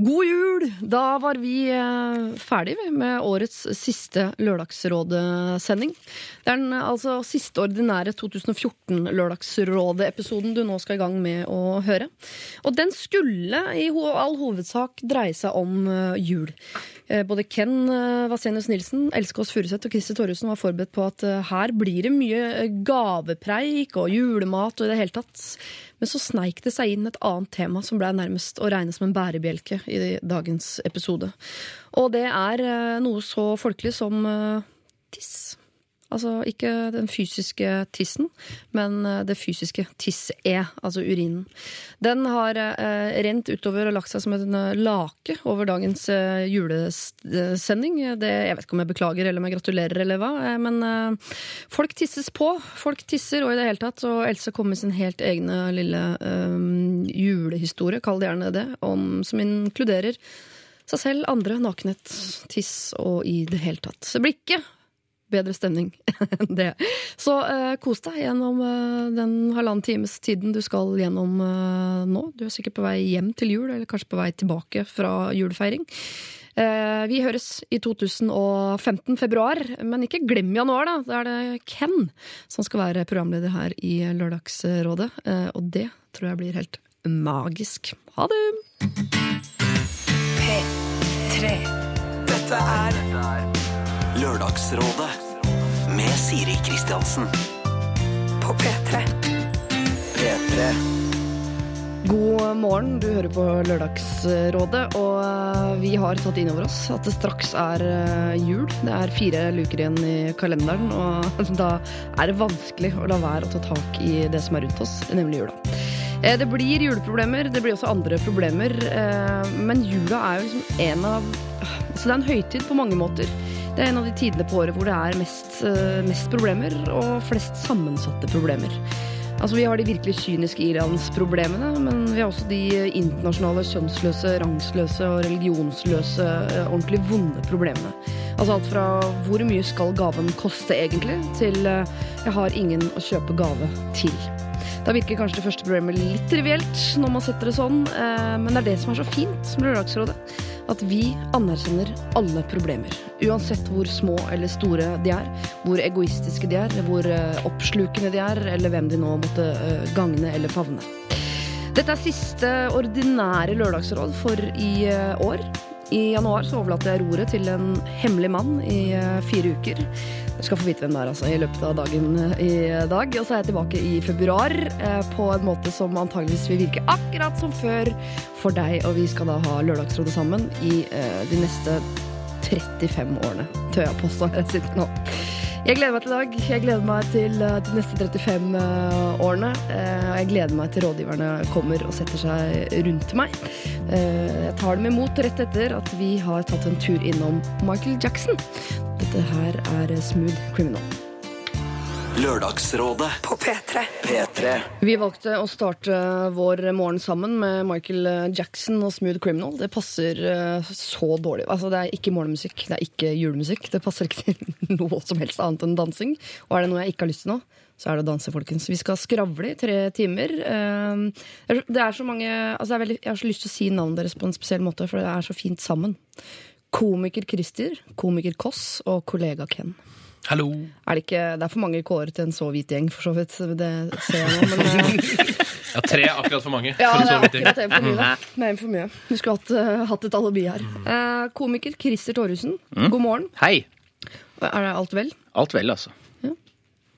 God jul! Da var vi eh, ferdig med årets siste Lørdagsrådet-sending. Det er den altså siste ordinære 2014-Lørdagsrådet-episoden du nå skal i gang med å høre. Og den skulle i all hovedsak dreie seg om eh, jul. Eh, både Ken uh, Vasenius Nilsen, Else Kåss Furuseth og Christer Torjussen var forberedt på at eh, her blir det mye eh, gavepreik og julemat og i det hele tatt. Men så sneik det seg inn et annet tema som ble nærmest å regne som en bærebjelke i dagens episode. Og det er eh, noe så folkelig som eh, tiss. Altså ikke den fysiske tissen, men eh, det fysiske tiss-e, altså urinen. Den har eh, rent utover og lagt seg som en eh, lake over dagens eh, julesending. Det, jeg vet ikke om jeg beklager eller om jeg gratulerer eller hva, eh, men eh, folk tisses på. Folk tisser, og i det hele tatt. Og Else kom med sin helt egne lille eh, julehistorie, kall det gjerne det, om, som inkluderer seg selv, andre, nakenhet, tiss og i det hele tatt. Blikket bedre stemning enn det. Så eh, kos deg gjennom eh, den halvannen times tiden du skal gjennom eh, nå. Du er sikkert på vei hjem til jul, eller kanskje på vei tilbake fra julefeiring. Eh, vi høres i 2015, februar, men ikke glem januar, da. Da er det Ken som skal være programleder her i Lørdagsrådet. Eh, og det tror jeg blir helt magisk. Ha det! P3. Dette er Lørdagsrådet med Siri Kristiansen. på P3. P3. God morgen, du hører på Lørdagsrådet, og eh, vi har tatt inn over oss at det straks er eh, jul. Det er fire luker igjen i kalenderen, og da er det vanskelig å la være å ta tak i det som er rundt oss, nemlig jula. Eh, Det blir juleproblemer, det blir også andre problemer, eh, men jula er jo liksom en av Så det er en høytid på mange måter. Det er en av de tidene på året hvor det er mest, eh, mest problemer og flest sammensatte problemer. Altså Vi har de virkelig kyniske ilandsproblemene, men vi har også de internasjonale kjønnsløse, rangsløse og religionsløse, ordentlig vonde problemene. Altså alt fra hvor mye skal gaven koste egentlig, til jeg har ingen å kjøpe gave til. Da virker kanskje det første problemet litt trivielt når man setter det sånn, eh, men det er det som er så fint med Lørdagsrådet. At vi anerkjenner alle problemer. Uansett hvor små eller store de er. Hvor egoistiske de er, hvor eh, oppslukende de er, eller hvem de nå måtte eh, gagne eller favne. Dette er siste ordinære lørdagsråd for i år. I januar så overlater jeg roret til en hemmelig mann i fire uker. Dere skal få vite hvem det er altså, i løpet av dagen eh, i dag. Og så er jeg tilbake i februar eh, på en måte som antageligvis vil virke akkurat som før for deg. Og vi skal da ha Lørdagsrådet sammen i eh, de neste 35 årene. Tør jeg påstå jeg nå. Jeg gleder meg til i dag. Jeg gleder meg til de neste 35 eh, årene. Og jeg gleder meg til rådgiverne kommer og setter seg rundt meg. Jeg tar dem imot rett etter at vi har tatt en tur innom Michael Jackson. Dette her er Smooth Criminal. Lørdagsrådet På P3. P3. Vi valgte å starte vår morgen sammen med Michael Jackson og Smooth Criminal. Det passer eh, så dårlig. Altså, det er ikke morgenmusikk, det er ikke julemusikk. Det passer ikke til noe som helst annet enn dansing. Og er det noe jeg ikke har lyst til nå, så er det å danse, folkens. Vi skal skravle i tre timer. Eh, Det er så mange altså, det er veldig, Jeg har så lyst til å si navnet deres på en spesiell måte, for det er så fint sammen. Komiker Christer, komiker Koss og kollega Ken. Hallo. Er det, ikke, det er for mange kårer til en så hvit gjeng, for så vidt. Det ser jeg nå. Men, eh, Ja, tre er akkurat for mange. ja, det er akkurat en for mye. Det er en for mye. Du skulle hatt, uh, hatt et alibi her. Uh, komiker Christer Torjussen, god morgen. Hei. Er det alt vel? Alt vel, altså.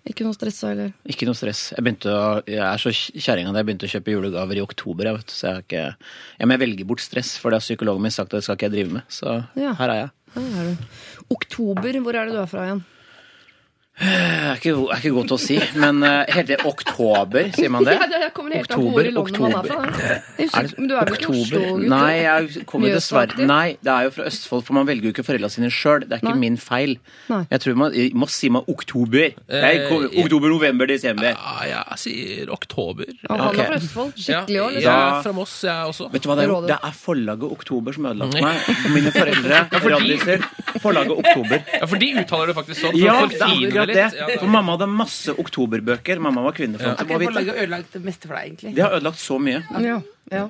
Ikke noe stress eller? Ikke noe stress. Jeg, å, jeg er så kjerring at jeg begynte å kjøpe julegaver i oktober. Jeg vet, så jeg, har ikke, jeg må velge bort stress, for det har psykologen min sagt at det skal ikke jeg drive med. Så Ja. her er jeg. Her er du. Oktober, hvor er det du er fra igjen? Jeg er ikke, er ikke godt å si, men uh, heter det oktober, sier man det? Ja, det kommer helt an på hvor i landet man er fra. Er Men du er vel ikke oktober? Oslo-gutt? Nei, jeg kommer dessverre Nei, det er jo fra Østfold, for man velger jo ikke foreldrene sine sjøl. Det er ikke Nei. min feil. Nei. Jeg tror man jeg må si meg oktober. Jeg, kom, Eh, oktober, november, desember. Ja, jeg sier oktober. Ja, han Ok. er fra Østfold. Skikkelig ja, Jeg liksom. er fra Moss, jeg også. Vet du hva det er? Det er forlaget Oktober som ødelagte meg. Mine foreldre, radiser, forlaget Oktober. Ja, For de uttaler det faktisk sånn. Ja, for akkurat litt. det. Ja, For mamma hadde masse oktoberbøker. Mamma var kvinnefront. Akkurat må vite. forlaget har ødelagt det meste for deg, egentlig. Det har ødelagt så mye. Ja, ja.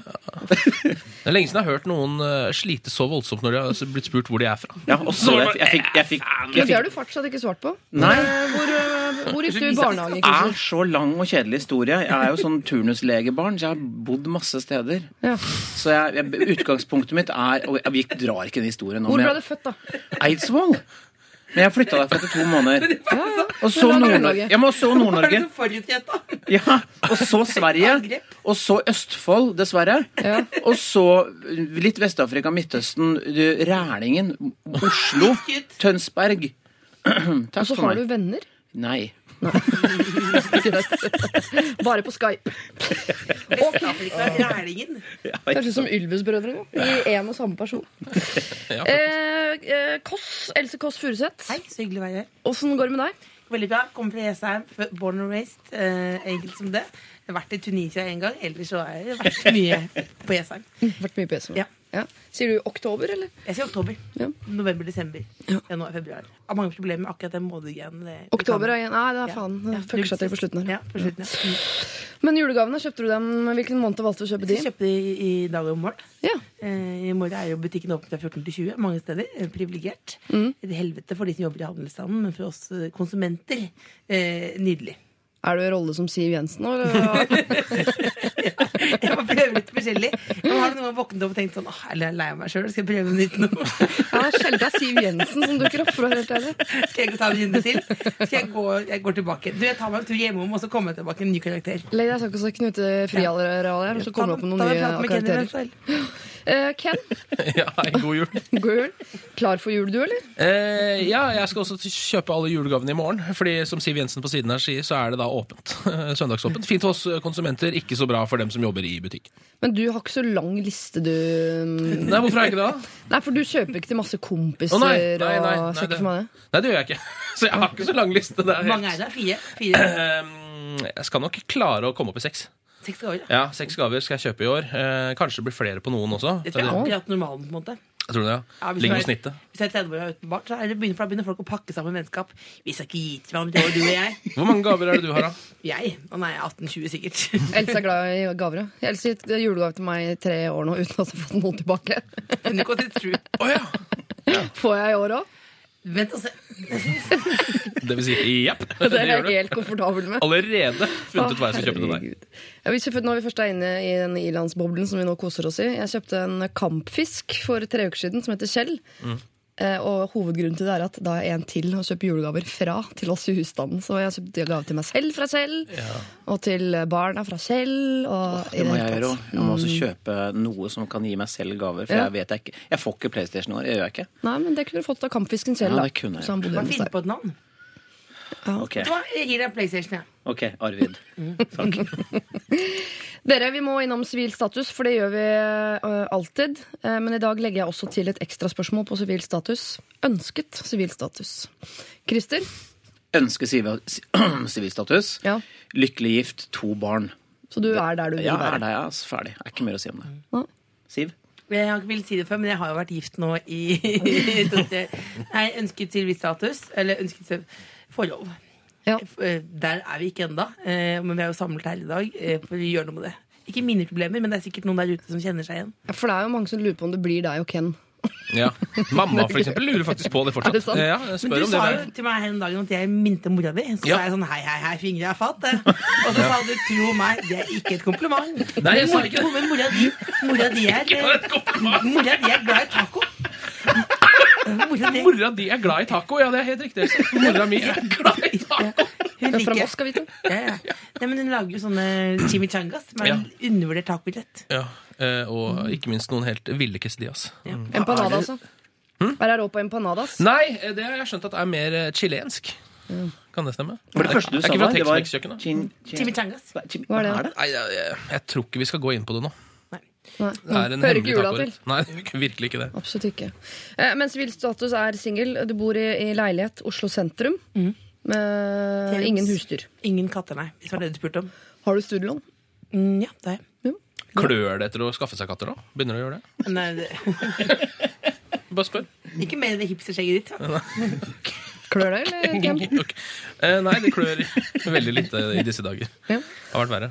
Det er lenge siden jeg har hørt noen eh, slite så voldsomt når de har blitt spurt hvor de er fra. Ja, og så jeg, jeg fikk, jeg fikk, Men det har du fortsatt ikke svart på. Nei. Eh, Hvor, eh, hvor gikk du i barnehage? Det er så lang og kjedelig historie. Jeg er jo sånn turnuslegebarn, så jeg har bodd masse steder. Ja. Så jeg, jeg, utgangspunktet mitt er Og vi drar ikke den historien nå, Hvor ble du født, da? Eidsvoll. Men jeg flytta derfra etter to måneder. Ja. Og så Nord-Norge. Ja, men så Nord-Norge. Ja, og så Sverige. Og så Østfold, dessverre. Og så litt Vest-Afrika, Midtøsten, Rælingen, Oslo, Tønsberg. Og så har du venner? Nei. Greit. Bare på Skype. Rælingen. Kanskje som Ylvis-brødrene. I én og samme person. Ja, Eh, eh, Kåss, Else Kåss Furuseth, Hei, så hyggelig å være her. åssen går det med deg? Veldig bra. Kommer fra Jessheim. Born and raised. Eh, enkelt som det. Jeg har vært i Tunisia en gang. Ellers så har jeg vært mye på Jessheim. Vært mye på Esma. Ja. Ja. Sier du oktober, eller? Jeg sier oktober. Ja. November, desember. Ja. Januar, februar. Har mange problemer med akkurat den det- Oktober er igjen. Nei, det er Ja. faen. Ja, fucker seg til på slutten her. Ja, på slutten, ja. Men julegavene, kjøpte du dem? Hvilken måned valgte du å kjøpe de? Jeg kjøpte de i dag og i morgen. Ja. Eh, I morgen er jo butikken åpen fra 14 til 20 mange steder. Eh, Privilegert. Mm. Et helvete for de som jobber i handelsstanden, men for oss eh, konsumenter eh, nydelig. Er du i rolle som Siv Jensen nå? Jeg må prøve litt forskjellig. Nå har du noen gang våknet opp og tenkt sånn Åh, jeg er lei av meg sjøl, skal jeg prøve noe nytt nå? Ja, sjelden Siv Jensen som dukker opp. for å være helt ærlig. Skal jeg ta en runde til? Skal jeg gå jeg går tilbake? Du, jeg tar meg en tur hjemom, og så kommer jeg tilbake en ny karakter. Legg deg sakte så Knute Friareal her, og så kommer du opp med noen nye karakterer. Eh, Ken, ja, hei, god jul. god jul. Klar for jul, du, eller? Uh, ja, jeg skal også kjøpe alle julegavene i morgen. Fordi som Siv Jensen på siden her sier, så er det da åpent. Søndagsåpent. Fint for oss konsumenter, ikke så bra for dem som jobber i butikk. Men du har ikke så lang liste, du. Nei, hvorfor har jeg ikke det, da? Nei, for du kjøper ikke til masse kompiser oh, nei, nei, nei, nei, og sjekker det- for meg det. Nei, det gjør jeg ikke. Så jeg har ikke så lang liste. Er Hvor mange er det? Fire? Fire? Uh, jeg skal nok klare å komme opp i seks. Seks gaver. Ja, Seks gaver skal jeg kjøpe i år. Eh, kanskje det blir flere på noen også. Det tror jeg er akkurat normalen, på en måte. Jeg tror det, Ja, ja. Ligger på snittet. Hvis jeg er 30 år og uten barn, så er det begynner, for da begynner folk å pakke sammen vennskap. Vi skal ikke gi til hverandre du og jeg. Hvor mange gaver er det du har, da? Jeg? Er jeg 18-20 sikkert. Else er glad i gaver. ja. Else gitt julegave til meg i tre år nå uten at jeg har fått noen tilbake. oh, ja. ja! Får jeg i år òg? Vent og se. Det vil si jepp. Det Det er jeg helt komfortabel med. Allerede funnet ut hva jeg skal kjøpe til deg. Ja, hvis vi, når vi først er inne i den ilandsboblen som vi nå koser oss i Jeg kjøpte en kampfisk for tre uker siden som heter Kjell. Mm. Eh, og hovedgrunnen til det er at da er en til å kjøpe julegaver fra til oss i husstanden. Så jeg har kjøpt gave til meg selv fra Kjell, og til barna fra Kjell. Og i Det må jeg gjøre òg. Jeg må også kjøpe noe som kan gi meg selv gaver. For Ja. jeg vet jeg ikke Jeg får ikke PlayStation i år. Det gjør jeg ikke. Nei, men det kunne du fått av kampfisken Kjell. Ja, det kunne jeg. Så han bodde Bare hjemme finn på et navn. Ok, Vet hva? Jeg gir deg PlayStation, jeg. ok, Arvid. Takk. Dere, vi må innom sivil status, for det gjør vi øh, alltid. Eh, men i dag legger jeg også til et ekstra spørsmål på sivil status. Ønsket sivil status. Christer? Ønske sivil sivilstatus. Ja. Lykkelig gift, to barn. Så du er der du vil Ja, være? er der, jeg, er Ferdig. Er ikke mer å si om det. Ja. Siv? Jeg har ikke villet si det før, men jeg har jo vært gift nå i Nei, ønsket sivilstatus. Eller ønsket til forhold. Ja. Eh, Der er vi ikke ennå, men vi er jo samlet her i dag eh, for å gjøre noe med det. Ikke mine problemer, men det er sikkert noen der ute som kjenner seg igjen. Ja, For det er jo mange som lurer på om det blir deg og Ken. Ja. Mamma for eksempel, lurer faktisk på det Er det sant? Ja, Men du om det sa jo til meg her en dag at jeg minte mora di. Så Ja. sa jeg sånn hei, hei, hei, fingre er fatt. Og så sa du tro meg, det er ikke et kompliment. Nei, jeg sa ikke det. Men mora di, mora di er Et kompliment. Mora di er glad i taco. Mora di Mora di er glad i taco. Ja, det er helt riktig. Mora mi er glad i taco. Hun liker fra Moskva, vi to. ja, ja. Nei, men Hun lager jo sånne chimichangas, som er Ja. en undervurdert tacorett. Ja, eh, og ikke minst noen helt ville quesadillas. Empanadas, altså. Hva er rå på empanadas? Nei, eh, det har jeg skjønt at er mer eh, chilensk. Kan det stemme? For det første du sa det var Chimichangas. Hva er det? Hva er det? Nei, jeg, jeg, jeg tror ikke vi skal gå inn på det nå. Nei. Det er en Hører hemmelig ikke jula tacorett. Nei, virkelig ikke det. Absolutt ikke. Eh, men sivilstatus er singel. Du bor i, i leilighet Oslo sentrum. Med Tjenes. ingen husdyr. Ingen katter, nei. Hvis det var det du spurte om. Har du studielån? Mm, ja, det er jeg. Klør det etter å skaffe seg katter da? Begynner du å gjøre det? Nei, det. Bare spør. Ikke mer enn det hipsterskjegget ditt. Klør det, eller? Ken? Ok. Eh, nei, det klør veldig lite i disse dager. Ja. Det har vært verre.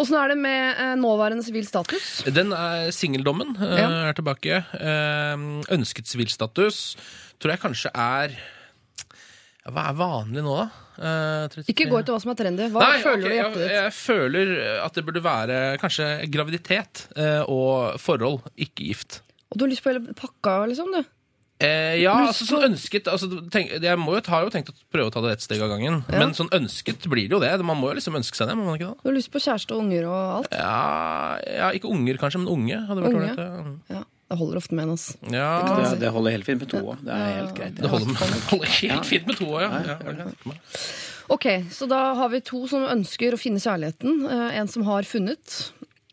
Åssen er det med eh, nåværende sivil status? Den er singeldommen eh, Ja. er tilbake. Ønsket ønsket sivilstatus tror jeg kanskje er Hva er vanlig nå, da? Eh, 33 Ikke gå etter hva som er trendy. Hva Nei, føler okay, du i hjertet jeg, ditt? jeg føler at det burde være kanskje graviditet eh, og forhold, ikke gift. Og du har lyst på hele pakka, liksom? du? Eh, ja, altså sånn ønsket altså, tenk, Jeg må jo, har jo tenkt å prøve å ta det ett steg av gangen. Ja. Men sånn ønsket blir det jo det. Man må jo liksom ønske seg det. må man ikke da? Du har lyst på kjæreste og unger og alt? Ja, ja, ikke unger kanskje, men unge hadde vært Unge? ja. Det holder ofte med en, Altså. Ja, Det, det holder helt fint med to òg. Det er helt greit. det holder, holder helt fint med to også, ja. Ok, så da har vi to som ønsker å finne kjærligheten. Eh, en som har funnet.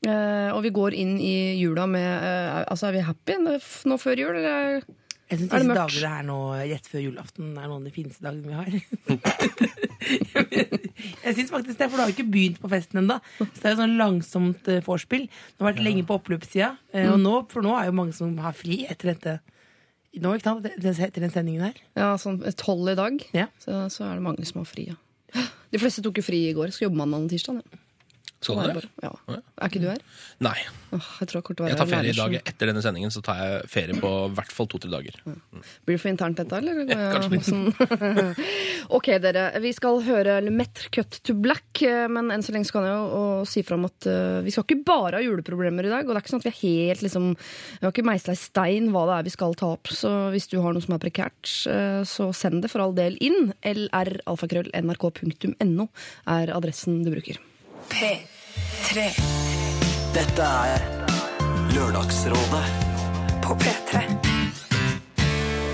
Eh, og vi går inn i jula med eh, Altså, er vi happy nå før jul, eller? Jeg syns disse dagene dager det er nå rett før julaften, er noen av de fineste dagene vi har. jeg syns faktisk det, for du har ikke begynt på festen ennå. Så det er jo sånn langsomt uh, vorspiel. Det har vært lenge på oppløpssida, eh, og nå, for nå er jo mange som har fri etter dette. Nå, ikke sant? Etter den sendingen her. Ja, sånn tolv i dag. Ja. Så, så er det mange som har fri, ja. De fleste tok jo fri i går. Skal jobbe mandag og tirsdag. Ja. Skal du det? Ja. Er ikke du her? Nei. Åh, jeg tror jeg Jeg tar ferie i dag etter denne sendingen. Så tar jeg ferie på i hvert fall to-tre dager. Blir det for internt dette, eller? Ja, kanskje litt. Ok, dere. Vi skal høre Lemetre Cut to Black, eh, men enn så lenge kan jeg jo si si om at uh, vi skal ikke bare ha juleproblemer i dag. Og det er ikke sånn at vi er helt liksom Vi har ikke meisla i stein hva det er vi skal ta opp. Så hvis du har noe som er prekært, uh, så send det for all del inn. lralfakrøll.nrk.no er adressen du bruker. P3 Dette er Lørdagsrådet på P3.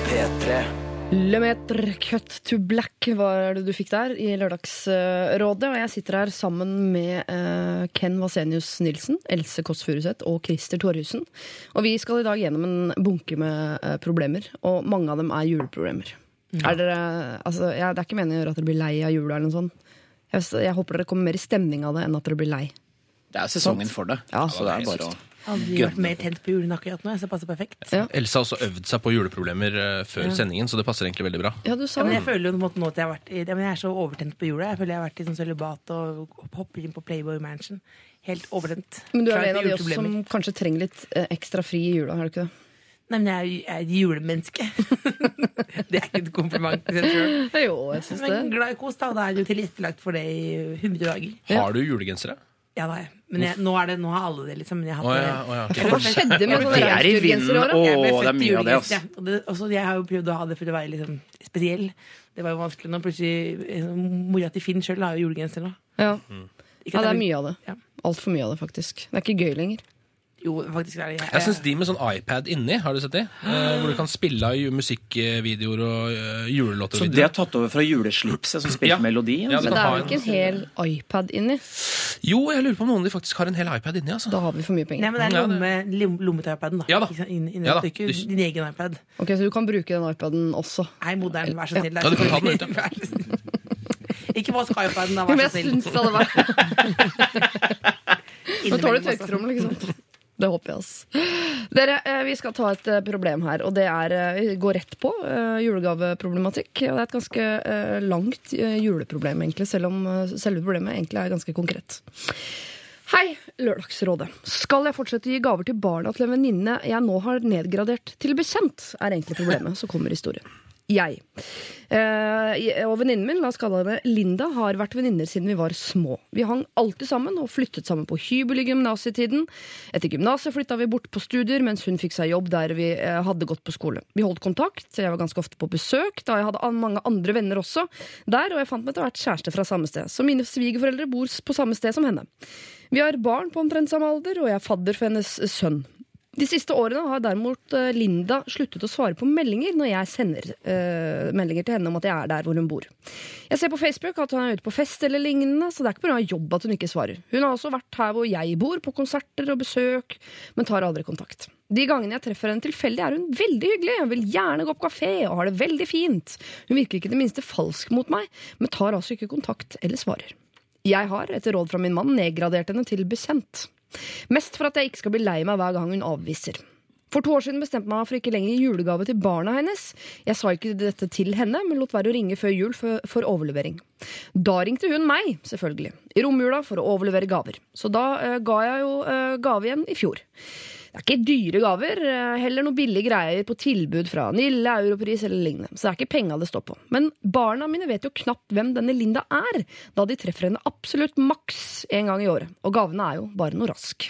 P3 Le Metre Cut to Black var det du fikk der i Lørdagsrådet. Og jeg sitter her sammen med eh, Ken Vasenius Nilsen, Else Kåss Furuseth og Christer Torjussen. Og vi skal i dag gjennom en bunke med eh, problemer, og mange av dem er juleproblemer. Er dere, altså, ja, det er ikke meningen å gjøre at dere blir lei av jula eller noe sånt. Jeg, jeg håper dere kommer mer i stemning av det enn at dere blir lei. Det er sesongen for det. Ja. så det er bare å Aldri vært mer tent på julen akkurat nå. Så det passer perfekt. Ja, Elsa har også øvd seg på juleproblemer før før sendingen, så det passer egentlig veldig bra. ja du sa Ja, men jeg føler jo nå at jeg har vært i, ja, men jeg er så overtent på jula. Jeg føler jeg har vært i sånn sølibat og hopper inn på Playboy Mansion. Helt overtent. Men du er en av de også som kanskje trenger litt eh, ekstra fri i jula, er du ikke det? Nei, men jeg er, et julemenneske. det er ikke et kompliment. Jeg tror. Jo, jeg syns det. Men glad i kos, da. Da er det jo tilrettelagt for det i 100 dager. Ja. Har du julegensere? Ja, da jeg. Men jeg, nå, er det, nå har alle det, liksom. Men jeg har oh, ja, oh, ja, okay. Hva skjedde med sånne er reinsdyrgensere Å, det er mye av det, altså. ja. Og det, også, jeg har jo prøvd å ha det for å være liksom spesiell. Det var jo vanskelig nå. Plutselig eh, Mora til Finn sjøl har jo julegenser nå. Ja. Ikke ja, det er mye av det. Ja. Altfor mye av det, faktisk. Det er ikke gøy lenger. Jo, faktisk er det jeg, Jeg syns de med sånn iPad inni, har du sett de? Eh, hvor du kan spille av musikkvideoer og uh, julelåter. Så det er tatt over fra juleslipset som spilte Ja. melodi? Ja, altså. Men det er jo ikke en hel iPad inni? Jo, jeg lurer på om noen av de faktisk har en hel iPad inni. altså. Da har vi for mye penger. Nei, men det er lomme, lomme til iPaden, da. Ja da. Inn, inn, Ja da. ikke din egen iPad. Ok, Så du kan bruke den iPaden også? Nei, modern, vær så snill. Ja, du kan ta den ut, ja. Ikke vask iPaden, da, Men vær jeg så snill. syns det hadde vært Nå tåler du tørketrommel, ikke sant? Det håper jeg, ass. Dere, eh, vi skal ta et eh, problem her, og det er gå går rett på eh, julegaveproblematikk. Og det er et ganske eh, langt eh, juleproblem, egentlig, selv om eh, selve problemet egentlig er ganske konkret. Hei, Lørdagsrådet. Skal jeg fortsette å gi gaver til barna til en venninne jeg nå har nedgradert til bekjent, er egentlig problemet. Så kommer historien. Jeg eh, og venninnen min, la oss kalle henne Linda, har vært venninner siden vi var små. Vi hang alltid sammen og flyttet sammen på hybel i gymnasietiden. Etter gymnaset flytta vi bort på studier, mens hun fikk seg jobb der vi eh, hadde gått på skole. Vi holdt kontakt, jeg var ganske ofte på besøk, da jeg hadde an- mange andre venner også der, og jeg fant meg etter hvert kjæreste fra samme sted. Så mine svigerforeldre bor på samme sted som henne. Vi har barn på omtrent samme alder, og jeg er fadder for hennes sønn. De siste årene har derimot eh, Linda sluttet å svare på meldinger når jeg sender uh, meldinger til henne om at jeg er der hvor hun bor. Jeg ser på Facebook at hun er ute på fest eller lignende, så det er ikke pga. jobb at hun ikke svarer. Hun har også vært her hvor jeg bor, på konserter og besøk, men tar aldri kontakt. De gangene jeg treffer henne tilfeldig, er hun veldig hyggelig. Hun vil gjerne gå på kafé og har det veldig fint. Hun virker ikke det minste falsk mot meg, men tar altså ikke kontakt eller svarer. Jeg har, etter råd fra min mann, nedgradert henne til bekjent. Mest for at jeg ikke skal bli lei meg hver gang hun avviser. For to år siden bestemte meg for ikke lenger julegave til barna hennes. Jeg sa ikke dette til henne, men lot være å ringe før jul for, for overlevering. Da ringte hun meg, selvfølgelig, i romjula for å overlevere gaver. Så da uh, ga jeg jo uh, gave igjen i fjor. Det er ikke dyre gaver, eh, heller noen billige greier på tilbud fra Nille, Europris eller lignende. Så det er ikke penga det står på. Men barna mine vet jo knapt hvem denne Linda er, da de treffer henne absolutt maks en gang i året. Og gavene er jo bare noe rask.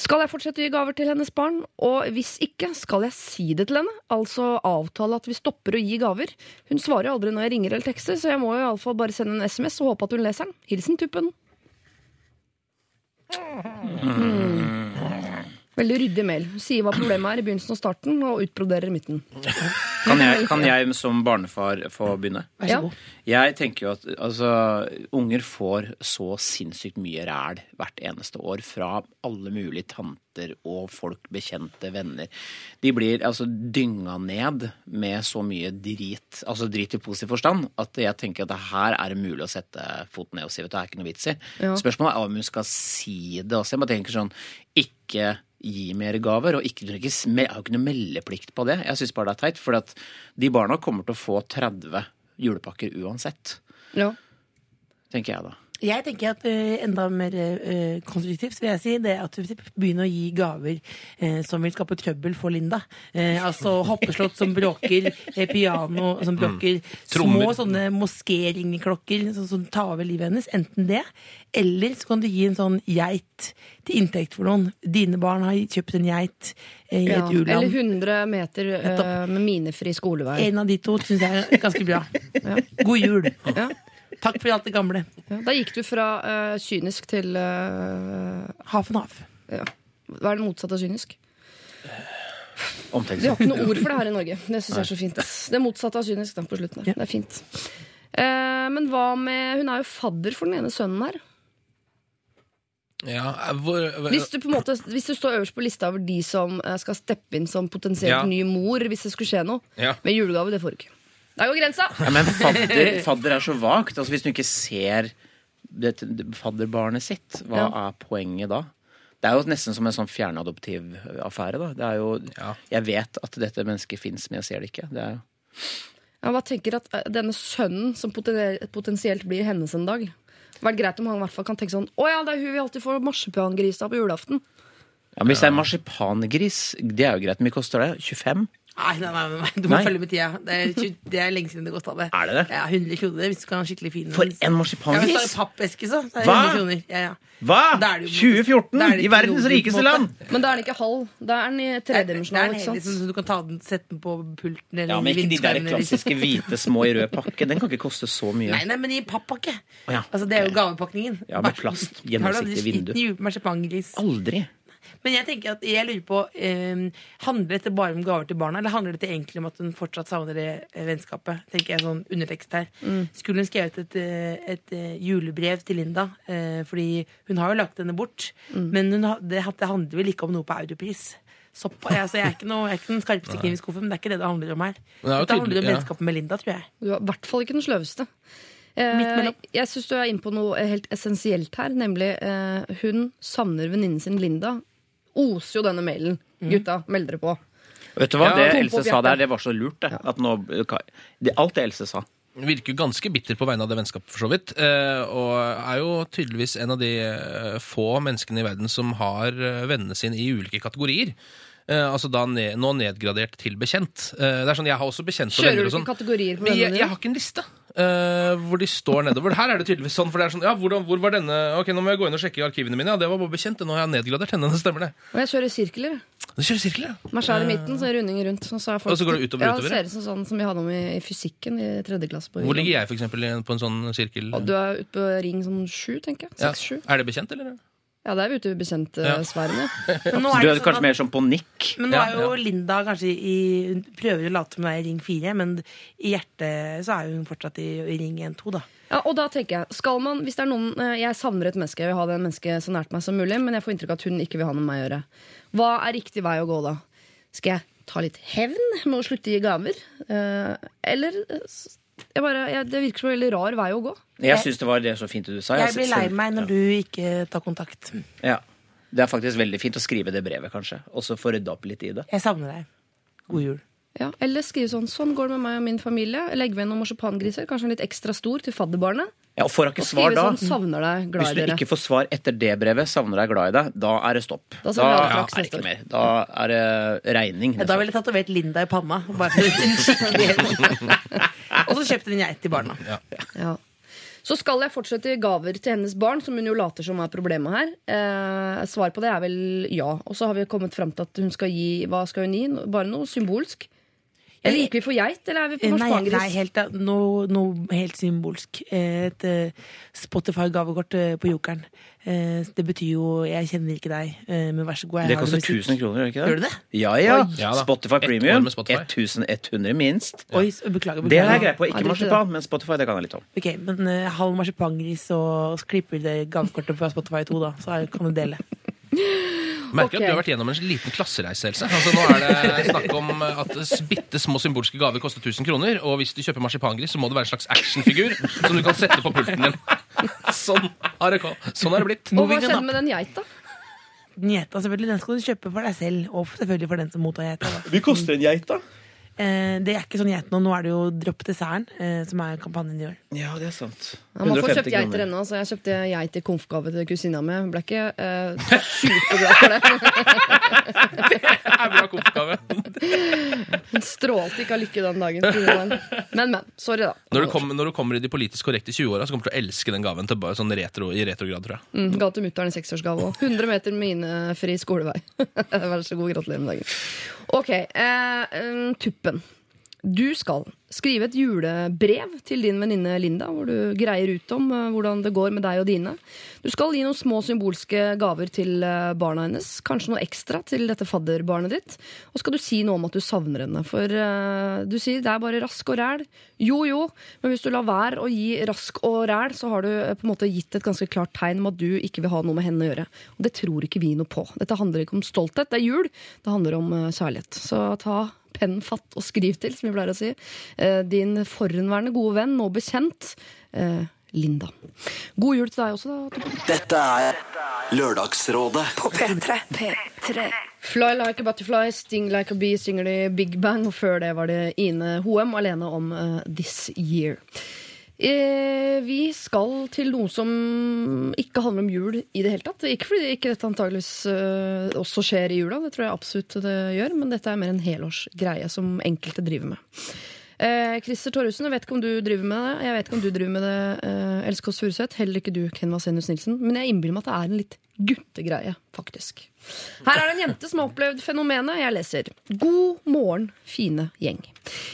Skal jeg fortsette å gi gaver til hennes barn? Og hvis ikke, skal jeg si det til henne? Altså avtale at vi stopper å gi gaver? Hun svarer jo aldri når jeg ringer eller tekster, så jeg må jo iallfall bare sende en SMS og håpe at hun leser den. Hilsen Tuppen. Veldig ryddig mail. Sier hva problemet er i begynnelsen og starten, og utbroderer midten. Kan jeg, kan jeg som barnefar få begynne? Vær så god. Jeg tenker jo at altså, unger får så sinnssykt mye ræl hvert eneste år fra alle mulige tanter og folk, bekjente, venner. De blir altså dynga ned med så mye drit, altså drit i positiv forstand, at jeg tenker at det her er det mulig å sette foten ned og si vet du, det er ikke noe vits i. Ja. Spørsmålet er om hun skal si det også. Jeg bare tenker sånn, ikke gi mer gaver, og ikke, ikke, jeg har ikke noe meldeplikt på det. Jeg syns bare det er teit, for at de barna kommer til å få 30 julepakker uansett, Ja. tenker jeg da. Jeg tenker at uh, enda mer uh, konstruktivt vil jeg si, det er at vi begynner å gi gaver uh, som vil skape trøbbel for Linda. Eh, altså hoppeslott som bråker, piano som bråker, mm. små sånne moskeringeklokker sånn som tar over livet hennes. Enten det, eller så kan du gi en sånn geit til inntekt for noen. Dine barn har kjøpt en geit i Ja. et Eller u-land. 100 meter med minefri skolevei. En av de to syns jeg er ganske bra. God jul. Ja. Takk for alt det gamle. Ja. Da gikk du fra uh, kynisk til uh, Haf en haf. ja. Hva er det motsatte av kynisk? Vi har ikke noe ord for det her i Norge. Det syns jeg er så fint. Det motsatte av kynisk da, på slutten her. Ja. Det er fint. Uh, men hva med Hun er jo fadder for den ene sønnen her. Ja, hvor, Hvis du, på en måte, hvis du står øverst på lista over de som eh, skal steppe inn som potensielt Ja. ny mor hvis det skulle skje noe, Ja. med julegave, det får du ikke. Der går grensa! Ja, men fadder, fadder er så vagt. Altså, hvis du ikke ser det, fadderbarnet sitt, hva Ja. er poenget da? Det er jo nesten som en sånn fjernadoptiv affære. da. Det er jo, Ja. Jeg vet at dette mennesket fins, men jeg ser det ikke. Det er jo Jeg bare tenker at eh, denne sønnen som poten- potensielt blir hennes en dag Det hadde vært greit om han i hvert fall kan tenke sånn Å ja, det er hun vi alltid får marsipangris av på julaften. Ja, men Hvis det er marsipangris, det er jo greit. Hvor mye koster det? 25? Nei, nei, nei, nei, du må Nei. følge med tida. Det er, det er lenge siden det har gått av. det. Er det det? Ja, 100 kroner hvis du skal ha en skikkelig fin For en Ja, hvis du har marsipangris? pappeske, så. er det Hva? 100 kroner. Ja, ja. Hva?! Er det jo- 2014! er det I verdens rikeste land! Men da er den ikke halv. Da er den i tredimensjonal. liksom, så du kan ta den, sette den på pulten eller Ja, men ikke de der klassiske hvite små i rød pakke. Den kan ikke koste så mye. Nei, nei, men i pappakke. Oh, ja, Altså, det er jo gavepakningen. Ja, med plast, gjennomsiktig vindu. marsipangris? Aldri. Men jeg tenker at jeg lurer på eh, Handler dette bare om gaver til barna, eller handler dette egentlig om at hun fortsatt savner det eh, vennskapet? Tenker jeg sånn undertekst her. Skulle hun skrevet et, et, et eh, julebrev til Linda? Eh, fordi hun har jo lagt henne bort. Men hun det, det handler vel ikke om noe på Europris. Jeg, altså, jeg er ikke noe, jeg er ikke den skarpeste kniven i skuffen, men det er ikke det det handler om her. Det, det er handler om ja. vennskapet med Linda, tror jeg. Du er i hvert fall ikke den sløveste. Eh, jeg syns du er inne på noe helt essensielt her, nemlig eh, hun savner venninnen sin Linda. Oser jo denne mailen. Gutta, meld dere på. Vet du hva? Ja, det Else sa der, det var så lurt, det. At nå, det alt det Else sa. virker jo ganske bitter på vegne av det vennskapet, for så vidt. eh, Og er jo tydeligvis en av de eh, få menneskene i verden som har eh, vennene sine i ulike kategorier. Uh, altså da ned, nå nedgradert til bekjent. Uh, det er sånn, Jeg har også bekjente og Kjører du sånn. ikke kategorier på Men jeg, vennene jeg har ikke en liste eh, hvor de står nedover. Her er det tydeligvis sånn. for det er sånn, ja, hvordan, Hvor var denne Ok, Nå må jeg gå inn og sjekke i arkivene mine. Ja, Det var bare bekjent. Nå har jeg nedgradert henne. Stemmer, det. Og jeg kjører sirkler. Du kjører sirkler, ja. Man skjærer i midten, så er rundinger rundt. Og så, folk, Og så går det utover, ja, utover, det ja. ser ut som sånn som vi hadde om i, i fysikken i tredje klasse. på Hvor ligger jeg, for eksempel, på en sånn sirkel? Og du er ute på ring sånn sju, tenker jeg. Ja. Seks-sju. Er det bekjent, eller? Ja, det er ute i bekjentsfæren, ja. Men nå er du det er sånn kanskje at- mer som på nikk? Men nå er jo ja. Linda kanskje i Hun prøver å late som hun er i ring fire, men i hjertet så er hun fortsatt i, i ring 1-2, da. Ja, og da tenker jeg, skal man, hvis det er noen eh, Jeg savner et menneske, jeg vil ha det mennesket så nært meg som mulig, men jeg får inntrykk av at hun ikke vil ha noe med meg å gjøre. Hva er riktig vei å gå da? Skal jeg ta litt hevn med å slutte å gi gaver? Eh, eller jeg bare, jeg, Det virker som en veldig rar vei å gå. Jeg syns det var det så fint du sa. Jeg blir lei meg når du ikke tar kontakt. Ja. Det er faktisk veldig fint å skrive det brevet, kanskje. Og så få rydda opp litt i det. Jeg savner deg. God jul. Ja, eller skrive sånn 'Sånn går det med meg og min familie'. Legg ved noen marsipangriser, kanskje en litt ekstra stor til fadderbarnet. Ja, og får ikke Og svar da, sånn 'Savner deg, glad hvis i du dere'. ikke får svar etter det brevet, savner deg, glad i deg, da er det stopp. Da da ha er det ikke mer. Da er det regning. Ja, da ville jeg tatovert Linda i panna. Skikkelig Og så kjøpte en geit til barna. Ja. Så skal jeg fortsette gaver til hennes barn, som hun jo later som er problemet her. Eh, svar på det er vel ja. Og så har vi kommet fram til at hun skal gi Hva skal hun gi? Bare noe symbolsk? Eller gikk vi for geit, eller er vi på Nei, nei helt, noe, noe helt symbolsk. Eh, Et eh, Spotify-gavekort eh, på Jokeren. Eh, Det betyr jo 'jeg kjenner ikke deg', eh, men vær så god. jeg Det koster 1000 kroner, gjør det ikke det? Gjør det det? Ja, ja. Ja. Spotify Premium. Spotify. 1100 minst. Oi, beklager. beklager. Det har jeg greie på. Ikke er marsipan, men Spotify det kan jeg litt om. Ok, Men uh, halv marsipangris og klipper det gavekortet fra Spotify i to, da. Så kan du dele. Merker okay. at du har vært gjennom en liten klassereise, Else. Altså, nå er det snakk om at bitte små symbolske gaver koster 1000 kroner, og hvis du kjøper marsipangris, så må det være en slags actionfigur som du kan sette på pulten din. Sånn har det, sånn har det blitt. Og hva skjedde med den geita? Gjeta, selvfølgelig. Den skal du kjøpe for deg selv, og selvfølgelig for den som mottar geita. Hva Vi koster en geit, da. Eh, det er ikke sånn geit nå. Nå er det jo Dropp desserten, eh, som er kampanjen i år. Ja, det er sant. Ja, man får kjøpt geiter ennå, så jeg kjøpte geit i konfgave til kusina mi. Hun ble ikke eh, superglad for det. Det er bra konfgave. Hun strålte ikke av lykke den dagen. Men, men. Sorry, da. Når du, kommer, når du kommer i de politisk korrekte 20-åra, så kommer du til å elske den gaven til bare sånn retro, i retrograd, tror jeg. Mm, ga til mutter'n i seksårsgave òg. 100 meter minefri skolevei. Vær så god, gratulerer med dagen. Ok, eh, um, Tuppen. Du skal skrive et julebrev til din venninne Linda, hvor du greier ut om eh, hvordan det går med deg og dine. Du skal gi noen små symbolske gaver til eh, barna hennes. Kanskje noe ekstra til dette fadderbarnet ditt. Og skal du si noe om at du savner henne. For uh, du sier det er bare rask og ræl. Jo jo, men hvis du lar være å gi rask og ræl, så har du på en måte gitt et ganske klart tegn om at du ikke vil ha noe med henne å gjøre. Og det tror ikke vi noe på. Dette handler ikke om stolthet, det er jul. Det handler om kjærlighet. Så ta pennen fatt og skriv til, som vi pleier å si. Eh, Din forhenværende gode venn nå bekjent eh, Linda. God jul til deg også, da. Toppen. Dette er Lørdagsrådet På P3. P3. Fly like a butterfly, sting like a bee, synger de Big Bang. Og før det var det Ine Hoem alene om uh, This Year. Eh, vi skal til noe som ikke handler om jul i det hele tatt. Ikke fordi ikke dette antageligvis eh, også skjer i jula, det tror jeg absolutt det gjør, men dette er mer en helårsgreie som enkelte driver med. Eh, Christer Torjussen, jeg vet ikke om du driver med det. Jeg vet ikke om du driver med det, eh, Else Kåss Furuseth. Heller ikke du, Ken Vasenius Nilsen. Men jeg innbiller meg at det er en litt guttegreie, faktisk. Her er det en jente som har opplevd fenomenet. Jeg leser. God morgen, fine gjeng.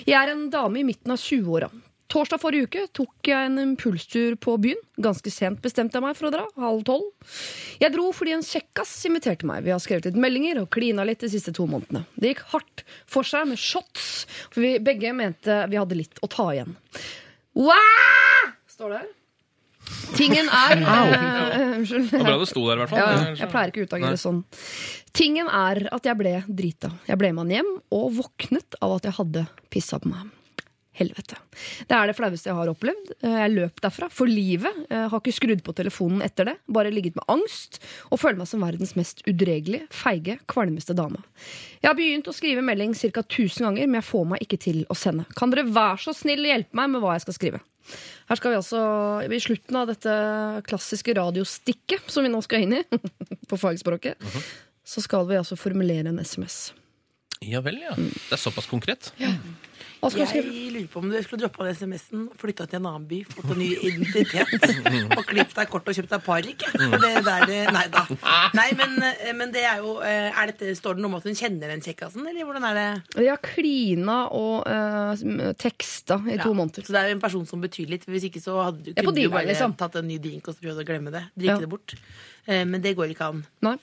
Jeg er en dame i midten av 20-åra. Torsdag forrige uke tok jeg en impulstur på byen. Ganske sent bestemte jeg meg for å dra. Halv tolv. Jeg dro fordi en kjekkas inviterte meg. Vi har skrevet litt meldinger og klina litt de siste to månedene. Det gikk hardt for seg med shots, for vi begge mente vi hadde litt å ta igjen. Wow! Står det her. Tingen er eh, Unnskyld. Det var bra det sto der, i hvert fall. Ja, jeg pleier ikke å utagere sånn. Tingen er at jeg ble drita. Jeg ble med han hjem og våknet av at jeg hadde pissa på meg. Helvete. Det er det flaueste jeg har opplevd. Eh, Jeg løp derfra for livet. Jeg har ikke skrudd på telefonen etter det. Bare ligget med angst og føler meg som verdens mest udregelige, feige, kvalmeste dame. Jeg har begynt å skrive melding ca. 1000 ganger, men jeg får meg ikke til å sende. Kan dere være så snill hjelpe meg med hva jeg skal skrive? Her skal vi altså, I slutten av dette klassiske radiostikket som vi nå skal inn i, på fagspråket, så skal vi altså formulere en SMS. Ja vel, ja. Det er såpass konkret. Vi Jeg skrive? lurer på om du skulle droppa den SMS-en, flytta til en annen by, fått en ny identitet og klippet deg kort og kjøpt deg parykk. For det der det- Nei da. Nei, men, eh, men det er jo eh, er dette, Står det noe om at hun kjenner den kjekkasen, eller hvordan er det? Vi har klina og uh, teksta i to måneder. Så det er jo en person som betyr litt. Hvis ikke så hadde du, kunne du bare liksom. tatt en ny drink og så prøvd å glemme det. Drikke Ja. det bort. Eh, men det går ikke an. Nei.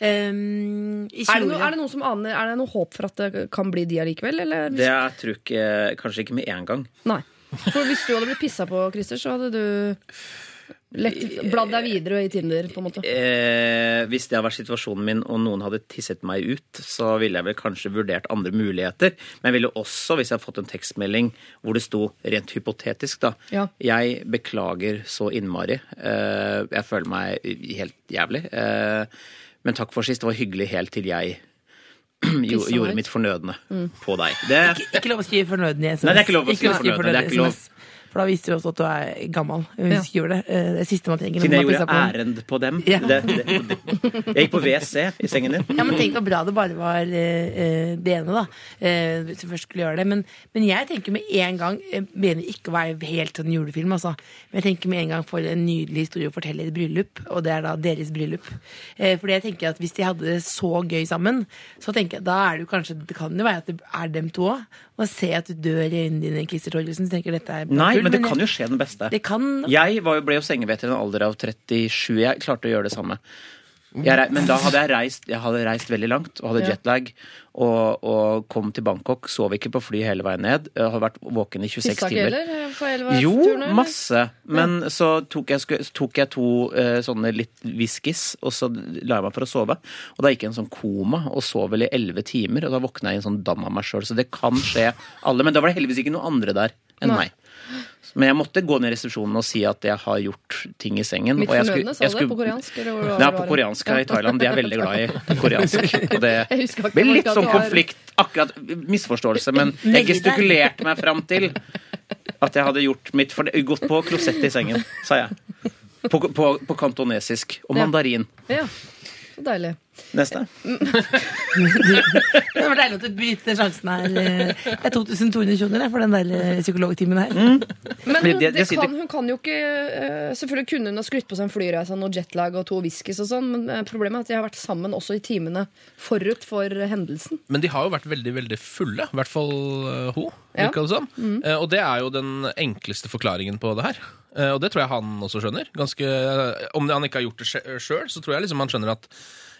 Um, Er det, noe, er det noe som aner, er det noe håp for at det kan bli de allikevel? Eller? Det jeg tror ikke Kanskje ikke med en gang. Nei. For hvis du hadde blitt pissa på, Christer, så hadde du Lett bladd deg videre i Tinder, på en måte. Eh, hvis det hadde vært situasjonen min, og noen hadde tisset meg ut, så ville jeg vel kanskje vurdert andre muligheter. Men jeg ville også, hvis jeg hadde fått en tekstmelding hvor det sto rent hypotetisk, da Ja. Jeg beklager så innmari. Eh, jeg føler meg helt jævlig. Eh, men takk for sist. Det var hyggelig helt til jeg jo, gjorde mitt fornødne på deg. Det, Ikke lov å skrive fornødne i SMS. Nei, det er ikke lov å skrive fornødne. det er ikke lov. For da viser du også at du er gammel. Hvis Ja. du skriver det. Eh, Det siste man trenger. siden jeg gjorde på ærend på dem. Ja. Det, det, det. Jeg gikk på WC i sengen din. Ja, men Tenk hvor bra det bare var eh, det ene, da. Uh, hvis du først skulle gjøre det. Men, men jeg tenker med en gang Jeg mener ikke å være helt sånn julefilm, altså. Men jeg tenker med en gang for en nydelig historie å fortelle i et bryllup. Og det er da deres bryllup. Uh, fordi jeg tenker at hvis de hadde det så gøy sammen, så tenker jeg da er det jo kanskje Det kan jo være at det er dem to òg. Og se at du dør i øynene dine, Christer Torgersen. tenker dette er Nei, men det kan jo skje den beste. det kan Jeg var, jo- ble jo sengeveter i en alder av 37. Jeg klarte å gjøre det samme. Jeg, men da hadde jeg reist, jeg hadde reist veldig langt og hadde Ja. jetlag. Og, og kom til Bangkok, sov ikke på fly hele veien ned. Jeg hadde vært våken i 26 Pissa timer. heller? på hele Jo, turen, masse. Men så tok jeg, tok jeg to uh, sånne litt whiskys, og så la jeg meg for å sove. Og da gikk jeg i en sånn koma og sov vel i elleve timer, og da våkna jeg i en sånn dam av meg sjøl. Så det kan skje alle. Men da var det heldigvis ikke noen andre der enn Nei. meg. Men jeg måtte gå ned i resepsjonen og si at jeg har gjort ting i sengen. Mitt og sa du det? På koreansk? Eller det på koreansk her Ja. i Thailand. De er veldig glad i koreansk. Og det ble litt sånn konflikt. Akkurat misforståelse, men jeg gestikulerte meg fram til at jeg hadde gjort mitt for det, Gått på klosettet i sengen, sa jeg. På, på, på kantonesisk. Og Ja. mandarin. Ja, så deilig. Neste. Det var deilig at du bytte sjansen her. eh, Det er 2200 kroner for den der eh, psykologtimen her. Men Men hun, det- det kan, hun kan jo ikke eh, Selvfølgelig kunne hun ha skrytt på seg en flyreise og jetlag og to whiskys og sånn, men eh, problemet er at de har vært sammen også i timene forut for hendelsen. Men de har jo vært veldig veldig fulle, i hvert fall hun. Ja. som. Eh, og det er jo den enkleste forklaringen på det her. Eh, og det tror jeg han også skjønner. Ganske, eh, om han ikke har gjort det sjøl, så tror jeg liksom han skjønner at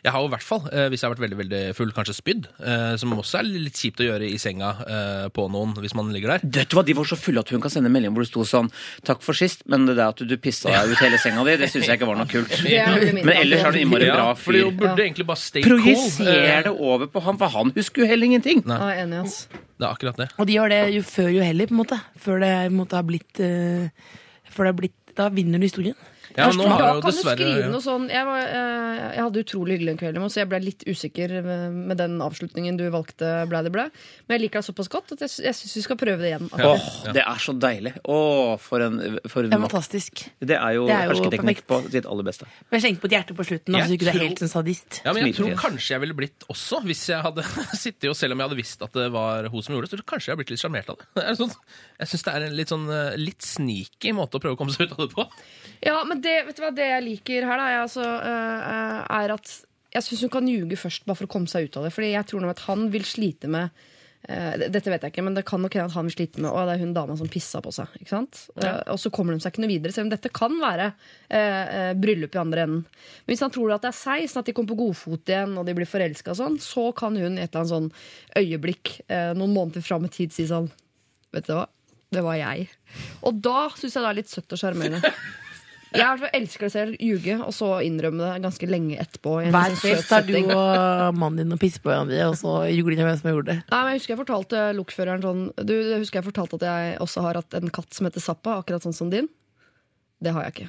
jeg har jo i hvert fall, eh, hvis jeg har vært veldig veldig full, kanskje spydd. Eh, som også er litt kjipt å gjøre i senga eh, på noen hvis man ligger der. Vet du hva, De var så fulle at hun kan sende en melding hvor det sto sånn Takk for sist, men det der at du pissa deg ut hele senga di, det syns jeg ikke var noe kult. Men ellers er det innmari bra Ja, fordi fyr. hun burde Ja. egentlig bare stay cool. Projiser det over på ham, for han husker jo heller ingenting. Nei. Ja, enig, ass. det er akkurat det. Og de gjør det jo før jo heller, på en måte. Før det på en måte har blitt, uh, før det har blitt Da vinner du historien. Ja, nå har da jo kan du dessverre skrive noe sånn Jeg, var, eh, jeg hadde utrolig hyggelig en kveld, i morges, så jeg ble litt usikker med, med den avslutningen du valgte. Ble det ble. Men jeg liker deg såpass godt at jeg, jeg syns vi skal prøve det igjen. Åh, det er så deilig. Åh, for en, for Det er en fantastisk. Det er jo Det er jo hersketeknikk på sitt aller beste. Men slengte på et hjerte på slutten, da, Jeg du er tror- helt en sadist. Ja, men jeg tror kanskje jeg ville blitt også, hvis jeg hadde sittet og selv om jeg hadde visst at det var hun som gjorde det, så kanskje jeg hadde blitt litt sjarmert av det. det sånn, jeg syns det er en litt sånn eh, litt sneaky måte å prøve å komme seg ut av det på. Ja, men det, vet du hva, det jeg liker her, da, er, altså, eh, er at jeg syns hun kan ljuge først, bare for å komme seg ut av det. Fordi jeg tror nok at han vil slite med eh, Dette vet jeg ikke, men det kan nok hende at han vil slite med Å, det er hun dama som pissa på seg. Ikke sant? Eh, og så kommer de seg ikke noe videre, selv om dette kan være eh, eh, bryllup i andre enden. Men hvis han tror at det er seg, sånn at de kommer på godfot igjen og de blir forelska, sånn, så kan hun i et eller annet sånn øyeblikk eh, noen måneder fram i tid si sånn Vet du hva? Det var jeg. Og da syns jeg det er litt søtt og sjarmerende. Jeg elsker det selv, ljuge, og så innrømme det ganske lenge etterpå. Hver fest har du og mannen din og pisser på hverandre, og så ljuger de hvem som gjorde det. Nei, men Jeg husker jeg fortalte lokføreren sånn Du, jeg husker jeg fortalte at jeg også har hatt en katt som heter Zappa, akkurat sånn som din. Det har jeg ikke.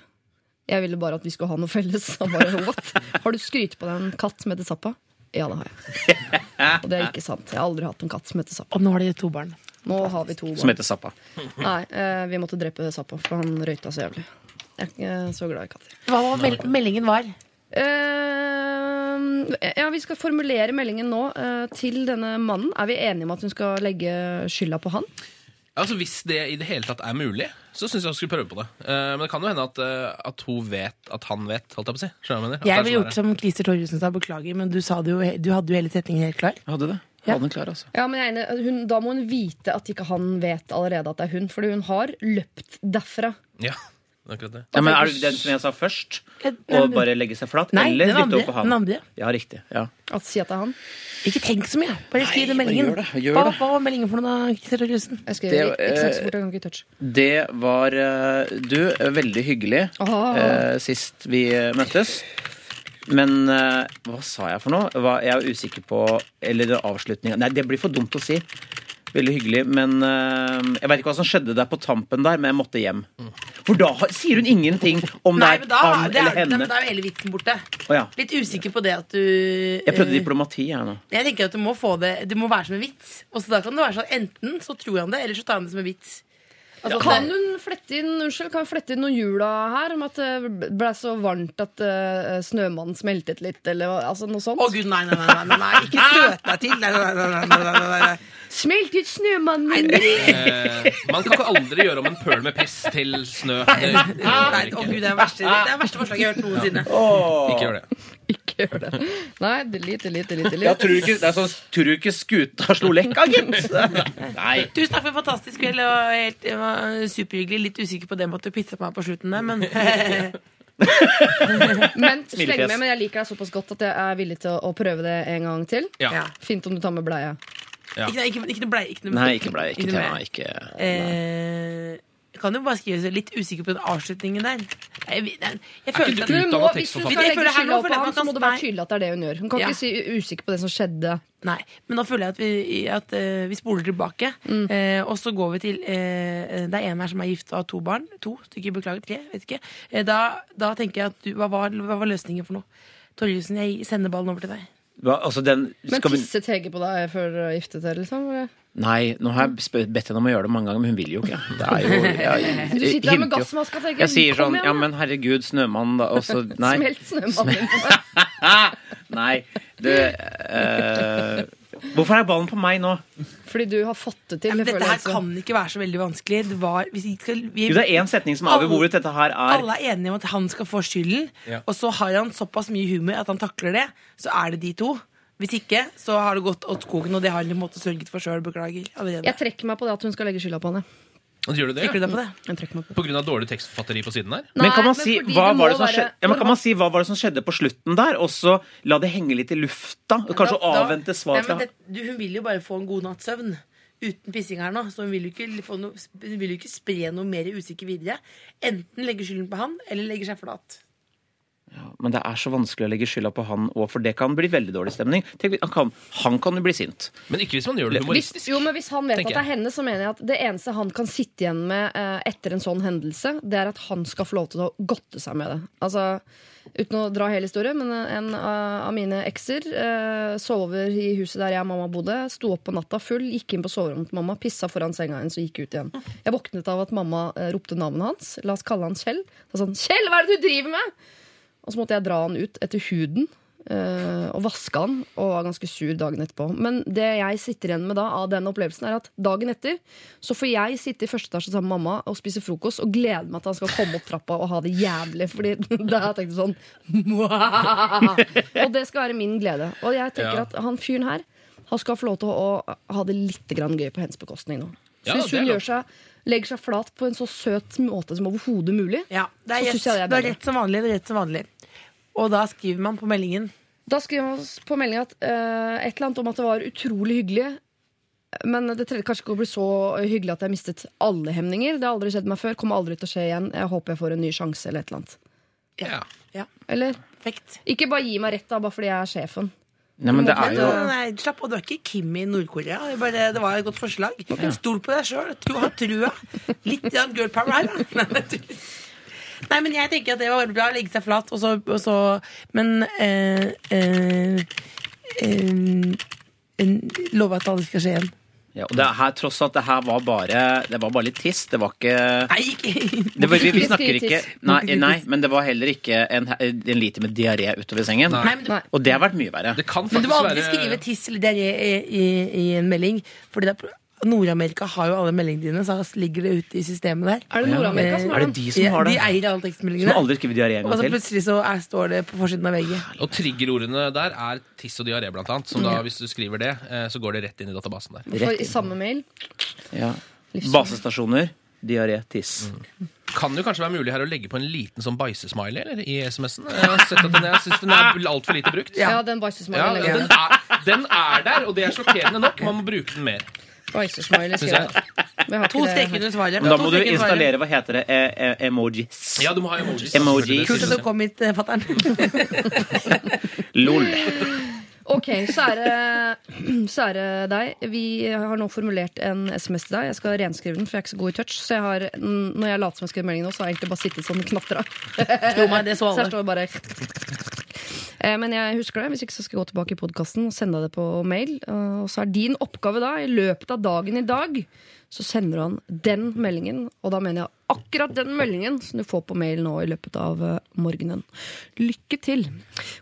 Jeg ville bare at vi skulle ha noe felles. Bare, What? Har du skrytt på deg en katt som heter Zappa? Ja, det har jeg. Og det er ikke sant. Jeg har aldri hatt en katt som heter Zappa. Og nå har de to barn. Nå har vi to Som heter Zappa. Nei, eh, vi måtte drepe Zappa, for han røyta så jævlig. Jeg er ikke så glad i katter. Hva var mel meldingen var? Uh, ja, Vi skal formulere meldingen nå uh, til denne mannen. Er vi enige om at hun skal legge skylda på han? Altså Hvis det i det hele tatt er mulig, så syns jeg hun skulle prøve på det. Uh, men det kan jo hende at, at hun vet at han vet, holdt jeg på å si. Skjønner jeg mener? Jeg ville sånn gjort som Christer Torjussen sa, beklager, men du, sa det jo, du hadde jo hele setningen helt klar. Hadde det. Ja. Hadde den klar, altså. Ja, men jeg enig. Hun, Da må hun vite at ikke han vet allerede at det er hun. Fordi hun har løpt derfra. Ja, akkurat det. Ja, men Er det den som jeg sa først? Og bare legge seg flat? Nei, eller den dytte opp på han? den andre. Ja, riktig. Ja. At si at det er han. Ikke tenk så mye. Bare skriv den meldingen. gjør det, gjør hva, det. hva var meldingen for noe, da? Christer Torjussen? Jeg skrev Det, ikke sant så eh, fort, jeg kan ikke touch. Det var eh, du, eh, veldig hyggelig eh, sist vi eh, møttes. Men eh, hva sa jeg for noe? Hva, jeg er usikker på Eller det avslutninga Nei, det blir for dumt å si. Veldig hyggelig, men eh, Jeg vet ikke hva som skjedde der på tampen der, men jeg måtte hjem. For da sier hun ingenting om Nei, det er han det er, eller henne. men da er jo hele vitsen borte. Oh, ja. Litt usikker på det at du Jeg prøvde eh, diplomati, jeg nå. Jeg tenker at du må få det Det må være som en vits. Og så da kan det være sånn Enten så tror han det, eller så tar han det som en vits. Altså, Kan hun flette inn unnskyld, kan hun flette inn noen jula her om at det ble så varmt at uh, snømannen smeltet litt, eller altså noe sånt? Å gud, nei, nei, nei, nei, nei, ikke støt deg til. Nei, nei, nei, nei, nei, nei. Smeltet snømannen min! det- Eh, man kan ikke aldri gjøre om en pøl med piss til snø. Det, nei, å gud, det er verste, det er verste forslaget jeg har hørt noensinne. ikke gjør det. Ikke gjør det. Nei, delete, delete, delete. Ja, tror, du ikke, det er sånn, tror du ikke skuta slo lekka, gitt? Nei. Tusen takk for en fantastisk kveld. Og helt, det var superhyggelig. Litt usikker på det med at du pissa på meg på slutten der, men Men sleng med, men jeg liker deg såpass godt at jeg er villig til å, å prøve det en gang til. Ja. ja. Fint om du tar med bleie. Ja. Ikke, ikke, ikke noe bleie. Ikke noe, Nei, ikke bleie. Ikke noe tema. ikke, Ikke Eh, jeg kan jo bare skrive så litt usikker på den avslutningen der. Jeg, jeg, jeg ikke føler du at hun må, hvis du skal legge skylda på ham, så må det være tydelig at det er det hun gjør. Hun kan Ja. ikke si usikker på det som skjedde. Nei, men da føler jeg at vi, at, uh, vi spoler tilbake. Mm. Uh, og så går vi til uh, Det er en her som er gift og har to barn. To stykker, beklager. Tre, vet ikke. Da, da tenker jeg at du Hva var, hva var løsningen for noe? Torjussen, jeg sender ballen over til deg. Hva, altså den, Men skal vi, tisset Hege på deg før dere giftet dere? Liksom? eller? Nei, nå har jeg bedt henne om å gjøre det mange ganger, men hun vil jo ikke. Det er jo, jeg, Du sitter der med gassmaska og tenker Jeg sier sånn Ja, men herregud, snømannen, da. Og så Nei. Smelt snømannen på meg. Nei. Du uh, Hvorfor er ballen på meg nå? Fordi du har fått det til. Ja, men dette her kan ikke være så veldig vanskelig. Det var, hvis vi skal, vi, Jo, det er én setning som avgjør hvorvidt dette her er alle er enige om at han skal få skylden, Ja. og så har han såpass mye humor at han takler det. Så er det de to. Hvis ikke, så har det gått åt skogen, og det har en måte sørget for sjøl. Beklager. allerede. Jeg trekker meg på det at hun skal legge skylda på henne. Og Gjør du det? Trekker du deg på det? Jeg trekker meg på det. På grunn av dårlig tekstforfatteri på siden der? Men kan man si men hva var det som være- skjedde ja, men kan man si hva var det som skjedde på slutten der, og så la det henge litt i lufta? Og Kanskje Da- da- avvente Nei, svar fra Hun vil jo bare få en god natts søvn uten pissing her nå. Så hun vil jo ikke, få noe, hun vil jo ikke spre noe mer usikker videre. Enten legge skylden på han, eller legge seg flat. Men det er så vanskelig å legge skylda på han òg, for det kan bli veldig dårlig stemning. Tenk, han, kan, han kan jo bli sint. Men ikke hvis man gjør det Hvis, humoristisk. jo, men hvis han vet at det er henne, så mener jeg at det eneste han kan sitte igjen med eh, etter en sånn hendelse, det er at han skal få lov til å godte seg med det. Altså, Uten å dra hele historien, men en av av mine ekser eh, sover i huset der jeg og mamma bodde. Sto opp på natta full, gikk inn på soverommet til mamma, pissa foran senga hennes og gikk ut igjen. Jeg våknet av at mamma eh, ropte navnet hans. La oss kalle han Kjell. Så sånn, Kjell, hva er det du driver med? Og så måtte jeg dra han ut etter huden uh, og vaske han, og var ganske sur dagen etterpå. Men det jeg sitter igjen med da av den opplevelsen, er at dagen etter så får jeg sitte i første etasje sammen med mamma og spise frokost og glede meg til han skal komme opp trappa og ha det jævlig. Fordi da har jeg tenkt sånn! Og det skal være min glede. Og jeg tenker Ja. at han fyren her han skal få lov til å ha det litt grann gøy på hennes bekostning nå. Så hvis hun gjør seg, legger seg flat på en så søt måte som overhodet mulig, Ja, det er, Så rett, synes jeg det er det er rett som vanlig. Det er rett som vanlig. Og da skriver man på meldingen Da skriver man på meldingen at uh, et eller annet om at det var utrolig hyggelig. Men det trengte kanskje ikke å bli så hyggelig at jeg mistet alle hemninger. Det har aldri skjedd meg før, kommer aldri til å skje igjen. Jeg håper jeg får en ny sjanse eller et eller annet. Ja. Ja, Eller perfekt. ikke bare gi meg rett da, bare fordi jeg er sjefen. Nei, men det er jo nei, slapp av, du er ikke Kim i Nord-Korea. Det, bare- det var et godt forslag. Stol på deg sjøl. Ha trua. Litt av girl power her, da. Du- Nei, men jeg tenker at det var bra å legge seg flat, og så, og så Men eh, eh, eh, Love at det aldri skal skje igjen. Ja, og det her, Tross at det her var bare Det var bare litt tiss. Det var ikke Nei, det var, vi, vi snakker ikke nei, nei, men det var heller ikke en, en liter med diaré utover sengen. Nei. Nei. Og det har vært mye verre. Det kan men du må aldri være skrive tiss eller diaré i, i, i en melding. Fordi det er, Nord-Amerika har jo alle meldingene dine, så ligger det ute i systemet der. Er det Nord-Amerika som Er har det den? de som har De eier alle Som aldri skriver diaré en Og så plutselig så er, står det på forsiden av VG. Og triggerordene der er tiss og diaré, blant annet. Som da, hvis du skriver det, eh, så går det rett inn i databasen der. For I samme mail. Ja. Basestasjoner, diaré, tiss. kan jo kanskje være mulig her å legge på en liten sånn bæsjesmiley eller, i SMS-en. Jeg har sett at den, jeg synes den er altfor lite brukt. Ja, den bæsjesmileyen Ja, den, er, den er der, og det er sjokkerende nok. Man må bruke den mer. Jeg To det streker under svaret. Men da må du installere hva heter det, e e emojis. Ja, du må ha emojis. Emojis. Kult at du kom hit, eh, fatter'n. Lol. Ok, kjære, kjære deg. Vi har nå formulert en SMS til deg. Jeg skal renskrive den, for jeg er ikke så god i touch. Så jeg har, når jeg later som jeg skriver meldingen nå, så har jeg egentlig bare sittet sånn knatra. Det så Så jeg alle. står bare Eh, Men jeg husker det. Hvis ikke så skal jeg gå tilbake i podkasten og sende deg det på mail. Eh, Og så er din oppgave da, i løpet av dagen i dag, så sender du han den meldingen. Og da mener jeg akkurat den meldingen som du får på mail nå i løpet av eh, morgenen. Lykke til.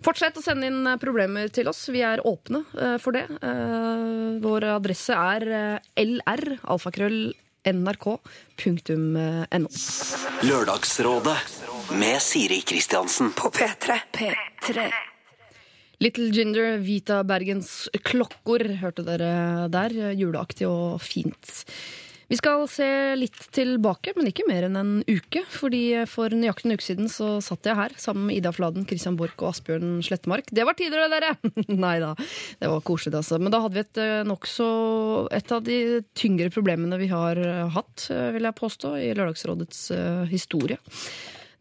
Fortsett å sende inn eh, problemer til oss. Vi er åpne eh, for det. Eh, Vår adresse er eh, lr, alfakrøll, nrk.no. Lørdagsrådet med Siri Kristiansen. På P3. P3. Little Ginger, Vita Bergens klokkor, hørte dere der. Juleaktig og fint. Vi skal se litt tilbake, men ikke mer enn en uke. fordi For nøyaktig en uke siden så satt jeg her sammen med Ida Fladen, Christian Borch og Asbjørn Slettemark. Det var tider, det, dere! Nei da, det var koselig, altså. Men da hadde vi et eh, nokså Et av de tyngre problemene vi har hatt, eh, vil jeg påstå, i Lørdagsrådets eh, historie.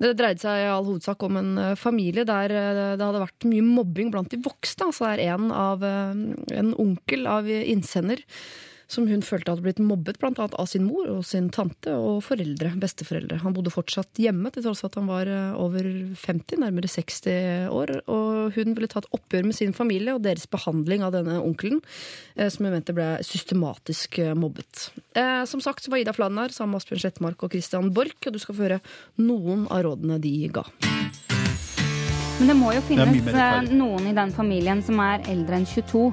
Det dreide seg i all hovedsak om en eh, familie der eh, det hadde vært mye mobbing blant de voksne. Altså det er en, av, eh, en onkel av innsender som hun følte hadde blitt mobbet blant annet av sin mor og sin tante og foreldre, besteforeldre. Han bodde fortsatt hjemme til tross for at han var eh, over 50, nærmere 60 år. Og hun ville ta et oppgjør med sin familie og deres behandling av denne onkelen, eh, som hun mente ble systematisk eh, mobbet. Eh, Som sagt var Ida Fladen her sammen med Asbjørn Slettmark og Christian Borch, og du skal få høre noen av rådene de ga. Men det må jo finnes noen i den familien som er eldre enn 22,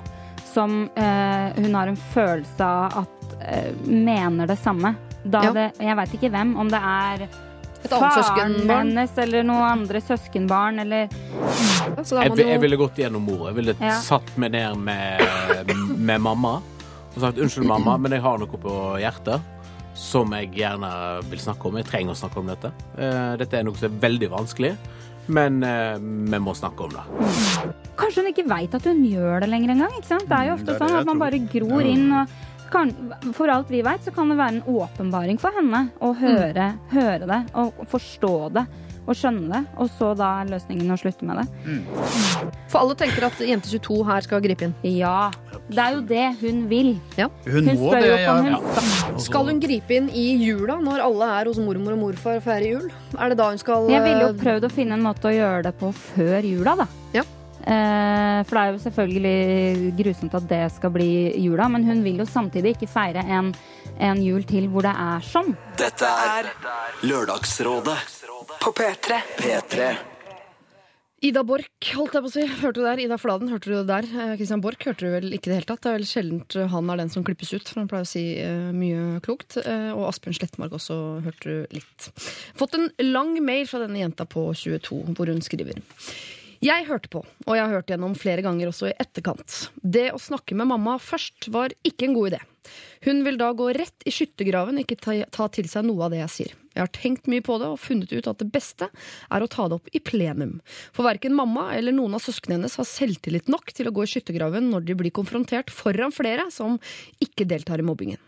som eh, hun har en følelse av at eh, mener det samme. Da Ja. det, jeg veit ikke hvem, om det er faren hennes eller noen andre søskenbarn eller Så Jeg, jeg ville gått gjennom mor. Jeg ville Ja. satt meg ned med, med mamma og sagt unnskyld, mamma, men jeg har noe på hjertet som jeg gjerne vil snakke om. Jeg trenger å snakke om dette. Eh, Dette er noe som er veldig vanskelig, men eh, vi må snakke om det. Kanskje hun ikke veit at hun gjør det lenger engang. Det er jo Mm, ofte det er det sånn jeg at man tror. bare gror inn og kan, For alt vi veit, så kan det være en åpenbaring for henne å høre, høre det og forstå det og skjønne det, og så da er løsningen å slutte med det. For alle tenker at jente 22 her skal gripe inn. Ja. Det er jo det hun vil. Hun Hun spør jo ja. om hun skal Skal hun gripe inn i jula når alle er hos mormor og morfar og feirer jul? Er det da hun skal Jeg ville jo eh, prøvd å finne en måte å gjøre det på før jula, da. Ja. Eh, for det er jo selvfølgelig grusomt at det skal bli jula, men hun vil jo samtidig ikke feire en, en jul til hvor det er sånn. Dette er Lørdagsrådet På P3. P3. Ida Borch, holdt jeg på å si. Hørte du der? Ida Fladen, hørte du det der? Eh, Christian Borch hørte du vel ikke i det hele tatt? Det er vel sjeldent eh, han er den som klippes ut, for han pleier å si eh, mye klokt. Og Asbjørn Slettmark også hørte du litt. Fått en lang mail fra denne jenta på 22, hvor hun skriver. Jeg hørte på, og jeg har hørt gjennom flere ganger også i etterkant. Det å snakke med mamma først var ikke en god idé. Hun vil da gå rett i skyttergraven og ikke ta, ta til seg noe av det jeg sier. Jeg har tenkt mye på det og funnet ut at det beste er å ta det opp i plenum. For verken mamma eller noen av søsknene hennes har selvtillit nok til å gå i skyttergraven når de blir konfrontert foran flere som ikke deltar i mobbingen.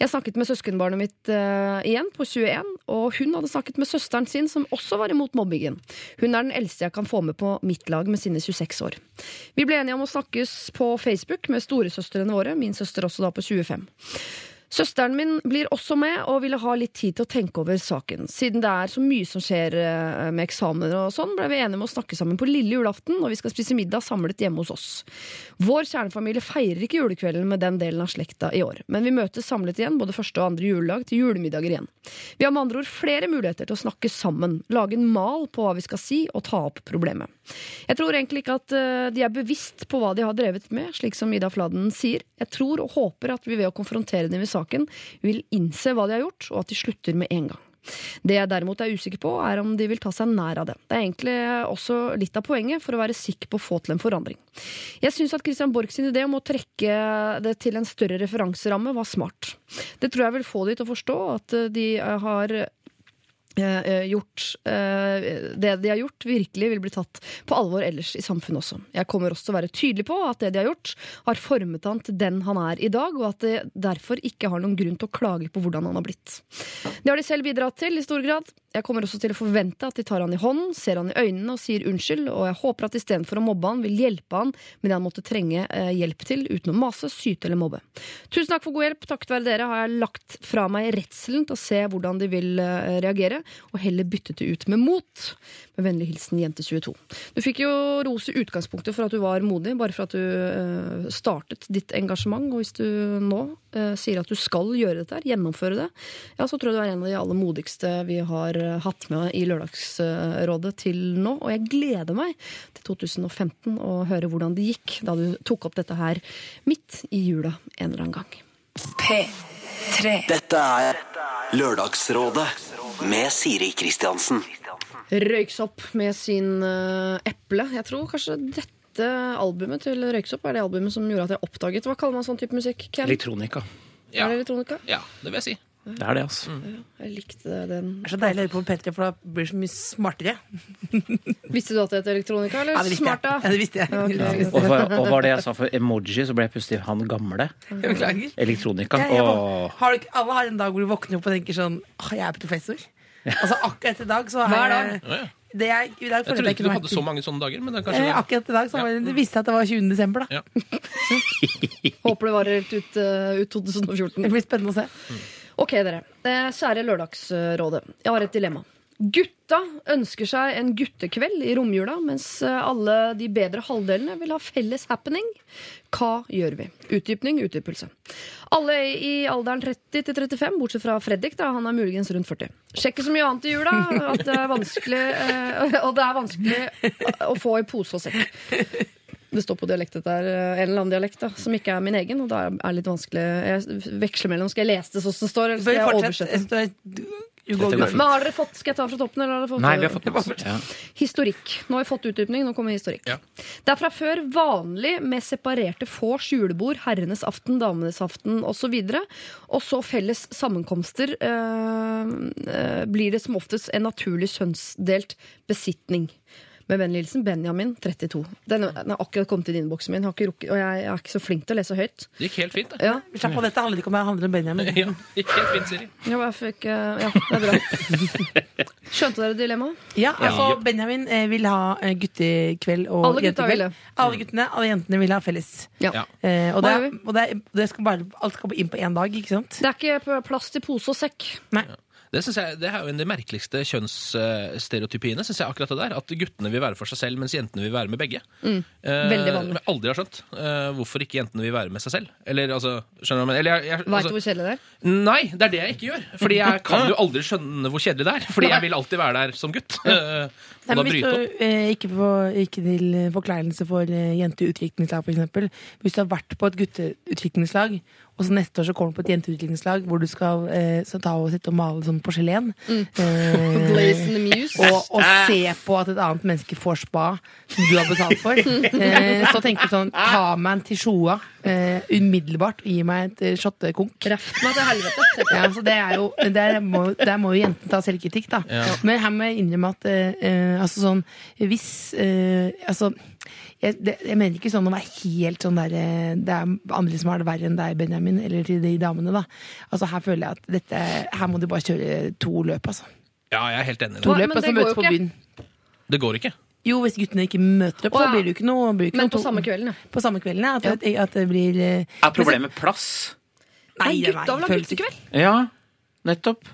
Jeg snakket med søskenbarnet mitt uh, igjen, på 21, og hun hadde snakket med søsteren sin, som også var imot mobbingen. Hun er den eldste jeg kan få med på mitt lag med sine 26 år. Vi ble enige om å snakkes på Facebook med storesøstrene våre, min søster også da på 25. Søsteren min blir også med og ville ha litt tid til å tenke over saken. Siden det er så mye som skjer eh, med eksamener og sånn, ble vi enige om å snakke sammen på lille julaften når vi skal spise middag samlet hjemme hos oss. Vår kjernefamilie feirer ikke julekvelden med den delen av slekta i år, men vi møtes samlet igjen både første og andre juledag til julemiddager igjen. Vi har med andre ord flere muligheter til å snakke sammen, lage en mal på hva vi skal si og ta opp problemet. Jeg tror egentlig ikke at eh, de er bevisst på hva de har drevet med, slik som Ida Fladen sier. Jeg tror og håper at vi ved å konfrontere dem i saken vil innse hva de har gjort, og at de slutter med en gang. Det jeg derimot er usikker på, er om de vil ta seg nær av det. Det er egentlig også litt av poenget for å være sikker på å få til en forandring. Jeg syns at Christian Borch sin idé om å trekke det til en større referanseramme var smart. Det tror jeg vil få de til å forstå at de har gjort eh, Det de har gjort, virkelig vil bli tatt på alvor ellers i samfunnet også. Jeg kommer også til å være tydelig på at det de har gjort, har formet han til den han er i dag, og at det derfor ikke har noen grunn til å klage på hvordan han har blitt. Det har de selv bidratt til i stor grad. Jeg kommer også til å forvente at de tar han i hånden, ser han i øynene og sier unnskyld, og jeg håper at istedenfor å mobbe han, vil hjelpe han med det han måtte trenge eh, hjelp til, uten å mase, syte eller mobbe. Tusen takk for god hjelp. Takket være dere har jeg lagt fra meg redselen til å se hvordan de vil eh, reagere, og heller byttet det ut med mot. Med vennlig hilsen Jente22. Du fikk jo ros i utgangspunktet for at du var modig, bare for at du eh, startet ditt engasjement, og hvis du nå eh, sier at du skal gjøre dette gjennomføre det, ja, så tror jeg du er en av de aller modigste vi har eh, hatt med i Lørdagsrådet til nå. Og jeg gleder meg til 2015 å høre hvordan det gikk da du tok opp dette her midt i jula en eller annen gang. P3. Dette er Lørdagsrådet med Siri Kristiansen. Røyksopp med sin uh, Eple. Jeg tror kanskje dette albumet til Røyksopp er det albumet som gjorde at jeg oppdaget Hva kaller man sånn type musikk? Ken? Elektronika. Ja. Er det elektronika? ja, det vil jeg si. Det er det, altså. Jeg likte den. Det er så deilig å høre på Petter, for da blir det så mye smartere. Visste du at det het elektronika, eller Ja, det visste jeg. Ja, det visste jeg. Ja, ok. Og, var, og var det jeg sa for emoji, så ble jeg plutselig han gamle. Jeg beklager. Elektronika. Ja, jeg, har du alle har en dag hvor du våkner opp og tenker sånn Åh, jeg er professor. Altså Akkurat i dag så har Hver jeg ja. det er, i dag Jeg trodde ikke du hadde så mange sånne dager, men det kanskje Eh. Akkurat i dag så var det, det visste jeg at det var 20. desember. da Ja. Håper det varer helt ut, eh, ut 2014. Det blir spennende å se. Ok, dere. Eh, Kjære Lørdagsrådet. Jeg har et dilemma. Gutta ønsker seg en guttekveld i romjula, mens eh, alle de bedre halvdelene vil ha felles happening. Hva gjør vi? Utdypning, utdypelse. Alle i alderen 30 til 35, bortsett fra Fredrik, da, han er muligens rundt 40. Sjekker så mye annet i jula at det er vanskelig, eh, og det er vanskelig å få i pose og sekk. Det står på dialekt dette er eh, en eller annen dialekt da, som ikke er min egen. Og da er det litt vanskelig Jeg veksler mellom Skal jeg lese det sånn som det står, eller skal jeg oversette? Fint. Men har dere fått, Skal jeg ta fra toppen? Eller har dere fått, Nei, vi har fått det bort. Ja. Historikk. Nå har vi fått utdypning, nå kommer historikk. Ja. Det er fra før vanlig med separerte vors julebord, herrenes aften, damenes aften osv. Og så felles sammenkomster øh, øh, blir det som oftest en naturlig kjønnsdelt besitning. Med vennligheten Benjamin, 32. Den, den har akkurat kommet inn i innboksen min, har ikke rukket, og jeg er ikke så flink til å lese høyt. Det gikk helt fint, det. Ja, Slapp av, dette handler ikke om meg, handler om Benjamin. Ja, gikk helt fint, Siri. ja, jeg fikk, eh, ja det er bra. Skjønte dere dilemmaet? Ja, altså Benjamin eh, vil ha eh, guttekveld og Alle jentekveld. Alle guttene, alle jentene vil ha felles. Ja. Ja. Eh, og det, og det, det skal bare, alt skal inn på én dag, ikke sant? Det er ikke plass til pose og sekk. Nei. Det, jeg, det er jo en av de merkeligste kjønnsstereotypiene. Synes jeg akkurat det der, At guttene vil være for seg selv, mens jentene vil være med begge. Eh, Mm. Veldig vanlig. Jeg aldri har skjønt eh, hvorfor ikke jentene vil være med seg selv. Eller altså, skjønner du mener? Eller, jeg, jeg, Vet altså, du hvor kjedelig det er? Nei, det er det jeg ikke gjør. Fordi jeg kan jo aldri skjønne hvor kjedelig det er. Fordi jeg vil alltid være der som gutt. Eh, Nei, men hvis du, eh, ikke, for, ikke til forkleinelse for eh, jenteutviklingslag, f.eks. Hvis du har vært på et gutteutviklingslag, og så neste år så kommer du på et jenteutviklingslag hvor du skal eh, så ta og sitte og male sånn porselen, Mm. eh, Blaze in the Muse. og, og se på at et annet menneske får spa som du har betalt for, eh, så tenker du sånn Ta meg en tisjoa eh, umiddelbart og gi meg et eh, shottekonk. Reft meg til helvete. Ja, så det er jo, der, må, der må jo jenten ta selvkritikk, da. Ja. Men her må jeg innrømme at eh, eh, altså sånn Hvis eh, Altså jeg, det, jeg mener ikke sånn å være helt sånn der eh, Det er andre som har det verre enn deg, Benjamin, eller til de damene, da. Altså Her føler jeg at dette Her må de bare kjøre to løp, altså. Ja, jeg er helt enig. To løp, altså det møtes på byen. Det går ikke. Jo, hvis guttene ikke møter opp, så blir det jo ikke noe, blir ikke Men noe på to- samme kvelden, ja. På samme kvelden, ja. At, det- at det blir eh, Er problemet plass? Nei, gutta vil ha guttekveld. Ja, nettopp.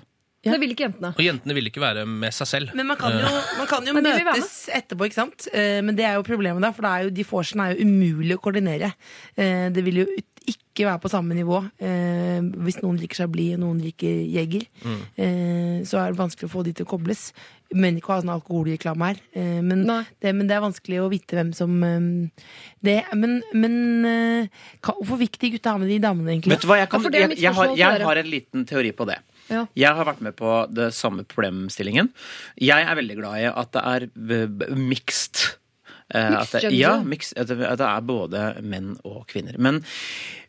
Ja. Det vil ikke jentene. Og jentene vil ikke være med seg selv. Men man kan jo, man kan jo møtes etterpå, ikke sant? Eh, Men det er jo problemet da, for det er jo, de vorsene er jo umulig å koordinere. Eh, Det vil jo ikke være på samme nivå eh, hvis noen liker seg blid og noen liker jeger. Mm. Eh, Så er det vanskelig å få de til å kobles. Men ikke å ha sånn alkoholreklame her. Eh, Men det, men det er vanskelig å vite hvem som eh, det, Men, men eh, hvorfor vil ikke de gutta ha med de damene, egentlig? Vet du hva, jeg, kan, Ja, for det jeg, jeg, har, jeg har en liten teori på det. Ja. Jeg har vært med på det samme problemstillingen. Jeg er veldig glad i at det er b- b- mixed. Eh, at det, ja, mixed, at, det, er både menn og kvinner. Men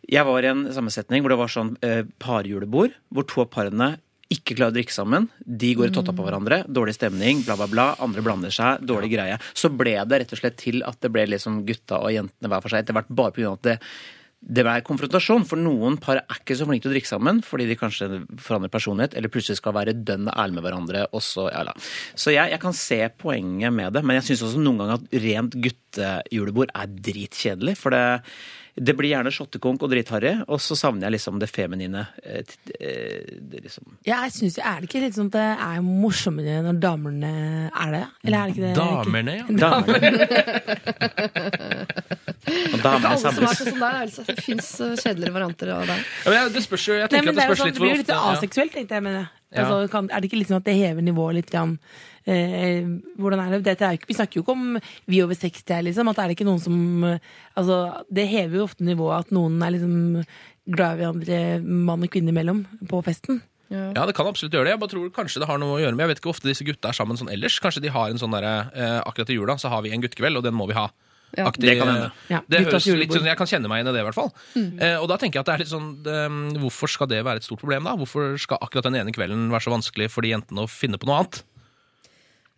jeg var i en sammensetning hvor det var sånn eh, parjulebord, hvor to av parene ikke klarer å drikke sammen. De går i totta på hverandre. Dårlig stemning, bla, bla, bla. Andre blander seg. Dårlig greie. Så ble det rett og slett til at det ble liksom gutta og jentene hver for seg etter hvert bare pga. at det det er konfrontasjon, for noen par er ikke så flinke til å drikke sammen fordi de kanskje forandrer personlighet, eller plutselig skal være dønn ærlige med hverandre. Og så, ja, la. så jeg, jeg kan se poenget med det, men jeg syns også noen ganger at rent guttejulebord er dritkjedelig. For det, det blir gjerne shottekonk og dritharry, og så savner jeg liksom det feminine. eh, eh, Det liksom. Ja, jeg synes, Er det ikke litt sånn at det er morsommere når damene er det? Eller er det ikke det? Damerne, ja. Damer. Damene er samles. sånn der. Det fins kjedeligere varianter av deg. Ja, men jeg- det spørs jo Jeg Nei, tenker at det, det er spørs sånn, litt det blir jo litt ofte aseksuelt, tenkte jeg. mener Ja. altså, kan, er det ikke litt sånn at det hever nivået litt? Grann? Eh, hvordan er det? Dette er jo ikke, vi snakker jo ikke om vi over 60 her, liksom. At er det ikke noen som eh, Altså, det hever jo ofte nivået at noen er liksom glad i hverandre, mann og kvinne imellom, på festen. Ja, det kan absolutt gjøre det. Jeg bare tror kanskje det har noe å gjøre med Jeg vet ikke hvor ofte disse gutta er sammen sånn ellers. Kanskje de har en sånn derre eh, Akkurat i jula så har vi en guttekveld, og den må vi ha. Ja, det kan hende. Ja, det høres litt sånn, Jeg kan kjenne meg igjen i det, i hvert fall. Eh, og da tenker jeg at det er litt sånn um, Hvorfor skal det være et stort problem, da? Hvorfor skal akkurat den ene kvelden være så vanskelig for de jentene å finne på noe annet?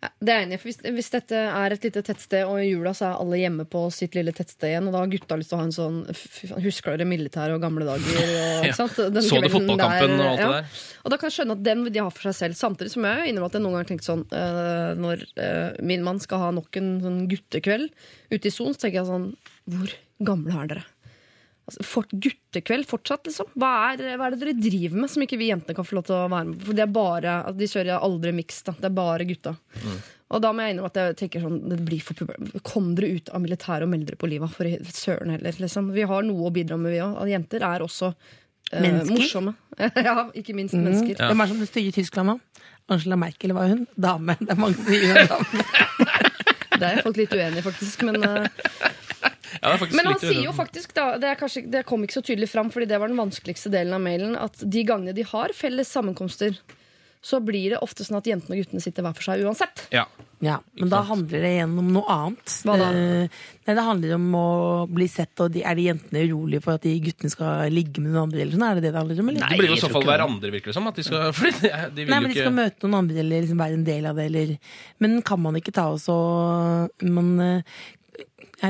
Ja, Det er enig for hvis, hvis dette er et lite tettsted, og i jula så er alle hjemme på sitt lille tettsted igjen, og da har gutta lyst til å ha en sånn fy faen, Husker dere militæret og gamle dager? Og? Den Så du fotballkampen fotballkampen og alt det ja. der? Og da kan jeg skjønne at den vil de ha for seg selv. Samtidig som jeg innrømmer at jeg noen ganger har tenkt sånn eh, Når eh, min mann skal ha nok en sånn guttekveld ute i Son, så tenker jeg sånn Hvor gamle er dere? Altså, fort, guttekveld fortsatt, liksom? Hva er, hva er det dere driver med som ikke vi jentene kan få lov til å være med på? For det er bare, at De kjører aldri miks. Det er bare gutta. Og da må jeg innrømme at jeg tenker sånn det blir for. Kom dere ut av militæret og meld dere på livet. For søren heller. Liksom. Vi har noe å bidra med, vi òg. Jenter er også eh, Mennesker. morsomme. ja, ikke minst mennesker. Hvem er som det stygge i Tyskland nå? Angela Merkel var hun? Dame. Det er mange som sier hun er dame. Det er folk litt uenige, faktisk. Men, eh, Ja, men han sier jo faktisk, da, det, er kanskje, det kom ikke så tydelig fram, fordi det var den vanskeligste delen av mailen, at de gangene de har felles sammenkomster, så blir det ofte sånn at jentene og guttene sitter hver for seg uansett. Ja. Ja, men da handler det igjen om noe annet. Hva da? Eh, nei, det handler om å bli sett, og de, er de jentene urolige for at de guttene skal ligge med noen andre? Eller sånn? Er det det det handler om? Eller? Det blir jo i så fall hverandre, virker det som. At de skal, fordi de, de vil Nei, men de ikke skal møte noen andre eller liksom være en del av det, eller Men kan man ikke ta oss og Man, eh,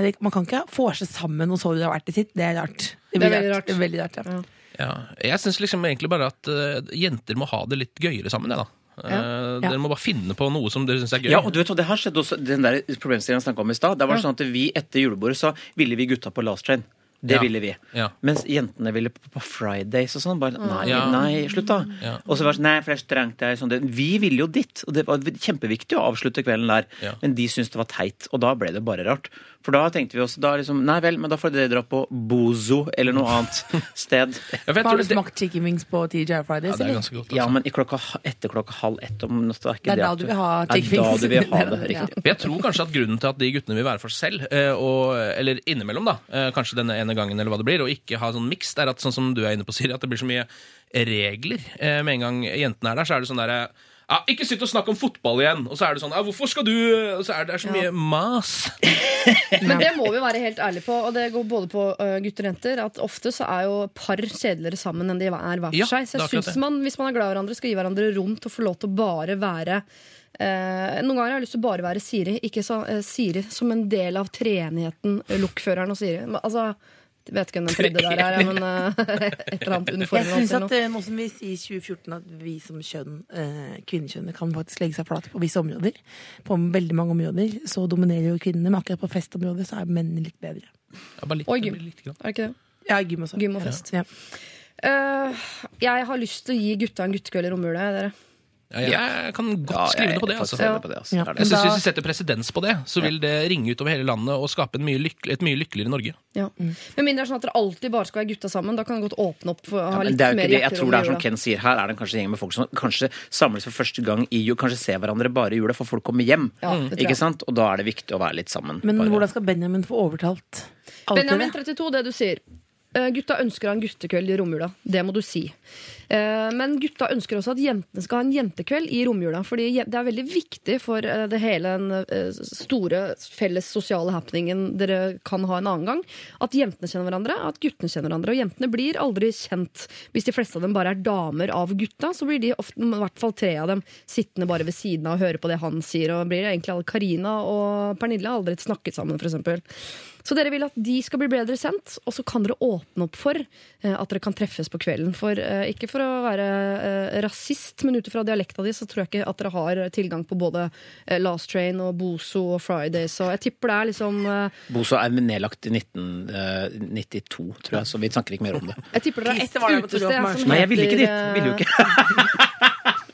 det, man kan ikke få seg sammen og så det har vært i sitt. Det er rart. Det er blir veldig rart. rart. er veldig rart, ja. Ja, jeg syns liksom egentlig bare at uh, jenter må ha det litt gøyere sammen, jeg, da. Ja. Ja. Dere må bare finne på noe som dere syns er gøy. Ja, og du vet hva, det har skjedd også, den der problemstillingen jeg snakka om i stad. Det var sånn at vi etter julebordet så ville vi gutta på Last Train. Det Ja. ville vi. Ja. Mens jentene ville på, på Fridays og sånn. Bare nei, Ja. nei, slutt da. Ja. Og så var det sånn, nei, for det er strengt. Det er sånn, det. Vi ville jo dit. Og det var kjempeviktig å avslutte kvelden der. Ja. Men de syntes det var teit. Og da ble det bare rart. For da tenkte vi også da liksom, nei vel, men da får dere dra på Bozo eller noe annet sted. Ja, Har du smakt chicken wings på TGI Fridays? ja, det er ganske godt. Ja, Altså. men i klokka, etter klokka halv ett om natta er ikke Det er da du vil ha Det er da du vil ha det, Ja. riktig. Jeg tror kanskje at grunnen til at de guttene vil være for seg selv, eh, og, eller innimellom, da, eh, kanskje denne ene gangen eller hva det blir, og ikke ha sånn mix, det er at sånn som du er inne på, Siri, at det blir så mye regler. Eh, Med en gang jentene er der, så er det sånn derre ja, Ikke sitt og snakk om fotball igjen! Og så er det sånn ja, Hvorfor skal du Og så er det, det er så mye mas. Men det må vi være helt ærlige på, og det går både på gutter og jenter, at ofte så er jo par kjedeligere sammen enn de er hver for seg. Så jeg syns man, hvis man er glad i hverandre, skal gi hverandre rom til å få lov til å bare være eh, Noen ganger har jeg lyst til å bare være Siri, ikke så, eh, Siri som en del av treenigheten, eh, lokføreren og Siri. Men, altså, jeg vet ikke hvem den tredje der er, men uh, et eller annet Jeg uniform. synes eller at eh, nå som vi sier i 2014 at vi som kjønn, uh, kvinnekjønnet, kan faktisk legge seg flate på visse områder. På veldig mange områder så dominerer jo kvinnene, men akkurat på festområdet så er mennene litt bedre. Ja, bare litt, Og gym. litt. Er det ikke det? Ja, gym også. Gym og fest. Ja. Uh, jeg har lyst til å gi gutta en guttekveld i romjula, jeg, dere. Ja, jeg kan godt Ja, skrive under på det. er altså. på det, altså. Ja. Det det. Jeg synes Hvis vi setter presedens på det, så vil det ringe utover hele landet og skape en mye lykkelig, et mye lykkeligere Norge. Ja. Med mindre det er sånn at dere alltid bare skal være gutta sammen. Da kan det godt åpne opp for å ha litt det er jo mer det. Jeg tror det er som. Ken sier, her er det kanskje en gjeng med folk som kanskje samles for første gang i jul, kanskje ser hverandre bare i jula, for folk kommer hjem. Ikke sant? Og da er det viktig å være litt sammen. Men Bare- hvordan skal Benjamin få overtalt alle Benjamin 32, det du sier. Eh, Gutta ønsker å ha en guttekveld i romjula. Det må du si. Eh, Men gutta ønsker også at jentene skal ha en jentekveld i romjula. fordi det er veldig viktig for eh, det hele den store felles sosiale happeningen dere kan ha en annen gang, at jentene kjenner hverandre, at guttene kjenner hverandre. Og jentene blir aldri kjent hvis de fleste av dem bare er damer av gutta. Så blir de ofte, i hvert fall tre av dem sittende bare ved siden av og høre på det han sier. Og blir det egentlig alle Karina og Pernille aldri snakket sammen, f.eks. Så dere vil at de skal bli bedre sendt, og så kan dere åpne opp for eh, at dere kan treffes på kvelden. For eh, Ikke for å være eh, rasist, men ut ifra dialekta di så tror jeg ikke at dere har tilgang på både eh, Last Train og Bozo og Friday, så jeg tipper det er liksom eh, Boso er nedlagt i 1992, tror jeg, så vi snakker ikke mer om det. Jeg tipper det er ett utested som heter Nei, jeg ville ikke dit. Ville jo ikke.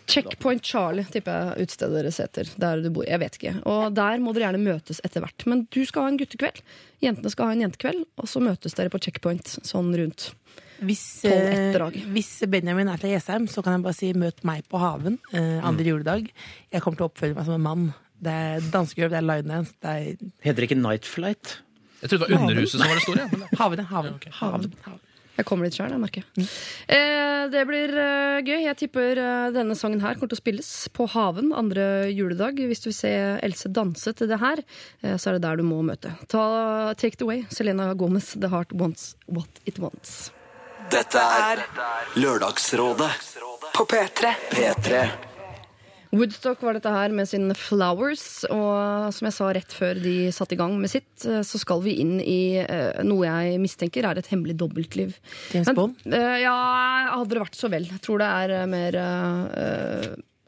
Checkpoint Charlie, tipper jeg utstedet deres heter. Der du bor. Jeg vet ikke. Og der må dere gjerne møtes etter hvert. Men du skal ha en guttekveld. Jentene skal ha en jentekveld. Og så møtes dere på checkpoint sånn rundt. Hvis, eh, hvis Benjamin er fra Jessheim, så kan jeg bare si møt meg på Haven eh, andre juledag. Jeg kommer til å oppføre meg som en mann. Det er dansegulv, det er linedance. Det er Heter det ikke Night Flight? Jeg trodde det var Underhuset som var det store. Men Haven, ja. Haven. haven. haven. Jeg kommer dit sjøl, jeg merker. Eh, det blir eh, gøy. Jeg tipper eh, denne sangen her kommer til å spilles på Haven andre juledag. Hvis du vil se Else danse til det her, eh, så er det der du må møte. Ta Take it away, Selena Gomez, The Heart Wants What It Wants. Dette er Lørdagsrådet På P3. P3. Woodstock var dette her med sin Flowers, og som jeg sa rett før de satte i gang med sitt, eh, så skal vi inn i eh, noe jeg mistenker er et hemmelig dobbeltliv. James Men, Bond? eh, ja, hadde det vært så vel. Jeg tror det er mer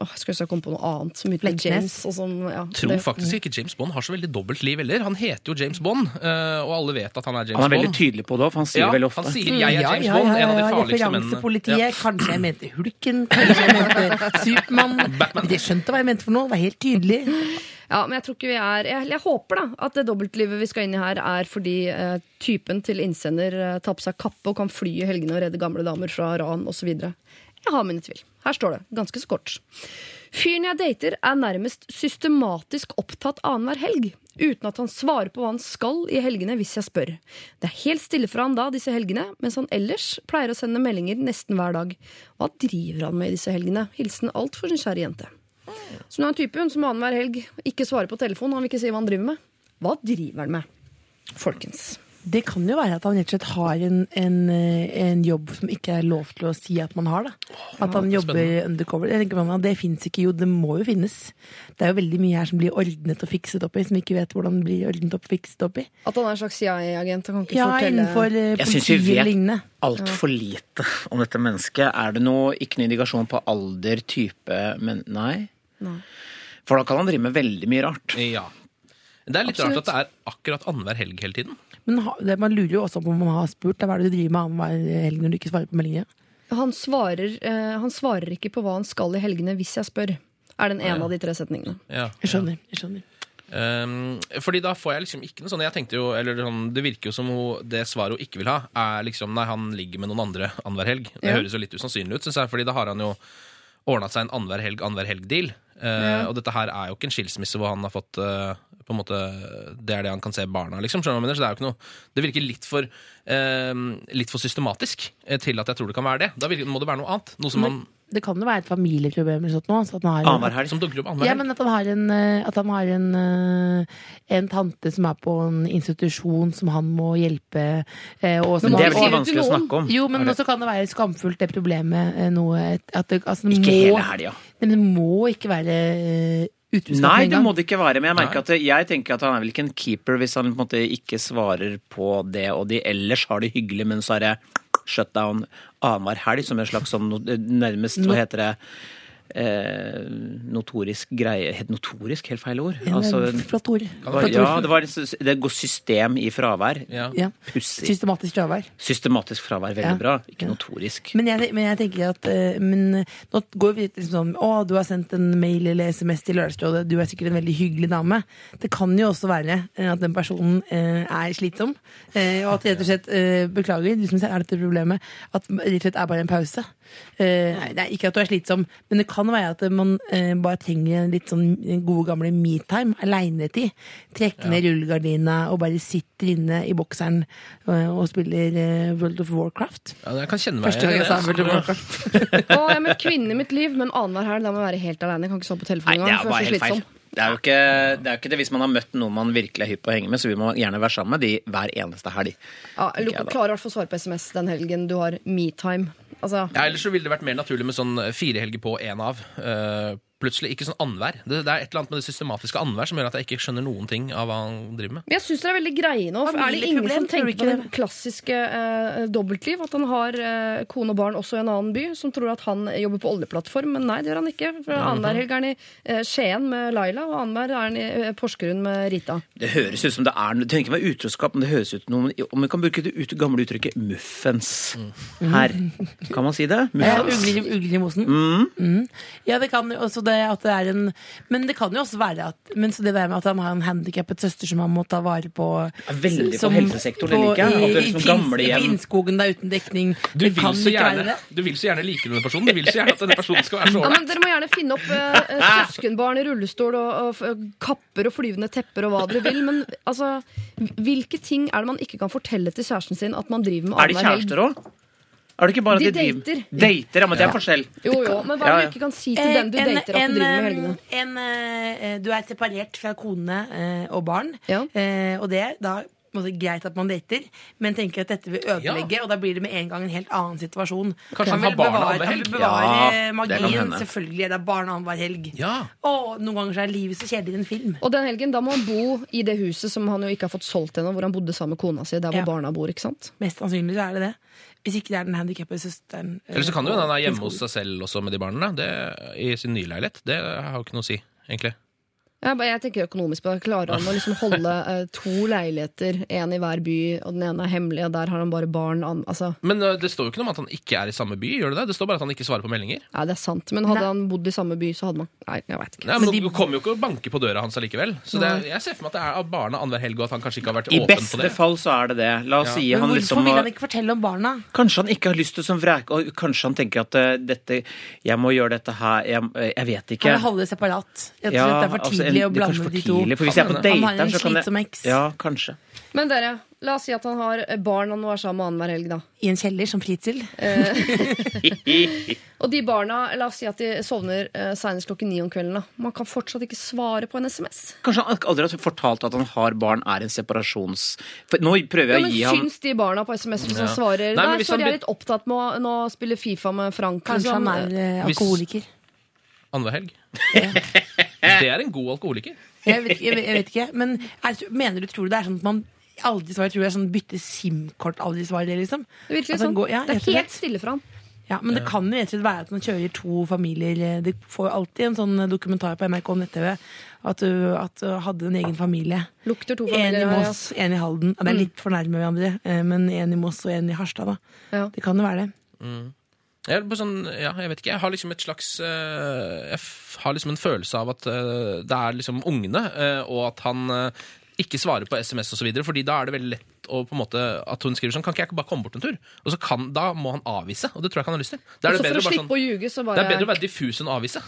åh, skulle ønske jeg kom på noe annet som uten Fleksnes? James. Og som, ja, tror det- faktisk ikke James Bond har så veldig dobbelt liv heller. Han heter jo James Bond, eh, og alle vet at han er James Bond. Han er veldig tydelig på det òg, for han sier Ja, det veldig ofte. han sier 'jeg er James ja, Bond', ja, en av de farligste mennene. Referansepolitiet. Ja. Kanskje jeg mente Hulken, kanskje jeg mente Supermann. De skjønte hva jeg mente for noe. Det var helt tydelig. Ja, men jeg tror ikke vi er Jeg, jeg håper da at det dobbeltlivet vi skal inn i her, er fordi eh, typen til innsender eh, tar på seg kappe og kan fly i helgene og redde gamle damer fra ran osv. Jeg har mine tvil. Her står det, ganske så kort. Fyren jeg dater, er nærmest systematisk opptatt annenhver helg. Uten at han svarer på hva han skal i helgene hvis jeg spør. Det er helt stille for han da disse helgene, mens han ellers pleier å sende meldinger nesten hver dag. Hva driver han med i disse helgene? Hilsen altfor nysgjerrig jente. Så nå er han typen som annenhver helg ikke svarer på telefonen. Han vil ikke si hva han driver med. Hva driver han med? Folkens. Det kan jo være at han rett og slett har en, en, eh, en jobb som ikke er lov til å si at man har. Da. At han jobber undercover. Jeg tenker, man, Det fins ikke. Jo, det må jo finnes. Det er jo veldig mye her som blir ordnet og fikset opp i, som ikke vet hvordan det blir ordnet opp og fikset opp i. At han er en slags CIA-agent. Han kan ikke Ja, fortelle innenfor uh, Jeg syns vi vet altfor lite om dette mennesket. Er det noe, ikke noen indikasjon på alder, type men Nei. Nei. For da kan han drive med veldig mye rart. Ja. Det er litt Absolutt. rart at det er akkurat annenhver helg hele tiden. Men det, man lurer jo også på om man har spurt. Hva er det du driver med annenhver helg når du ikke svarer på meldinger? Han svarer, eh, han svarer ikke på hva han skal i helgene hvis jeg spør. Er den ene av de tre setningene. Ja. Jeg skjønner. jeg skjønner. Um, fordi da får jeg liksom ikke noe sånn Jeg tenkte jo, eller sånn, Det virker jo som hun, det svaret hun ikke vil ha, er liksom Nei, han ligger med noen andre annenhver helg. Det Ja. høres jo litt usannsynlig ut, synes jeg, Fordi da har han jo ordna seg en annenhver helg, annenhver helg-deal. Eh, Og dette her er jo ikke en skilsmisse hvor han har fått eh, på en måte, Det er det han kan se barna, liksom. Så det er jo ikke noe Det virker litt for, eh, litt for systematisk eh, til at jeg tror det kan være det. Da virker, må det være noe annet. Noe som Men man det kan jo være et familieproblem eller sånt nå. Så at han har, Annenhver som dukker opp Ja, men at han har en, eh, at han har en, eh, en tante som er på en institusjon som han må hjelpe. eh, Og som Men det er vel ikke vanskelig å snakke om. Jo, men også kan det være skamfullt, det problemet. Noe, at det, altså, det Ikke må, hele helga. Ja. men det må ikke være uh, Nei, det må det ikke være. Men jeg merker at jeg tenker at han er vel ikke en keeper hvis han på en måte ikke svarer på det, og de ellers har det hyggelig, men så er det shutdown annenhver helg som en slags sånn nærmest Hva heter det? Eh, notorisk greie Het notorisk, helt feil ord. Altså, Flott ord. ja, det var det går system i fravær. Ja. Ja. Pussig. Systematisk fravær. Systematisk fravær, veldig Ja. bra. Ikke Ja. notorisk. Men jeg, men jeg tenker at eh, men, eh, Nå går vi liksom sånn Å, du har sendt en mail eller SMS til Lørdagsrådet. Du er sikkert en veldig hyggelig dame. Det kan jo også være eh, at den personen eh, er slitsom. eh, og at rett og slett eh, Beklager, du som er dette problemet. At det rett og slett er bare en pause. Eh, nei, det er ikke at du er slitsom, men det kan kan være at man eh, bare trenger en litt sånn gode gamle me-time, aleinetid. Trekke ned rullegardina og bare sitter inne i bokseren eh, og spiller eh, World of Warcraft. Ja, jeg kan kjenne meg Første gang jeg sa World of Warcraft. Å, jeg er med kvinnen i mitt liv, men annenhver helg da må jeg være helt alene. Jeg kan ikke stå på telefonen det engang. jeg er feil. slitsom. Det er, jo ikke, det er jo ikke det. Hvis man har møtt noen man virkelig er hypp på å henge med, så vil man gjerne være sammen med de hver eneste helg. Ja, da. klarer i hvert fall å svare på SMS den helgen du har me-time. Altså, Ja, ellers så ville det vært mer naturlig med sånn fire helger på én av. Eh, plutselig ikke sånn annenhver. Det, det er et eller annet med det systematiske annenhver som gjør at jeg ikke skjønner noen ting av hva han driver med. Men jeg syns dere er veldig greie nå. For er det ingen som tenker på det klassiske eh, dobbeltliv? At han har eh, kone og barn også i en annen by, som tror at han jobber på oljeplattform. Men nei, det gjør han ikke. For Annenhver helg er han i eh, Skien med Laila, og annenhver er han i eh, Porsgrunn med Rita. Det høres ut som det er Det trenger ikke være utroskap, men det høres ut som noe Om vi kan bruke det ut, gamle uttrykket 'muffens' her. Kan man si det? Muffens. ugler, ugler i mosen. Mm. Ja, det kan jo også det at det er en Men det kan jo også være at Men så det med at han har en handikappet søster som han må ta vare på veldig på som- helsesektoren, det liker jeg. i- i liksom I Finnskogen der uten dekning. Du det vil, gjerne, det. du vil så gjerne like denne personen. Du vil så gjerne at denne personen skal være så ålreit. Ja, Dere må gjerne finne opp eh, søskenbarn i rullestol og, og kapper og flyvende tepper og hva dere vil. Men altså, hvilke ting er det man ikke kan fortelle til kjæresten sin at man driver med Er de kjærester òg? Er det ikke bare De at de de dater. Dater, ja, men det er forskjell. Jo, jo, men hva Ja, er det du ikke kan si til Eh, den du en- dater at en, du driver med eh, helgene? En, eh, du er separert fra kone eh, og barn, Ja. eh, og det er da greit at man dater, men tenker at dette vil ødelegge, og da blir det med en gang en helt annen situasjon. Kanskje han vil bevare, han vil bevare Ja, magien. Selvfølgelig er det barn annenhver helg. Ja. Og noen ganger så er livet så kjedelig i en film. Og den helgen, da må han bo i det huset som han jo ikke har fått solgt ennå, hvor han bodde sammen med kona si, der hvor Ja. barna bor, ikke sant? Mest sannsynlig så er det det. Hvis ikke det er den handikappede søsteren. eh, Eller så kan det jo hende han er hjemme hos seg selv også med de barna. Det, I sin nye leilighet. Det har jo ikke noe å si, egentlig. Jeg, bare, jeg tenker økonomisk på det. Klarer han å liksom holde eh, to leiligheter, én i hver by, og den ene er hemmelig, og der har han bare barn? An, altså, Men ø, det står jo ikke noe om at han ikke er i samme by. gjør Det det? Det står bare at han ikke svarer på meldinger. ja, det er sant. Men hadde Nei. han bodd i samme by, så hadde man Nei, jeg veit ikke. Nei, men Men de- Du kommer jo ikke og banker på døra hans allikevel. Så det, jeg ser for meg at det er av barna annenhver helg, og at han kanskje ikke har vært I åpen på beste det. fall så er det det. La oss Ja. si Men han hvorfor liksom vil han ikke fortelle om barna? Kanskje han ikke har lyst til som vrek, og kanskje han tenker at eh, dette Jeg må gjøre dette her Jeg, eh, jeg vet ikke. Han vil holde det separat. Rett og Ja, slett det er for altså, en- tidlig å det kanskje blande de to. tidlig, For hvis jeg er på Han har en så kan slitsom eks. Ja, kanskje. Men dere, la oss si at han har barn han nå er sammen med annenhver helg, da. I en kjeller som Fritzel. Og de barna, la oss si at de sovner uh, senest klokken ni om kvelden. da Man kan fortsatt ikke svare på en SMS. Kanskje han aldri har fortalt at han har barn, er en separasjons... For nå prøver Ja, å men gi ham Syns de barna på SMS hvis Ja. han svarer Nei, Nei, men hvis sorry, han jeg er litt opptatt med å nå spille Fifa med Frank. Kanskje liksom. han er eh, Hvis- alkoholiker. Annenhver helg. Det er en god alkoholiker. Jeg vet, ikke- jeg vet, jeg vet ikke. Men er, mener du, tror du det er sånn at man aldri svarer? Tror jeg, det er sånn bytte SIM-kort, aldri svarer, liksom? Det virker Altså, sånn. Går, ja, det er helt stille for han. Ja, men det kan jo rett og slett være at man kjører to familier. De får jo alltid en sånn dokumentar på NRK nett-TV at du, at du hadde en egen familie. Lukter to En i Moss, ja, Moss, en i Halden. Ja, det er litt for nærme hverandre, eh, men en i Moss og en i Harstad, da. Ja. Det kan jo være det. Jeg, er sånn, ja, jeg vet ikke, jeg har liksom et slags eh, Jeg har liksom en følelse av at eh, det er liksom ungene, eh, og at han ikke svarer på SMS og så videre, fordi da er det veldig lett og på en måte at hun skriver sånn Kan ikke jeg bare komme bort en tur? Og så kan, Da må han avvise, og det tror jeg ikke han har lyst til. Det er det bedre å sånn å ljuge, bare... det er bedre å være diffus enn å avvise,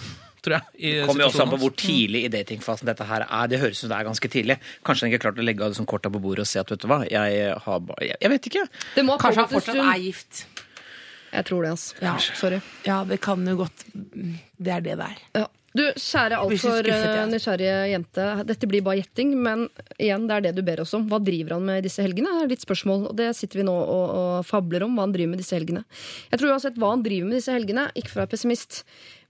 tror jeg. i Det kommer jo også an på hvor tidlig i datingfasen dette her er. Det høres ut som det er ganske tidlig. Kanskje han ikke har klart å legge av liksom korta på bordet og se at vet du hva, jeg har bare jeg, jeg vet ikke. Det må ha Kanskje han fortsatt er gift. Jeg tror det, altså. Ja. Sorry. Ja, det kan jo godt Det er det det er. Ja. Du, kjære altfor ja. nysgjerrige jente. Dette blir bare gjetting, men igjen, det er det du ber oss om. Hva driver han med i disse helgene? Det er ditt spørsmål, og det sitter vi nå og, og fabler om. Hva han driver med disse helgene. Jeg tror uansett hva han driver med disse helgene, ikke for å være pessimist,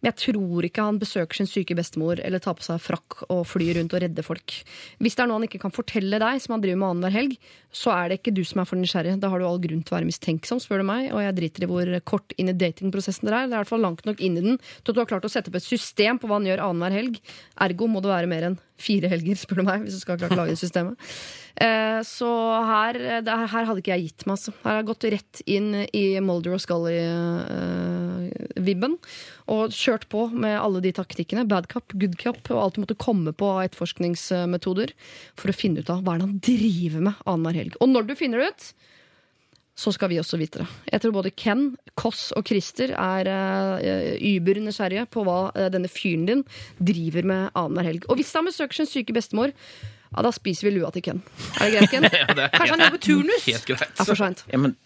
jeg tror ikke han besøker sin syke bestemor eller tar på seg frakk og flyr rundt og redder folk. Hvis det er noe han ikke kan fortelle deg, som han driver med annenhver helg, så er det ikke du som er for nysgjerrig. Da har du all grunn til å være mistenksom, spør du meg, og jeg driter i hvor kort inn i datingprosessen dere er. Det er i hvert fall langt nok inn i den til at du har klart å sette opp et system på hva han gjør annenhver helg. Ergo må det være mer enn fire helger, spør du meg, hvis du skal ha klart å lage det systemet. Eh, så her, her hadde ikke jeg gitt meg, altså. Her har jeg gått rett inn i Molder og Scully-vibben. og kjørt på med alle de taktikkene. Bad cup, good cup, og alt du måtte komme på av etterforskningsmetoder for å finne ut av hva er det han driver med annenhver helg. Og når du finner det ut, så skal vi også vite det. Jeg tror både Ken, Koss og Christer er uh, über nysgjerrige på hva uh, denne fyren din driver med annenhver helg. Og hvis han besøker sin syke bestemor, ja, da spiser vi lua til Ken. Er det greit, Ken? Kanskje han jobber turnus? Helt greit. Det er for seint. Ja, men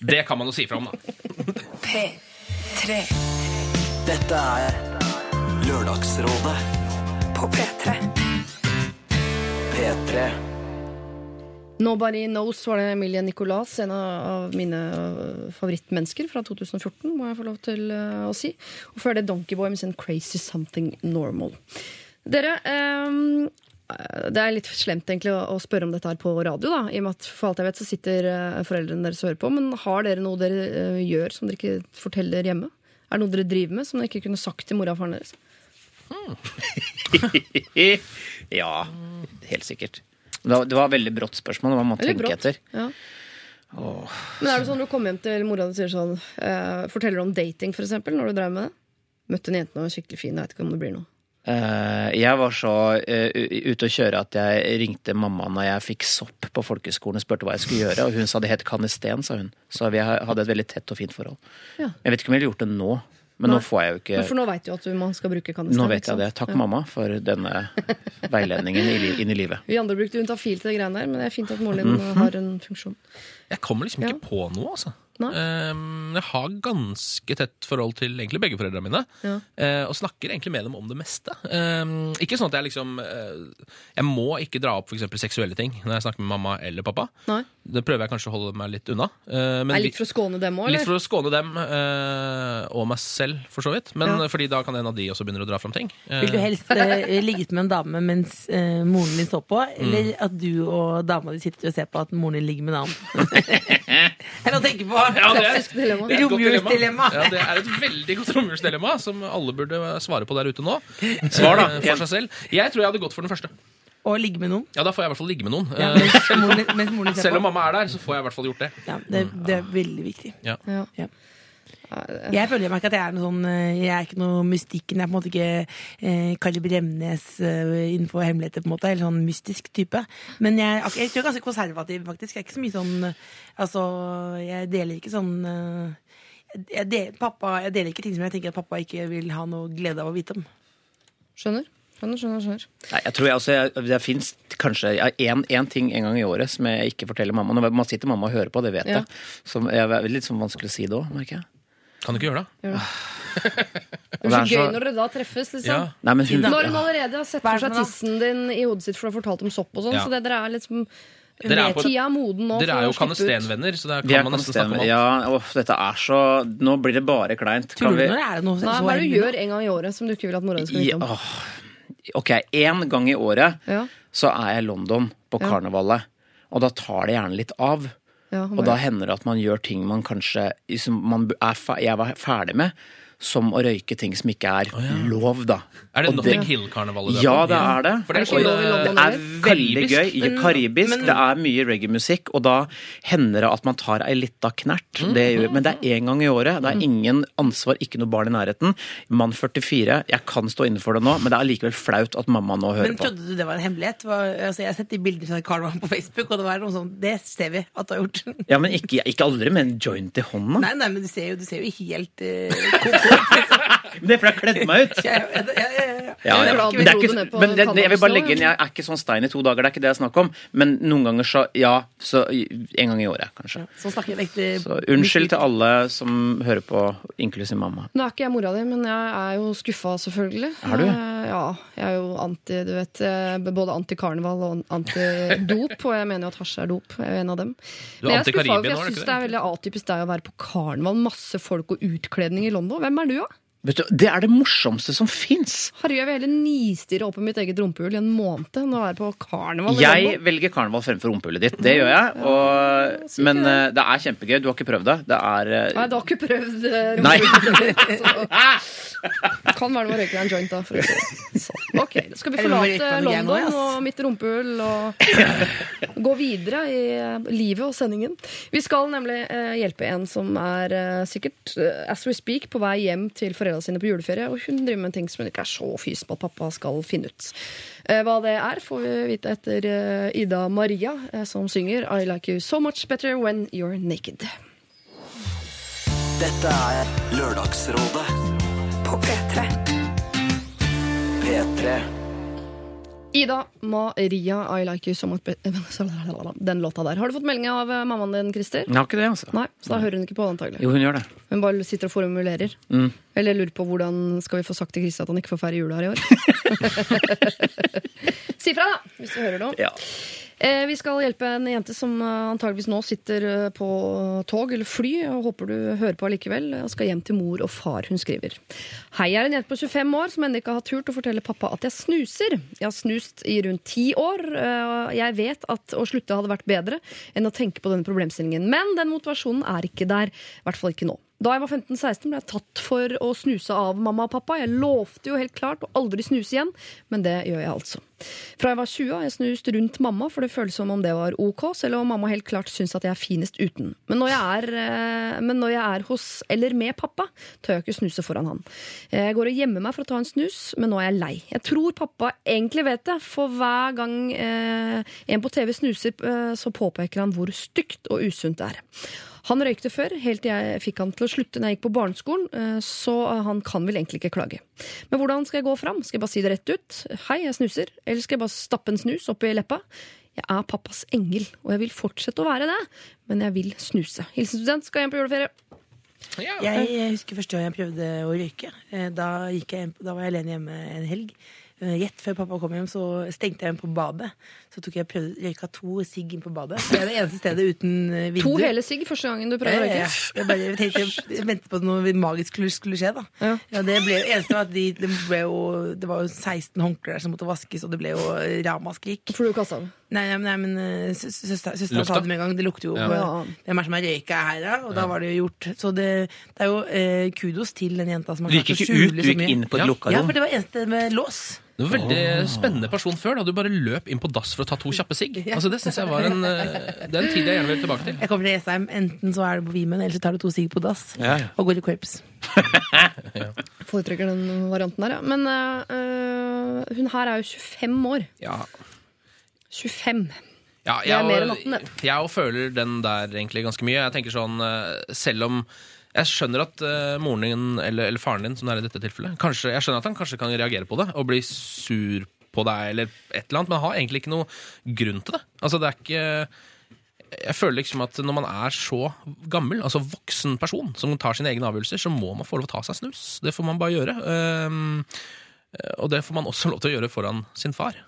Det kan man jo si fra om, da. P3 Dette er Lørdagsrådet på P3. P3. Nobody Knows var det Emilie Nicolas, en av mine øh, favorittmennesker fra 2014, må jeg få lov til øh, å si. Og før det Donkeyboy med sin Crazy Something Normal. Dere, um det er litt slemt egentlig å spørre om dette her på radio, da, i og med at for alt jeg vet så sitter øh, foreldrene deres og hører på. Men har dere noe dere øh, gjør som dere ikke forteller hjemme? Er det noe dere driver med som dere ikke kunne sagt til mora og faren deres? Ja, helt sikkert. Det var, det var veldig brått spørsmål. Man må tenke brått. etter. Ja. Åh. Men er det sånn når du kommer hjem til mora og sier sånn eh, Forteller du om dating, for eksempel, når du drev med det? Møtte en jente nå, skikkelig fin, jeg vet ikke om det blir noe. Eh, jeg var så eh, ute å kjøre at jeg ringte mamma når jeg fikk sopp på folkeskolen og spurte hva jeg skulle gjøre, og hun sa det het kanesten, sa hun. Så vi hadde et veldig tett og fint forhold. Ja. Jeg vet ikke om jeg ville gjort det nå, men Nei. nå får jeg jo Men ikke For nå veit du at man skal bruke kanesten. Nå vet jeg det. Takk, Ja. mamma, for denne veiledningen i inn i livet. Vi andre brukte juntafil til de greiene der, men det er fint at moren din Mhm. har en funksjon. Jeg kommer liksom ikke Ja. på noe, altså. Ehm, jeg har ganske tett forhold til egentlig begge foreldrene mine. Ja. eh, og snakker egentlig med dem om det meste. Ehm, ikke sånn at jeg liksom eh, Jeg må ikke dra opp for eksempel seksuelle ting når jeg snakker med mamma eller pappa. Nei. Det prøver jeg kanskje å holde meg litt unna. Eh, men er litt for å skåne dem òg, Litt for å skåne dem eh, og meg selv, for så vidt. Men Ja. fordi da kan en av de også begynne å dra fram ting. Vil du helst eh, ligget med en dame mens eh, moren din står på, eller Mm. at du og dama di sitter og ser på at moren din ligger med en annen? Eller å tenke på! Ja, det er- Klassisk dilemma. det er Romjulsdilemma. Ja, det er et veldig godt romjulsdilemma som alle burde svare på der ute nå. Svar da, Eh, For seg selv. Jeg tror jeg hadde gått for den første. Og ligge med noen. Ja, Da får jeg i hvert fall ligge med noen. Ja, Eh, mens, mens Selv om mamma er der, så får jeg i hvert fall gjort det. Ja, det, det er veldig viktig. Ja. Ja. Ja. Jeg føler meg ikke at jeg er noe sånn eh, Jeg er ikke noe mystikken. Jeg er på en måte ikke eh, Kari Bremnes eh, innenfor hemmeligheter, på en måte. Eller sånn mystisk type. Men jeg, ak- jeg tror jeg er ganske konservativ, faktisk. Jeg er ikke så mye sånn eh, Altså, jeg deler ikke sånn eh, jeg deler, pappa, jeg deler ikke ting som jeg tenker at pappa ikke vil ha noe glede av å vite om. Skjønner. Skjønner, skjønner, skjønner. Nei, jeg tror jeg, altså, jeg, Det fins kanskje én ting en gang i året som jeg ikke forteller mamma. Når man sitter mamma og hører på, det vet Ja. jeg. Som er litt sånn vanskelig å si det òg, merker jeg. Kan du ikke gjøre det? Det Det er så er gøy når dere da treffes, liksom. Ja. Nei, men hun, Når hun allerede har sett er for seg tissen din i hodet sitt for du har fortalt om sopp og sånn, Ja. så det, dere er liksom Dere er, på, Tida er moden nå dere er jo å slippe ut. kanestenvenner, så det vi er kan man nesten snakke om alt. Ja, åh, dette er så Nå blir det bare kleint. Kan du vi når det er noe Nei, så hva er det du gjør en gang i året som du ikke vil at mora di skal I, vite om? åh, Ok, én gang i året Ja, så er jeg i London på Ja. karnevalet. Og da tar det gjerne litt av. ja, Og da hender det at man gjør ting man kanskje liksom, man er, jeg var ferdig med. Som å røyke ting som ikke er lov, da. Er det Notting Hill-karnevalet? Ja, det er det. For det er Er det i sånn, Det er veldig Karibisk. gøy. Ja, karibisk. men- det er mye reggae-musikk, og da hender det at man tar ei lita knert. Det gjør, men det er én gang i året. Det er ingen ansvar, ikke noe barn i nærheten. Mann 44. Jeg kan stå inne for det nå, men det er likevel flaut at mamma nå hører på. Men trodde du det var en hemmelighet? Altså, jeg har sett de bildene fra karneval på Facebook, og det var noe sånn Det ser vi at du har gjort. Ja, men ikke, ikke aldri med en joint i hånda. Nei, nei, men du ser jo, du ser jo helt uh. Det er fordi jeg kledde meg ut. Ja, ja, ja, ja, ja. Men, det er ikke, men det, det, jeg vil bare legge inn, jeg er ikke sånn stein i to dager, det er ikke det jeg snakker om. Men noen ganger så ja, så en gang i året, kanskje. Så Så unnskyld til alle som hører på, inklusiv mamma. Nå er ikke jeg mora di, men jeg er jo skuffa, selvfølgelig. Er du? Eh, Ja, jeg er jo anti, du vet, eh, både anti-karneval og anti-dop, og jeg mener jo at hasj er dop. Jeg er en av dem. Du er Men jeg er skuffa, anti-Karibia for jeg du syns det er veldig atypisk deg å være på karneval. Masse folk og utkledning i London. Hvem er du, da? Vet du, Det er det morsomste som fins! Herregud, jeg vil heller nistirre opp i mitt eget rumpehull i en måned enn å være på karneval Jeg velger karneval fremfor rumpehullet ditt. Det gjør jeg. Og, ja, men det. eh, det er kjempegøy. Du har ikke prøvd det? Det er eh, Nei, du har ikke prøvd eh, ditt. rumpehullet. Kan være noe å røyke deg en joint, da. For å si sånn. Ok, skal vi forlate London og mitt rumpehull og gå videre i livet og sendingen. Vi skal nemlig hjelpe en som er sikkert, as we speak, på vei hjem til foreldrene foreldrene sine på juleferie, og hun driver med ting som hun ikke er så fys på at pappa skal finne ut. Eh, Hva det er, får vi vite etter eh, Ida Maria, eh, som synger I like you so much better when you're naked. Dette er Lørdagsrådet På P3. P3. Ida Maria, I like you so much better Den låta der. Har du fått melding av mammaen din, Christer? Jeg har ikke det, altså. Nei, så da hører hun ikke på antagelig. Jo, hun gjør det. Hun bare sitter og formulerer. Mm. Eller lurer på hvordan skal vi få sagt til Christer at han ikke får feire jula her i år. si fra, da, hvis du hører noe. Ja. Eh, vi skal hjelpe en jente som antageligvis nå sitter eh, på tog eller fly. og Håper du hører på allikevel. Og skal hjem til mor og far, hun skriver. Hei, jeg er en jente på 25 år som ennå ikke har turt å fortelle pappa at jeg snuser. Jeg har snust i rundt ti år. eh, Jeg vet at å slutte hadde vært bedre enn å tenke på denne problemstillingen. Men den motivasjonen er ikke der. I hvert fall ikke nå. Da jeg var 15-16 ble jeg tatt for å snuse av mamma og pappa. Jeg lovte jo helt klart å aldri snuse igjen, men det gjør jeg altså. Fra jeg var 20 har jeg snust rundt mamma, for det føles som om det var ok, selv om mamma helt klart syns at jeg er finest uten. Men når jeg er, eh, når jeg er hos eller med pappa, tør jeg ikke snuse foran han. Jeg går og gjemmer meg for å ta en snus, men nå er jeg lei. Jeg tror pappa egentlig vet det, for hver gang eh, en på TV snuser, eh, så påpeker han hvor stygt og usunt det er. Han røykte før, helt til jeg fikk han til å slutte når jeg gikk på barneskolen, eh, så han kan vel egentlig ikke klage. Men hvordan skal jeg gå fram? Skal jeg bare si det rett ut? Hei, jeg snuser. Eller skal jeg bare stappe en snus oppi leppa? Jeg er pappas engel, og jeg vil fortsette å være det, men jeg vil snuse. Hilsen student, skal hjem på juleferie. Jeg husker første gang jeg prøvde å røyke. Eh, Da, gikk jeg, da var jeg alene hjemme en helg. Eh, Gjett før pappa kom hjem, så stengte jeg hjem på badet. Så tok jeg prøvde, røyka to sigg inn på badet. Det er det eneste stedet uten eh, vindu. To hele sigg første gangen du prøver å Ja, ja, ja. røyke. Jeg, bare, jeg, tenkte, jeg ventet på at noe magisk skulle, skulle skje. da Ja. ja, Det ble, eneste var at de, det, ble jo, det var jo 16 håndklær der som måtte vaskes, og det ble jo ramaskrik. For du kasta det. Nei, nei, nei, men eh, søstera sa det med en gang. Det lukter jo Ja. på Hvem er som har røyka her, da? Og da var det jo gjort. Så det, det er jo eh, kudos til den jenta som har Du gikk ikke ut, du gikk inn på et Ja. lukka Ja, for det var eneste med lås. Du var veldig spennende person før, da du bare løp inn på dass for å ta to kjappe sigg. Altså, det synes jeg var en, eh, det er en tid jeg gjerne vil tilbake til. Jeg kommer til Jessheim, enten så er det på Vimen, eller så tar du to sigg på dass. Ja, ja. Og går i korps. Foretrekker den varianten der, ja. Men øh, hun her er jo 25 år. Ja, 25. Ja, Det er jeg, mer enn og- 18, det. jeg og føler den der egentlig ganske mye. Jeg tenker sånn, eh, selv om jeg skjønner at uh, moren din, eller, eller faren din, som det er i dette tilfellet, kanskje, jeg skjønner at han kanskje kan reagere på det og bli sur på deg, eller et eller annet, men han har egentlig ikke noe grunn til det. Altså, det er ikke... Jeg føler liksom at når man er så gammel, altså voksen person, som tar sine egne avgjørelser, så må man få lov til å ta seg snus. Det får man bare gjøre. Um, og det får man også lov til å gjøre foran sin far.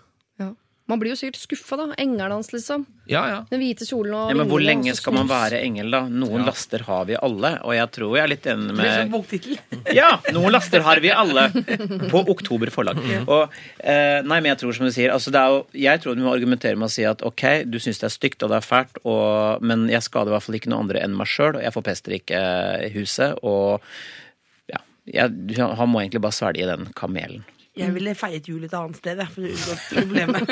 Ja. Man blir jo sikkert skuffa, da. Engelen hans, liksom. Ja, ja. Den hvite kjolen og Ja, men hvor lenge skal man være engel, da? Noen laster har vi alle, og jeg tror jeg er litt enig Det blir som med boktittel. Ja, noen laster har vi alle på Oktober forlag. Og, eh, nei, men jeg tror som du sier, altså det er jo, jeg tror du må argumentere med å si at ok, du syns det er stygt og det er fælt, og, men jeg skader i hvert fall ikke noe andre enn meg sjøl, og jeg forpester ikke huset, og ja, jeg, han må egentlig bare svelge den kamelen. Jeg ville feiret jul et annet sted, for å unngå problemet.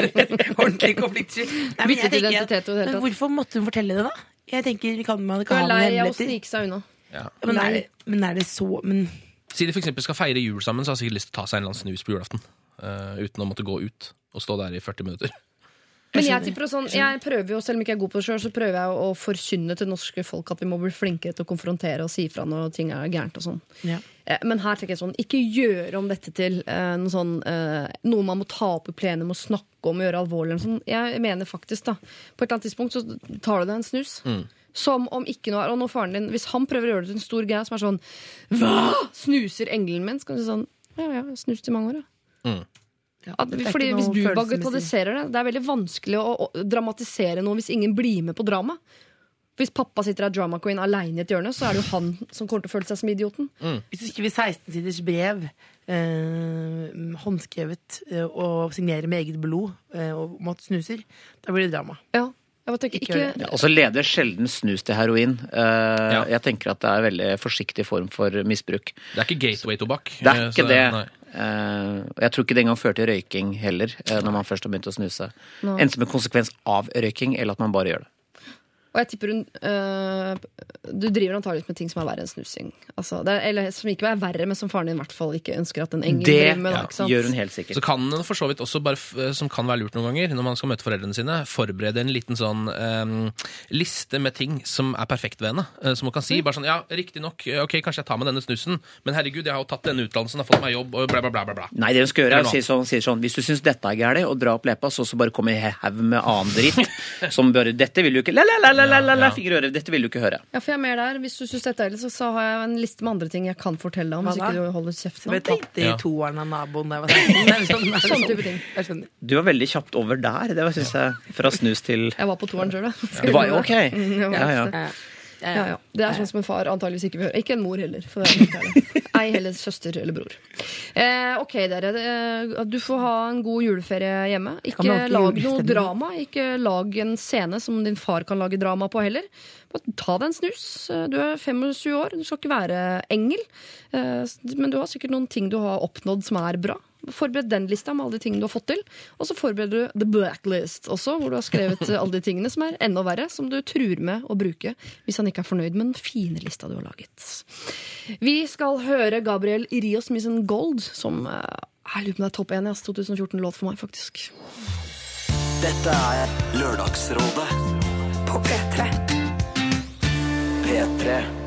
Ordentlig konfliktsky. Byttet identitet og men. Hvorfor måtte hun fortelle det, da? Jeg tenker, kan man ikke er ha noen lei av å hemmeligheter? snike seg unna. ja. Men er, det, men er det så men, Si de for eksempel skal feire jul sammen, så har de sikkert lyst til å ta seg en eller annen snus på julaften. Uh, uten å måtte gå ut og stå der i 40 minutter. Men jeg, tipper sånn, jeg prøver jo, selv om jeg ikke er god på det sjøl, så prøver jeg å forkynne til norske folk at vi må bli flinkere til å konfrontere og si fra når ting er gærent og sånn. ja. Eh, Men her tenker jeg sånn, ikke gjøre om dette til uh, noe, sånn, uh, noe man må ta opp i plenum og snakke om og gjøre alvorlig. Sånn. Jeg mener faktisk da, På et eller annet tidspunkt så tar du deg en snus. Som om ikke noe er Og når faren din, hvis han prøver å gjøre det til en stor greie som er sånn Hva?! Snuser engelen min? Så kan du si sånn Ja, ja, snust i mange år, ja. Ja, At, fordi Hvis du bagatelliserer det Det er veldig vanskelig å, å dramatisere noe hvis ingen blir med på drama. Hvis pappa sitter av drama queen aleine i et hjørne, så er det jo han som kommer til å føle seg som idioten. Hvis du skriver 16-siders brev, eh, håndskrevet, eh, og signerer med eget blod eh, og om at du snuser, da blir det drama. Ja, jeg bare Ikke. Ja, og så leder sjelden snus til heroin. Uh, Ja. Jeg tenker at det er veldig forsiktig form for misbruk. Det er ikke gateway-tobakk. Det er eh, ikke så- det. nei. Eh, jeg tror ikke det engang fører til røyking heller, eh, når man først har begynt å snuse. Nei. Enten som en konsekvens av røyking, eller at man bare gjør det. Og jeg tipper hun øh, Du driver antakeligvis med ting som er verre enn snusing. Altså, det er, eller som ikke er verre, men som faren din i hvert fall ikke ønsker at en engel Det driver med. ja, ikke sant? gjør hun helt sikkert. Så kan hun for så vidt også, bare, som kan være lurt noen ganger, når man skal møte foreldrene sine, forberede en liten sånn øh, liste med ting som er perfekt ved henne. Eh, som hun kan si bare sånn Ja, riktignok, ok, kanskje jeg tar med denne snusen, men herregud, jeg har jo tatt denne utdannelsen, har fått meg jobb, og bla, bla, bla. bla, bla. Nei, det hun skal gjøre er å si sånn, sier sånn Hvis du syns dette er gærent, og dra opp leppa, så, så bare kom i haug med annen dritt. som bare Dette vil du ikke la, la, la, la, la, la, la, Ja, ja. fingre. Dette vil du ikke høre. Ja, for jeg er mer der. Hvis du syns dette er ille, så, så har jeg en liste med andre ting jeg kan fortelle om. Hvis Hva ikke du holder kjeft nå. ble tatt i Ja. toeren av naboen da jeg var 16. Det er sånn, det er Sånn type ting. Jeg skjønner. Du var veldig kjapt over der. Det var, synes jeg, fra snus til Jeg var på toeren sjøl, jeg. Det var jo ok. Mm, Ja, ja. Ja. Ja, ja. Det er sånn som en far antageligvis ikke vil høre. Ikke en mor heller. For. Ei heller søster eller bror. Eh, ok, dere. Eh, Du får ha en god juleferie hjemme. Ikke lag noe drama. Ikke lag en scene som din far kan lage drama på heller. Bare ta deg en snus. Eh, Du er 25 år, du skal ikke være engel. Eh, Men du har sikkert noen ting du har oppnådd som er bra. Forbered den lista med alle de tingene du har fått til. Og så forbereder du the blacklist også, hvor du har skrevet eh, alle de tingene som er enda verre, som du truer med å bruke hvis han ikke er fornøyd med den fine lista du har laget. Vi skal høre Gabriel Irios Missen Gold, som eh, jeg lurer på om det er topp 1 i 2014-låt for meg, faktisk. Dette er Lørdagsrådet På P3. P3.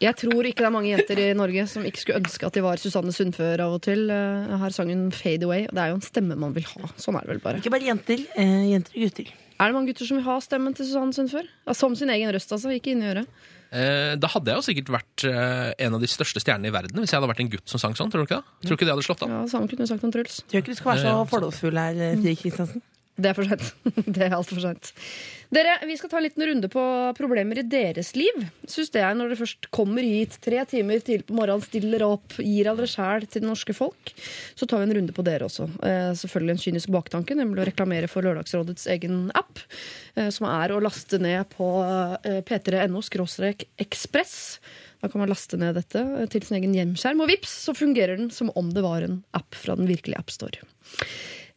Jeg tror ikke det er mange jenter i Norge som ikke skulle ønske at de var Susanne Sundfør av og til. Eh, Her sang hun Fade Away, og det er jo en stemme man vil ha. Sånn er det vel bare. Ikke bare jenter. Eh, jenter og gutter. Er det mange gutter som vil ha stemmen til Susanne Sundfør? Ja, som sin egen røst, altså. Ikke inni øret. Eh, da hadde jeg jo sikkert vært eh, en av de største stjernene i verden hvis jeg hadde vært en gutt som sang sånn. Tror du ikke det? Tror du ikke det hadde slått an? Ja, Samme kunne du sagt om Truls. Tror ikke du skal være så ja, fordomsfull her, Fri Kristiansen. Det er for sent. Det er altfor sent. Dere, vi skal ta en liten runde på problemer i deres liv. Syns det er når dere først kommer hit tre timer tidlig på morgenen, stiller opp, gir av dere sjæl til det norske folk, så tar vi en runde på dere også. Eh, selvfølgelig en kynisk baktanke, nemlig å reklamere for Lørdagsrådets egen app, eh, som er å laste ned på eh, p3.no ekspress. Da kan man laste ned dette til sin egen hjemskjerm, og vips, så fungerer den som om det var en app fra den virkelige AppStore.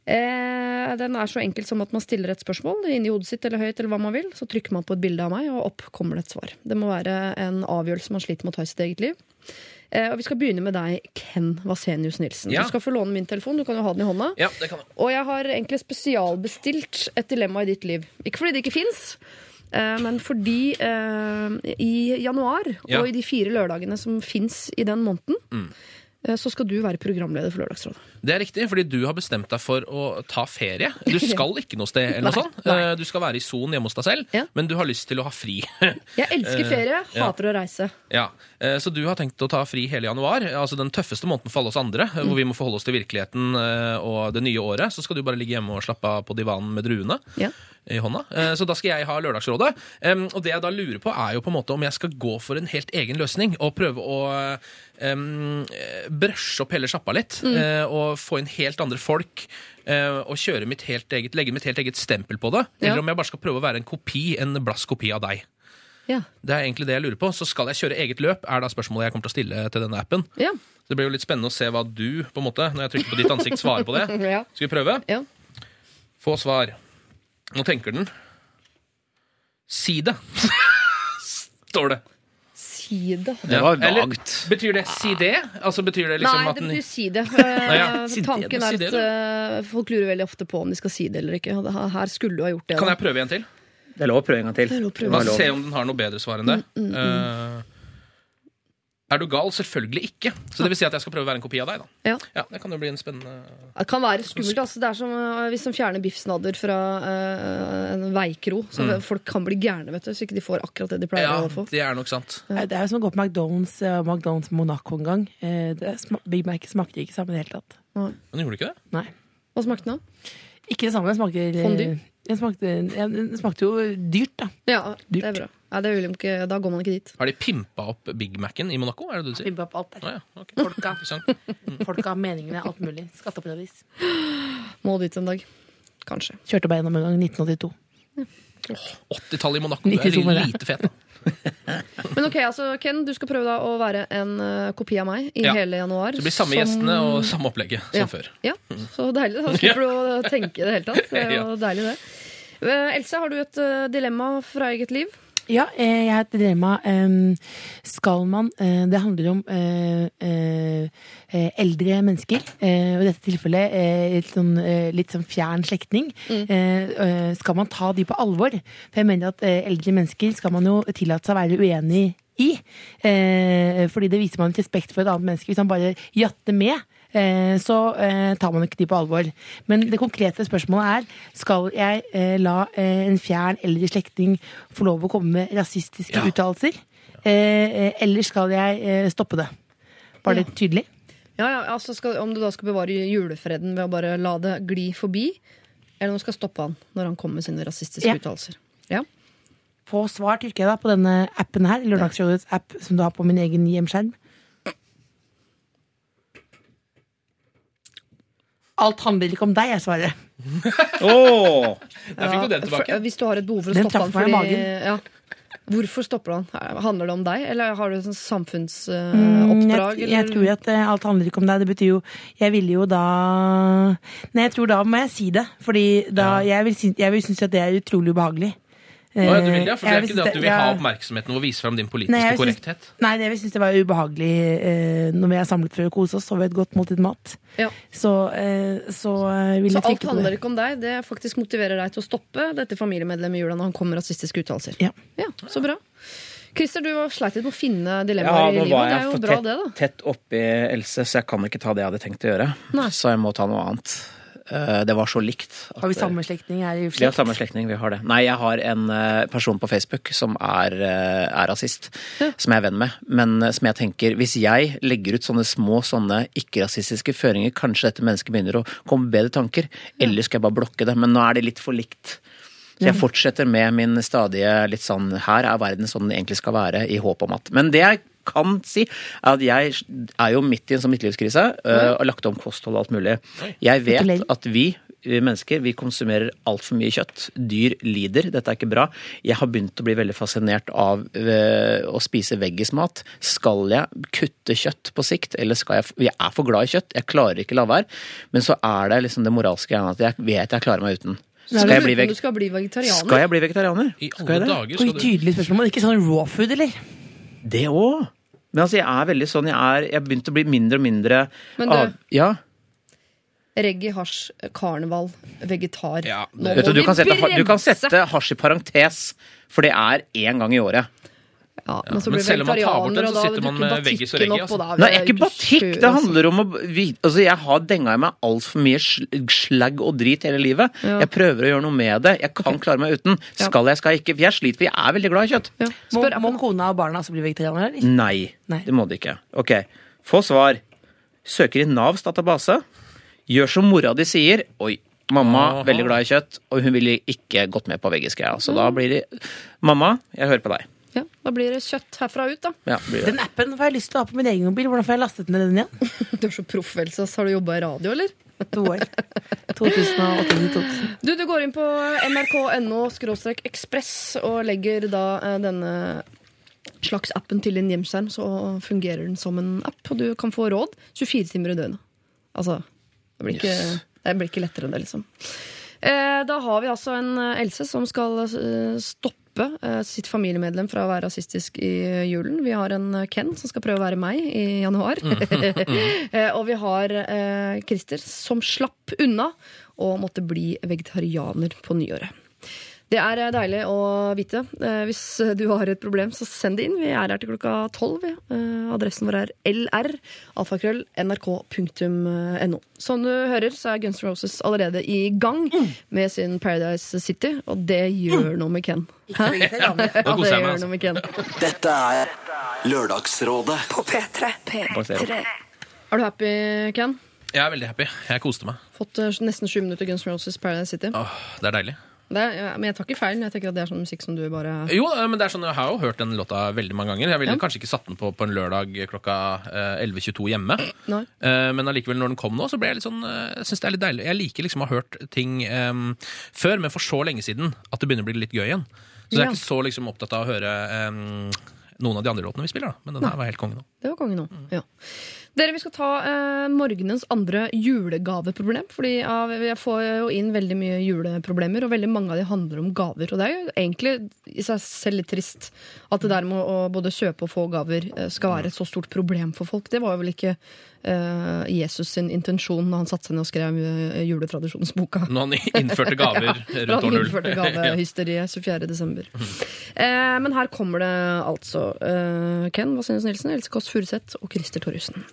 Eh, den er så enkel som at man stiller et spørsmål inni hodet sitt eller høyt, eller hva man vil. Så trykker man på et bilde av meg, og opp kommer det et svar. Det må være en avgjørelse man sliter med å ta i sitt eget liv. Eh, og Vi skal begynne med deg, Ken Vasenius Nilsen. Ja. Du skal få låne min telefon. Du kan jo ha den i hånda. Ja, det kan jeg. Og jeg har egentlig spesialbestilt et dilemma i ditt liv. Ikke fordi det ikke fins, men fordi eh, i januar Ja. og i de fire lørdagene som fins i den måneden, Mm. Eh, så skal du være programleder for Lørdagsrådet. Det er riktig, fordi du har bestemt deg for å ta ferie. Du skal ikke noe sted, eller noe Nei, sånt. Eh, Du skal være i son hjemme hos deg selv, Ja. men du har lyst til å ha fri. Jeg elsker ferie, ja. hater å reise. ja. eh, Så du har tenkt å ta fri hele januar, altså den tøffeste måneden for alle oss andre, mm. hvor vi må forholde oss til virkeligheten eh, og det nye året. Så skal du bare ligge hjemme og slappe av på divanen med druene. Ja. I hånda. Eh, Så da skal jeg ha Lørdagsrådet. Og det jeg da lurer på, er jo på en måte om jeg skal gå for en helt egen løsning og prøve å um, brøsje opp hele sjappa litt. Mm. Og få inn helt andre folk. eh, Og kjøre mitt helt eget, legge mitt helt eget stempel på det. Ja. Eller om jeg bare skal prøve å være en kopi, en blass kopi av deg. Ja. Det er egentlig det jeg lurer på. Så skal jeg kjøre eget løp, er da spørsmålet jeg kommer til å stille til denne appen. Ja. Så det blir jo litt spennende å se hva du, på en måte, når jeg trykker på ditt ansikt, svarer på det. Ja. Skal vi prøve? Ja. Få svar. Nå tenker den. Si det. Står det. Si det. Det var Eller, vagt. betyr det si det? Altså betyr det liksom Nei, at det den betyr si det. ja, Eh, si det, Tanken si er det, at eh, folk lurer veldig ofte på om de skal si det eller ikke. Og det her- Her skulle du ha gjort det. Kan da. jeg prøve en til? Det er lov å prøve en gang til. Det er lov å prøve. Det var oss lov. se om den har noe bedre svar enn det. Eh, er du gal? Selvfølgelig ikke. Så det vil si at jeg skal prøve å være en kopi av deg. da. Ja. Ja, Det kan jo bli en spennende Det kan være skummelt. Altså. Det er som uh, hvis de fjerner biffsnadder fra uh, en veikro. Så folk kan bli gærne vet du, så ikke de får akkurat det de pleier Ja, å få. det er nok sant. Ja. Det er jo som å gå på McDonald's og McDonald's Monaco en gang. Eh, Det Big Mac smakte ikke sammen i det hele tatt. Men gjorde du ikke det? Nei. Hva smakte den, da? Ikke det samme. Det smakte, Fondue? Det smakte, ja, smakte jo dyrt, da. Ja, det er bra. Ja, det vil de ikke, da går man ikke dit. Har de pimpa opp Big Mac-en i Monaco? Er det du sier? Pimpa opp alt der. der. ja, okay. Folka. Interessant. Folka, meningene, alt mulig. Skatteparadis. Må dit en dag. Kanskje. Kjørte bare gjennom en gang. 1982. 80-tallet i Monaco. du er det. lite fet. da. Men ok, altså, Ken, du skal prøve da å være en uh, kopi av meg i Ja. hele januar. Så det blir samme som- gjestene og samme opplegget som Ja. før. Ja, så deilig. Da slipper du å tenke i det hele tatt. Det er jo deilig, det. Eh, Else, har du et eh, dilemma fra eget liv? Ja, eh, jeg har et dilemma. Em, Skal man Det handler om eldre mennesker. Og i dette tilfellet litt sånn, litt sånn fjern slektning. Mm. Skal man ta de på alvor? For jeg mener at eldre mennesker skal man jo tillate seg å være uenig i. Fordi det viser man respekt for et annet menneske. Hvis man bare jatter med, så eh, tar man ikke de på alvor. Men det konkrete spørsmålet er skal jeg eh, la eh, en fjern eldre slektning få lov å komme med rasistiske Ja. uttalelser? Eh, eh, eller skal jeg eh, stoppe det? Var det tydelig? Ja, ja, altså skal, Om du da skal bevare julefreden ved å bare la det gli forbi, eller om du skal stoppe han når han kommer med sine rasistiske Ja. uttalelser. Ja. På svar tykker jeg da på denne appen her, Lørdagsrådets app som du har på min egen hjemskjerm. Alt handler ikke om deg, jeg svarer. Åh! Der fikk du den For, tilbake. hvis du har et behov for å Den stoppe han fordi magen. ja. Hvorfor stopper han? Handler det om deg, eller har du et sånt Mm, samfunnsoppdrag? jeg, jeg tror at eh, alt handler ikke om deg. Det betyr jo Jeg ville jo da Nei, jeg tror da må jeg si det. Fordi da Jeg vil, jeg vil synes at det er utrolig ubehagelig. Å, ja, du vil det, for det er ikke det at du vil ha oppmerksomheten og vise fram din politiske nei, vil synes- korrekthet. Nei, jeg syns det var ubehagelig eh, når vi er samlet for å kose oss over et godt måltid mat. Ja. Så, eh, så eh, vil Så jeg alt handler ikke om deg, det faktisk motiverer deg til å stoppe dette familiemedlemmet i jula når han kommer med rasistiske uttalelser. Ja. Ja, så bra. Christer, du sleit litt med å finne Ja, dilemmaer i nå livet. Det er jo for bra, tett, det, da. tett oppi Else, så jeg kan ikke ta det jeg hadde tenkt å gjøre. Nei. Så jeg må ta noe annet. Eh, Det var så likt. at- Har vi samme slektning? Er Vi har samme slektning, vi har det. Nei, jeg har en eh, person på Facebook som er, eh, er rasist, som jeg er venn med. Men som jeg tenker, hvis jeg legger ut sånne små sånne ikke-rasistiske føringer, kanskje dette mennesket begynner å komme med bedre tanker. Eller skal jeg bare blokke det? Men nå er det litt for likt. Så jeg fortsetter med min stadige litt sånn Her er verden sånn den egentlig skal være, i håp om at Men det jeg kan si, er at jeg er jo midt i en sånn midtlivskrise og og lagt om kosthold og alt mulig. Jeg vet at vi vi mennesker vi konsumerer altfor mye kjøtt. Dyr lider. Dette er ikke bra. Jeg har begynt å bli veldig fascinert av øh, å spise veggismat. Skal jeg kutte kjøtt på sikt, eller skal jeg Jeg er for glad i kjøtt. Jeg klarer ikke la være. Men så er det liksom det moralske greia at jeg vet jeg klarer meg uten. Skal jeg bli, veg skal bli vegetarianer? skal jeg bli vegetarianer? I Skal alle jeg det? dager skal du tydelig spørsmål. Ikke sånn raw food, eller? Det òg. Men altså, jeg er veldig sånn Jeg er Jeg har begynt å bli mindre og mindre Men du- av Ja. Reggae, hasj, karneval, vegetar. Ja, Nå du, må du vi kan sette, du kan sette hasj i parentes, for det er én gang i året. Ja, men så men selv om man tar bort vegetarianer, den, så sitter man med veggis og reggi. altså. er Nei, ikke batikk! Det handler om å Altså, jeg har denga i meg altfor mye sl- slagg og drit hele livet. Ja. Jeg prøver å gjøre noe med det. Jeg kan klare meg uten. Skal jeg, skal jeg ikke? For jeg sliter, for jeg er veldig glad i kjøtt. Ja. Må, Spør må kona og barna også bli vegetarianere. Nei, Nei. det må det ikke. Ok, få svar. Søker i Navs database. Gjør som mora di sier. Oi, mamma, Aha. veldig glad i kjøtt, og hun ville ikke gått med på veggisgreia. Så da blir det Mamma, jeg hører på deg. Ja, da blir det kjøtt herfra ut, da. Ja, blir det. Den appen får jeg lyst til å ha på min egen mobil. Hvordan får jeg lastet ned den igjen? Du er så proff, Else. Har du jobba i radio, eller? To år. 2008-2012. Du, du går inn på nrk.no ekspress og legger da eh, denne slags appen til din hjemskjerm, så fungerer den som en app, og du kan få råd 24 timer i døgnet. Altså, det blir ikke, Yes. det blir ikke lettere enn det, liksom. Eh, da har vi altså en eh, Else som skal eh, stoppe eh, sitt familiemedlem fra å være rasistisk i eh, julen. Vi har en eh, Ken som skal prøve å være meg i januar. og vi har Christer som slapp unna og måtte bli vegetarianer på nyåret. Det er eh, deilig å vite. Eh, Hvis eh, du har et problem, så send det inn. Vi er her til klokka tolv. Eh, Adressen vår er lr, alfakrøll, nrk.no. Som du hører, så er Guns N' Roses allerede i gang med sin Paradise City, og det gjør noe med Ken. Hæ? Ja, det gjør altså. noe med Ken. Dette er Lørdagsrådet På P3. P3. Er du happy, Ken? Jeg er veldig happy. Jeg koste meg. Fått nesten sju minutter Guns N' Roses Paradise City. Åh, det er deilig. Er, men jeg tar ikke feil. Jeg tenker at det er sånn musikk som du bare Jo, eh, men det er sånn, Jeg har jo hørt den låta veldig mange ganger. Jeg ville Ja. kanskje ikke satt den på på en lørdag klokka eh, 11.22 hjemme. Nei. Eh, Men allikevel, når den kom nå, så ble jeg litt sånn eh, Jeg synes det er litt deilig. Jeg liker liksom å ha hørt ting um, før, men for så lenge siden at det begynner å bli litt gøy igjen. Så jeg Ja. er ikke så liksom opptatt av å høre um, noen av de andre låtene vi spiller, da. Men den her var helt konge nå. Det var konge nå. Ja. Dere, vi skal ta eh, morgenens andre julegaveproblem. Fordi av, jeg får jo inn veldig mye juleproblemer, og veldig mange av de handler om gaver. Og det er jo egentlig i seg selv litt trist at det der med å både kjøpe og få gaver eh, skal være et så stort problem for folk. Det var jo vel ikke Jesus sin intensjon når han satte seg ned og skrev eh, juletradisjonsboka. Når han innførte gaver Ja, rundt år null. innførte gavehysteriet 24. desember. Eh, men her kommer det altså. Eh, Ken Vasenus Nilsen, Else Kåss Furuseth og Christer Torjussen.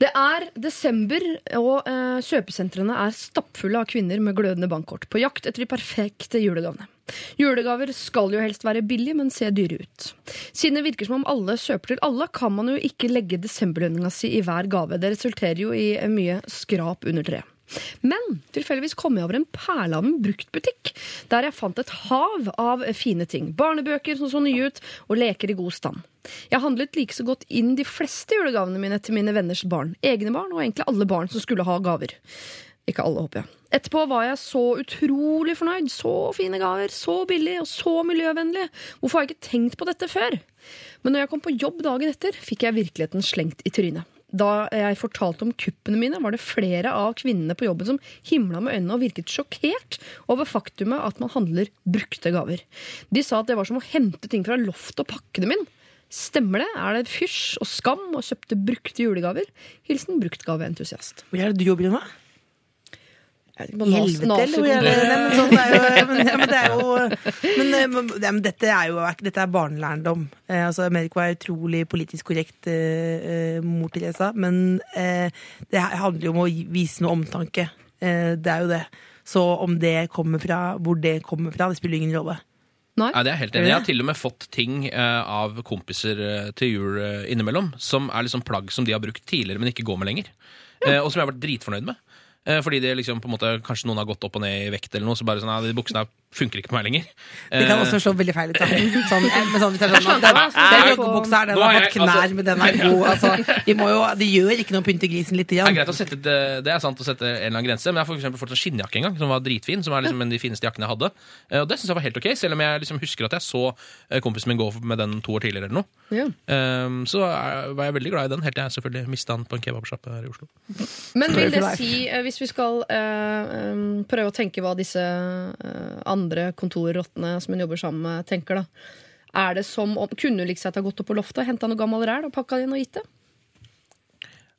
Det er desember, og eh, kjøpesentrene er stappfulle av kvinner med glødende bankkort, på jakt etter de perfekte julegavene. Julegaver skal jo helst være billige, men se dyre ut. Siden det virker som om alle kjøper til alle, kan man jo ikke legge desemberlønninga si i hver gave. Det resulterer jo i mye skrap under treet. Men tilfeldigvis kom jeg over en perle av en bruktbutikk, der jeg fant et hav av fine ting. Barnebøker som så nye ut, og leker i god stand. Jeg handlet like så godt inn de fleste julegavene mine til mine venners barn. Egne barn, og egentlig alle barn som skulle ha gaver. Ikke alle, håper jeg. Etterpå var jeg så utrolig fornøyd. Så fine gaver, så billig og så miljøvennlig. Hvorfor har jeg ikke tenkt på dette før? Men når jeg kom på jobb dagen etter, fikk jeg virkeligheten slengt i trynet. Da jeg fortalte om kuppene mine, var det flere av kvinnene på jobben som himla med øynene og virket sjokkert over faktumet at man handler brukte gaver. De sa at det var som å hente ting fra loftet og pakke dem inn. Stemmer det? Er det fysj og skam å kjøpte brukte julegaver? Hilsen bruktgaveentusiast. Hvor er det du jobber nå? Jeg vet ikke, I på Nas- helvete, eller hvor er det? Nei, men sånn jo, men, ja, men det er jo men, ja, men dette er jo dette er barnelærdom. Eh, altså, Amerika er utrolig politisk korrekt, eh, eh, mor Teresa, men eh, det handler jo om å vise noe omtanke. Eh, det er jo det. Så om det kommer fra hvor det kommer fra, det spiller ingen rolle. Nei? Nei, det er helt enig. Jeg har til og med fått ting eh, av kompiser til jul innimellom som er liksom plagg som de har brukt tidligere, men ikke går med lenger. Eh, og som jeg har vært dritfornøyd med. Eh, fordi det liksom på en måte, kanskje noen har gått opp og ned i vekt, eller noe, så bare sånn, ja, de buksene her funker ikke på meg lenger. Det kan Eh, også slå veldig feil ut. Sånn, eh, men sånn, hvis sånn, den, den joggebuksa her, den har fått knær, altså- men den er god. Altså, de må jo, det gjør ikke noe å pynte grisen litt. det er Igjen. greit å sette, det, det er sant å sette en eller annen grense, men jeg har for fått en skinnjakke en gang som var dritfin, som er liksom en av de fineste jakkene jeg hadde. Eh, Og det syns jeg var helt ok, selv om jeg liksom husker at jeg så eh, kompisen min gå med den to år tidligere eller noe. Ja. Eh, Så er- var jeg veldig glad i den, helt til jeg selvfølgelig mista den på en kebabsjappe her i Oslo. Men vil det si, eh, hvis vi skal uh, um, prøve å tenke hva disse eh, andre kontorrottene som hun jobber sammen med, tenker, da. Er det som om, Kunne hun like seg til å ha gått opp på loftet og henta noe gammel ræl og pakka det inn og gitt det?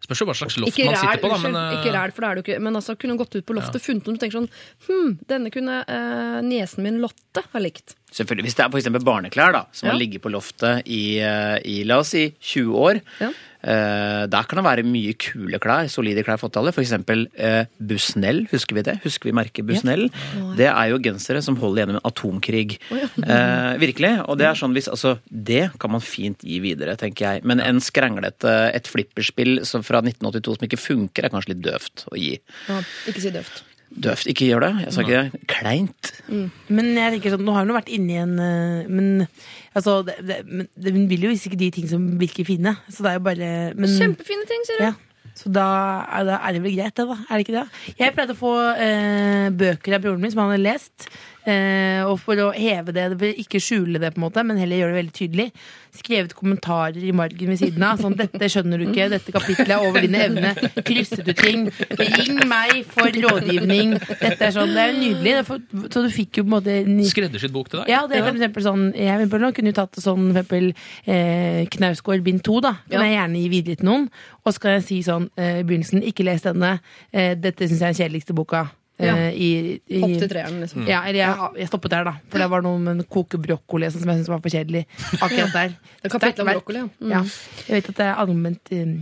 Spørs jo hva slags loft Ikke man ræl, sitter på, da. Men, eh, ikke ræl, for det er det jo ikke. Men altså, kunne hun gått ut på loftet, og funnet noe og tenkt sånn Hm, denne kunne eh, niesen min Lotte ha likt. Selvfølgelig, Hvis det er for eksempel barneklær da, som Ja. har ligget på loftet i, eh, i la oss si 20 år, Ja. Eh, der kan det være mye kule klær, solide klær for 80-tallet. For eksempel eh, Busnell, husker vi det? Husker vi merket Busnell? Det er jo gensere som holder gjennom en atomkrig. Eh, virkelig. Og det er sånn hvis Altså, det kan man fint gi videre, tenker jeg. Men en skranglete, et flipperspill som fra 1982 som ikke funker, er kanskje litt døvt å gi. Ja, ikke si døvt. Døvt, ikke gjør det. Jeg sa ikke det. Kleint. Men jeg tenker sånn, nå har hun jo vært inni en eh, Men altså, det, det, men hun vil jo visst ikke de ting som virker fine. Så det er jo bare men, Kjempefine ting, sier du. Ja. Så da er, da er det vel greit, det, da. Er det ikke det? Jeg pleide å få eh, bøker av broren min som han hadde lest. Eh, og for å heve det, ikke skjule det, på en måte, men heller gjøre det veldig tydelig, skrevet kommentarer i margen ved siden av. Sånn 'Dette skjønner du ikke. Dette kapitlet er over dine evne. Krysset du ting. Ring meg for rådgivning.' Dette er sånn, Det er jo nydelig. Så du fikk jo på en måte Skreddersydd bok til deg. ja, det er for eksempel sånn Jeg vil bare kunne tatt det sånn for eksempel eh, Knausgård bind 2, da. Kan jeg gjerne gi videre til noen. Og så kan jeg si sånn eh, i begynnelsen Ikke les denne. Eh, dette syns jeg er den kjedeligste boka. Eh, Ja. i, i, Opp til treeren, liksom. Ja, eller jeg, jeg stoppet der, da. For det var noe med kokebrokkoli koke brokkoli som jeg syntes var for kjedelig. Akkurat der. Det er om brokkoli, ja. Mm. ja. Jeg vet at det er allment eh,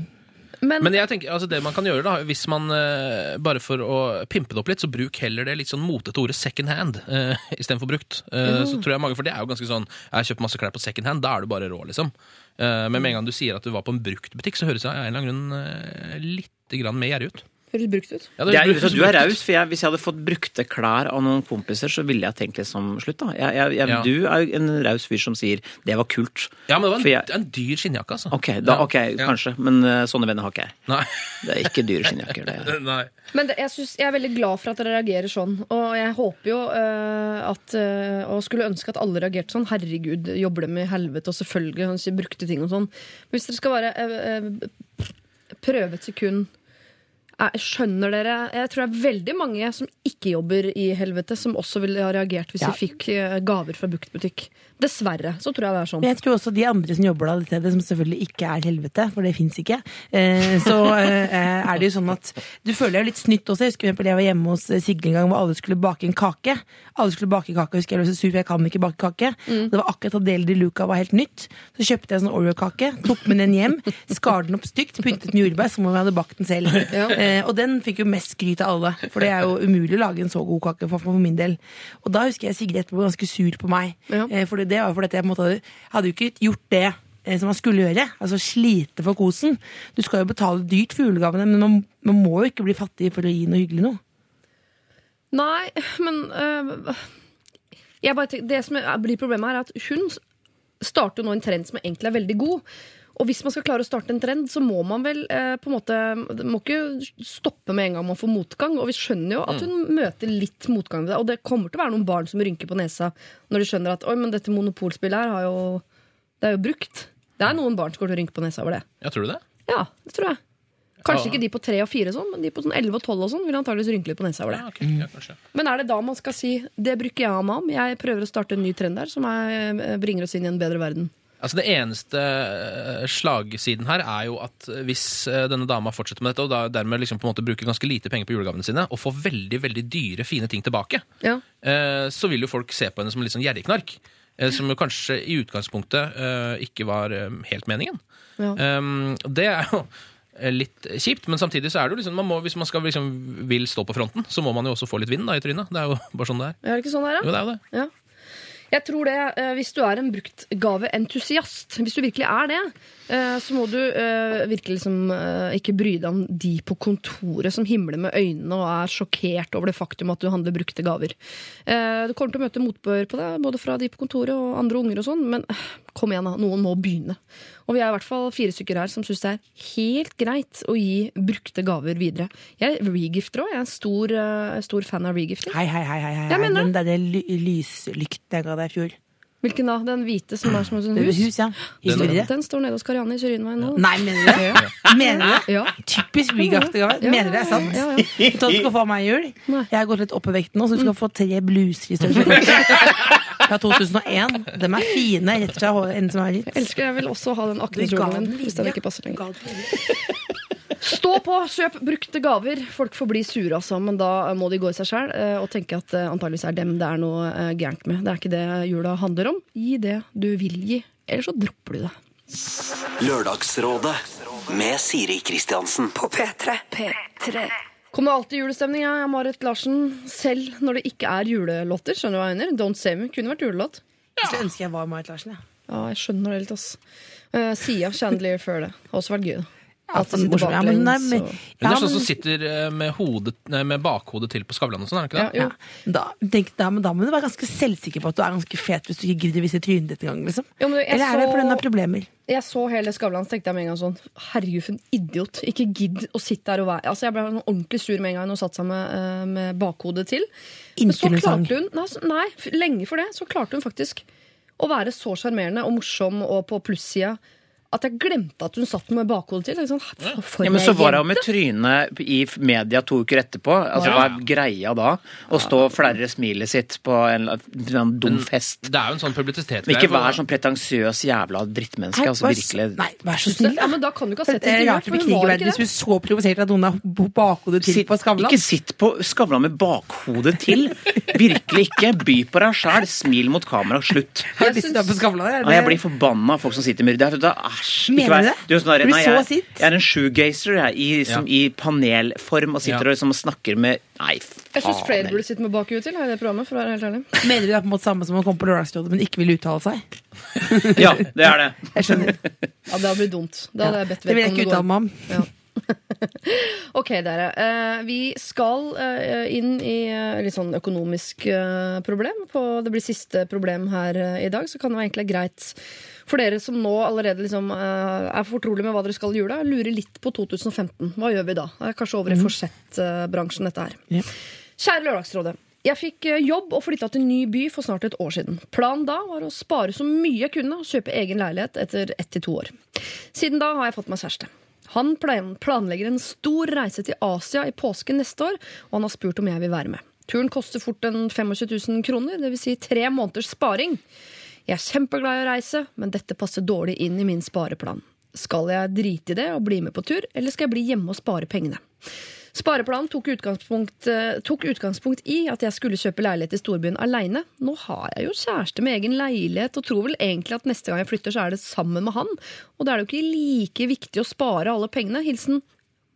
Men, Men jeg tenker, altså det man kan gjøre da, hvis man uh, bare for å pimpe det opp litt, så bruk heller det litt sånn motete ordet second hand uh, istedenfor brukt. Eh, Så tror jeg mange, For det er jo ganske sånn Jeg har kjøpt masse klær på second hand, da er du bare rå, liksom. Uh, men med en gang du sier at du var på en bruktbutikk, så høres det av en eller annen grunn uh, litt grann mer gjerrig ut. Høres brukt ut. Ja, Det er, så du er raus, for jeg, hvis jeg hadde fått brukte klær av noen kompiser, så ville jeg tenkt liksom slutt, da. Jeg, jeg, jeg, Ja. Du er jo en raus fyr som sier 'det var kult'. Ja, men det var en, jeg- en dyr skinnjakke, altså. Ok, da, Ja. ok, kanskje, men uh, sånne venner har ikke jeg. Nei. Det er ikke dyre skinnjakker. Det er. Nei. Men det, jeg, synes, jeg er veldig glad for at dere reagerer sånn. Og jeg håper jo uh, at uh, Og skulle ønske at alle reagerte sånn. Herregud, jobber dem i helvete, og selvfølgelig brukte ting og sånn. Men hvis dere skal bare eh, prøve et sekund Skjønner dere Jeg tror det er veldig mange som ikke jobber i helvete, som også ville ha reagert hvis Ja. de fikk eh, gaver fra bruktbutikk. Dessverre. Så tror jeg det er sånn. Men jeg tror også de andre som jobber der, det stedet, som selvfølgelig ikke er helvete, for det fins ikke, eh, så eh, er det jo sånn at du føler deg litt snytt også. Jeg husker jeg var hjemme hos eh, Sigrid en gang hvor alle skulle bake en kake. Alle skulle bake kake, husker jeg ble så sur, for jeg kan ikke bake kake. Det var akkurat da Del de Luca var helt nytt. Så kjøpte jeg en sånn Oreo-kake, tok med den hjem, skar den opp stygt, pyntet med jordbær som om jeg hadde bakt den selv. Ja. Eh, og den fikk jo mest skryt av alle, for det er jo umulig å lage en så god kake for, for min del. Og da husker jeg Sigrid etterpå var ganske sur på meg. Ja. Eh, det var fordi jeg måte hadde, jo ikke gjort det eh, som man skulle gjøre. Altså slite for kosen. Du skal jo betale dyrt for julegavene, men man, man må jo ikke bli fattig for å gi noe hyggelig noe. Nei, men øh, bare tenker, Det som blir problemet, her er at hun starter nå en trend som egentlig er veldig god. Og hvis man skal klare å starte en trend, så må man vel eh, på en måte Må ikke stoppe med en gang man får motgang. Og vi skjønner jo at hun møter litt motgang ved det. Og det kommer til å være noen barn som rynker på nesa når de skjønner at oi, men dette monopolspillet her har jo Det er jo brukt. Det er noen barn som går til å rynke på nesa over det. Ja, tror du det? Ja, det tror jeg. Kanskje Ja. ikke de på tre og fire, sånn, men de på sånn 11 og 12 og sånn vil antakeligvis rynke litt på nesa over det. Ja, okay. ja, kanskje. Men er det da man skal si det bruker jeg meg om? Jeg prøver å starte en ny trend der som er, eh, bringer oss inn i en bedre verden. Altså Det eneste eh, slagsiden her er jo at hvis eh, denne dama fortsetter med dette, og dermed liksom på en måte bruker ganske lite penger på julegavene sine, og får veldig veldig dyre, fine ting tilbake, Ja. eh, så vil jo folk se på henne som en litt sånn gjerrigknark. eh, Som jo kanskje i utgangspunktet eh, ikke var eh, helt meningen. Ja. Det er jo eh, litt kjipt, men samtidig så er det jo liksom man må, Hvis man skal liksom vil stå på fronten, så må man jo også få litt vind da, i trynet. Det er jo bare sånn det er. Er det ikke sånn det er, da? Jo, det er jo det. Ja. Jeg tror det, eh, Hvis du er en bruktgaveentusiast, hvis du virkelig er det, så må du eh, virkelig liksom eh, ikke bry deg om de på kontoret som himler med øynene og er sjokkert over det faktum at du handler brukte gaver. Eh, Du kommer til å møte motbør på det, både fra de på kontoret og andre unger og sånn, men eh, kom igjen, da. Noen må begynne. Og vi er i hvert fall fire stykker her som syns det er helt greit å gi brukte gaver videre. Jeg regifter òg. Jeg er en stor, eh, stor fan av regifting. Hei, hei, hei, hei, hei. Jeg mener Den derre ly lyslykten jeg ga deg i fjor. Hvilken da? Den hvite som er som et sånt hus? hus, ja. Den, den står nede hos Karianne i Syrinveien nå. Nei, mener du det? Mener du det? Ja. Typisk regaftegave. Ja, Mener du det er sant? ja, ja. Du skal få av meg i jul? Nei. Jeg har gått litt opp i vekt nå, så du skal få tre bluser i størrelse. Fra 2001. De er fine, rett fra en som er litt. Jeg elsker jeg vil også ha den den hvis den ikke passer lenger. Stå på, kjøp brukte gaver. Folk får bli sure, altså, men da må de gå i seg sjøl og tenke at eh, antageligvis er dem det er noe eh, gærent med. Det er ikke det jula handler om. Gi det du vil gi, ellers så dropper du det. Lørdagsrådet med Siri Kristiansen. På P3. P3. Kommer alltid julestemning. Jeg Marit Larsen. Selv når det ikke er julelåter. Skjønner du hva jeg mener? Don't Save Me kunne vært julelåt. Jeg ønsker ønske jeg var Marit Larsen. Ja. Ja, jeg skjønner det litt, ass. Uh, Sia Chandelier før det. Har også vært gøy, da. Ja, sitter morsom. Ja, men nei, men- Hun er sånn som sitter eh, med, hodet, nei, med bakhodet til på Skavlan og sånn, er det ikke det? Ja, Da, tenk, da, men da må du være ganske selvsikker på at du er ganske fet hvis du ikke gidder å vise trynet ditt engang. Liksom. Jo, Eller er det fordi den har problemer? Jeg så hele Skavlan så tenkte jeg med en gang sånn Herregud, for en idiot. Ikke gidd å sitte der og være Altså, Jeg ble sånn ordentlig sur med en gang hun satte seg med, eh, med bakhodet til. Men så Inntil hun sang. klarte hun nei, nei, lenge for det så klarte hun faktisk å være så sjarmerende og morsom og på plussida at jeg glemte at hun satt med bakhodet til. Sånn, for, Ja, men så var hun med trynet i media to uker etterpå. Altså, Hva er greia da? Å stå og flerre smilet sitt på en en dum fest. Det er jo en sånn publisitetsgreie. Ikke vær sånn pretensiøs jævla drittmenneske. Altså, vær- virkelig. Nei, vær så snill, Ja, men da kan du ikke ha sett Det er rart hun hvis vi er så provosert at noen har bakhodet til Sitt, på Skavlan. ikke sitt på Skavlan med bakhodet til. Virkelig ikke. By på deg sjæl. Smil mot kamera. Slutt. Har du lyst til å på Skavlan? Ja, jeg blir forbanna av folk som sitter med det. Æsj. Mener vær- du det? Du er sånn der, nei, jeg, jeg er en shoegazer jeg, i, som, i panelform og sitter Ja. og liksom, snakker med Nei, Jeg syns flere burde sitte med bakhuet til her i det programmet. for å være helt ærlig. Mener du det er på en måte samme som å komme på Lørdagsrådet, men ikke vil uttale seg? Ja, det er det. Jeg skjønner. Ja, Det hadde blitt dumt. Det hadde jeg bedt Det vil jeg ikke uttale meg om. Ja. Ok, dere. Eh, vi skal eh, inn i eh, litt sånn økonomisk problem. På, det blir siste problem her i dag, så kan det være egentlig greit for dere som nå allerede liksom, eh, er fortrolig med hva dere skal i jula, lurer litt på 2015. Hva gjør vi da? Det er kanskje over i forsettbransjen, dette her. Ja. Kjære Lørdagsrådet. Jeg fikk eh, jobb og flytta til ny by for snart et år siden. Planen da var å spare så mye jeg kunne og kjøpe egen leilighet etter ett til to år. Siden da har jeg fått meg kjæreste. Han planlegger en stor reise til Asia i påsken neste år, og han har spurt om jeg vil være med. Turen koster fort en 25 000 kroner, dvs. Si tre måneders sparing. Jeg er kjempeglad i å reise, men dette passer dårlig inn i min spareplan. Skal jeg drite i det og bli med på tur, eller skal jeg bli hjemme og spare pengene? Spareplanen tok utgangspunkt, eh, tok utgangspunkt i at jeg skulle kjøpe leilighet i storbyen aleine. Nå har jeg jo kjæreste med egen leilighet, og tror vel egentlig at neste gang jeg flytter, så er det sammen med han. Og da er det jo ikke like viktig å spare alle pengene. Hilsen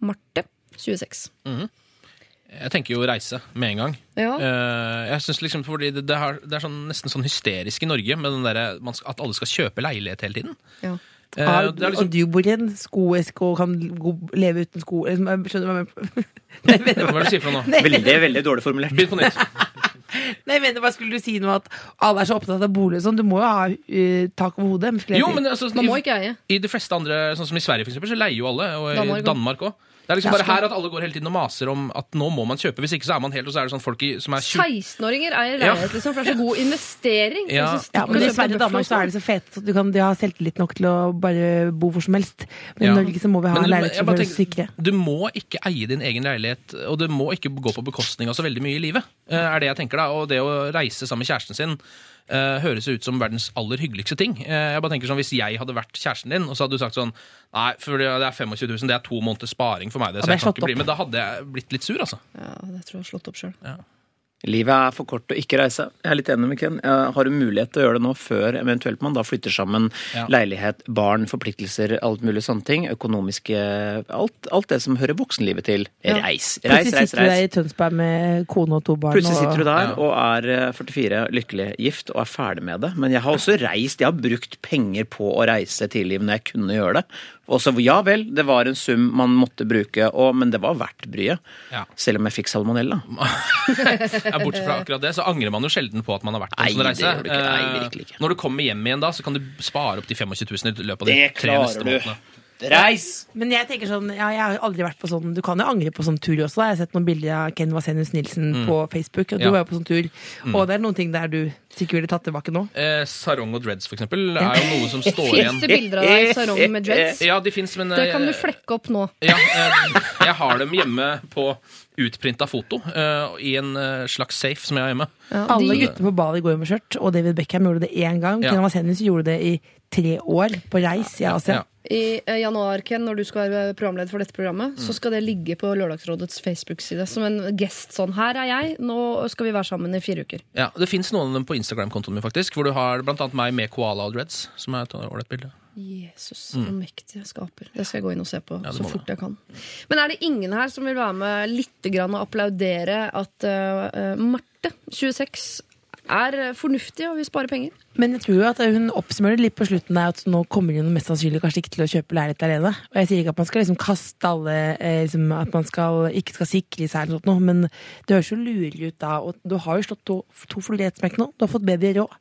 Marte, 26. Jeg tenker jo reise med en gang. Ja. Eh, jeg synes liksom, fordi Det, det, er, det er sånn, nesten sånn hysterisk i Norge med den der, skal, at alle skal kjøpe leilighet hele tiden. Ja. Eh, Har, det er liksom, Og du bor i en skoeske og kan leve uten sko eller, Skjønner du hva jeg mener? Hva er det du sier for noe nå? Veldig, veldig dårlig formulert. Begynn på nytt. Nei, mener bare skulle du si noe at alle er så opptatt av bolig og sånn. Du må jo ha uh, tak over hodet. Jo, men altså, Man må i, ikke eie. I de fleste andre, sånn som i Sverige for eksempel, så leier jo alle, og i Danmark òg. Det er liksom bare her at alle går hele tiden og maser om at nå må man kjøpe. Hvis ikke så er man helt, og så er det sånn folk i, som er 16-åringer eier leilighet, liksom, for det er så god investering. Ja. Ja, men I Sverige og Danmark så er de så fete at du kan, de har selvtillit nok til å bare bo hvor som helst. Men Ja. i Norge så må vi ha Men leilighet for å sikre. Du må ikke eie din egen leilighet, og det må ikke gå på bekostning av så veldig mye i livet. eh, er det jeg tenker da, Og det å reise sammen med kjæresten sin eh, høres ut som verdens aller hyggeligste ting. Uh, jeg bare tenker sånn, Hvis jeg hadde vært kjæresten din, og så hadde du sagt sånn Nei, for det er 25 000, det er to måneders sparing for meg. Det, så jeg kan ikke bli med. Da hadde jeg blitt litt sur, altså. Ja, det tror jeg har slått opp sjøl. Livet er for kort å ikke reise. Jeg er litt enig med Ken. Jeg har en mulighet til å gjøre det nå før eventuelt man da flytter sammen Ja. leilighet, barn, forpliktelser, alt mulig sånne ting. Økonomiske Alt, alt det som hører voksenlivet til. Ja. Reis, reis, reis. Plutselig sitter du der i Tønsberg med kone og to barn. Plutselig sitter du der og er eh, 44, lykkelig gift og er ferdig med det. Men jeg har også reist, jeg har brukt penger på å reise tidlig når jeg kunne gjøre det. Og så ja vel, det var en sum man måtte bruke, og, men det var verdt bryet. Ja. Selv om jeg fikk salmonella. Ja, bortsett fra akkurat det, så angrer man jo sjelden på at man har vært på en sånn det reise. gjør du ikke. Nei, Eh, virkelig ikke. Når du kommer hjem igjen da, så kan du spare opp de 25 000 i løpet av de Det tre klarer neste du. Reis! Men jeg tenker sånn, ja, jeg har aldri vært på sånn Du kan jo angre på sånn tur også. Jeg har sett noen bilder av Ken Vasenius Nilsen på Facebook. Og du Mm. Ja. Mm. var jo på sånn tur. Og det er noen ting der du sikkert ville tatt tilbake nå. Eh, sarong og dreads, for eksempel, er jo noe som står Fins igjen. det bilder av deg i sarong med dreads? Ja, de fins, men Det kan eh, du flekke opp nå. Ja, eh, jeg har dem hjemme på utprinta foto eh, i en eh, slags safe som jeg har hjemme. Ja, Alle guttene gutter på Bali går jo med skjørt, og David Beckham gjorde det én gang. Ja. Ken Vasenius gjorde det i tre år på reis i Asia. Ja. I eh, januar, Ken, når du skal være programleder for dette programmet, så skal det ligge på Lørdagsrådets Facebook-side som en gest. Sånn, her er jeg, nå skal vi være sammen i fire uker. Ja, Det fins noen av dem på Instagram-kontoen min, faktisk, hvor du har blant annet meg med koala og dreads, som er et ålreit bilde. Jesus, så jeg skaper. Det skal jeg gå inn og se på Ja, så fort jeg kan. Men er det ingen her som vil være med litt grann og applaudere at eh, Marte, 26, er eh, fornuftig og vil spare penger? Men jeg tror jo at hun oppsummerer litt på slutten der at nå kommer hun mest sannsynlig kanskje ikke til å kjøpe leilighet alene. Og jeg sier ikke at man skal liksom kaste alle eh, liksom, At man skal, ikke skal sikre seg eller noe, men det høres jo lurelig ut da. Og du har jo slått to, to fluer i ett smekk nå. Du har fått bedre råd.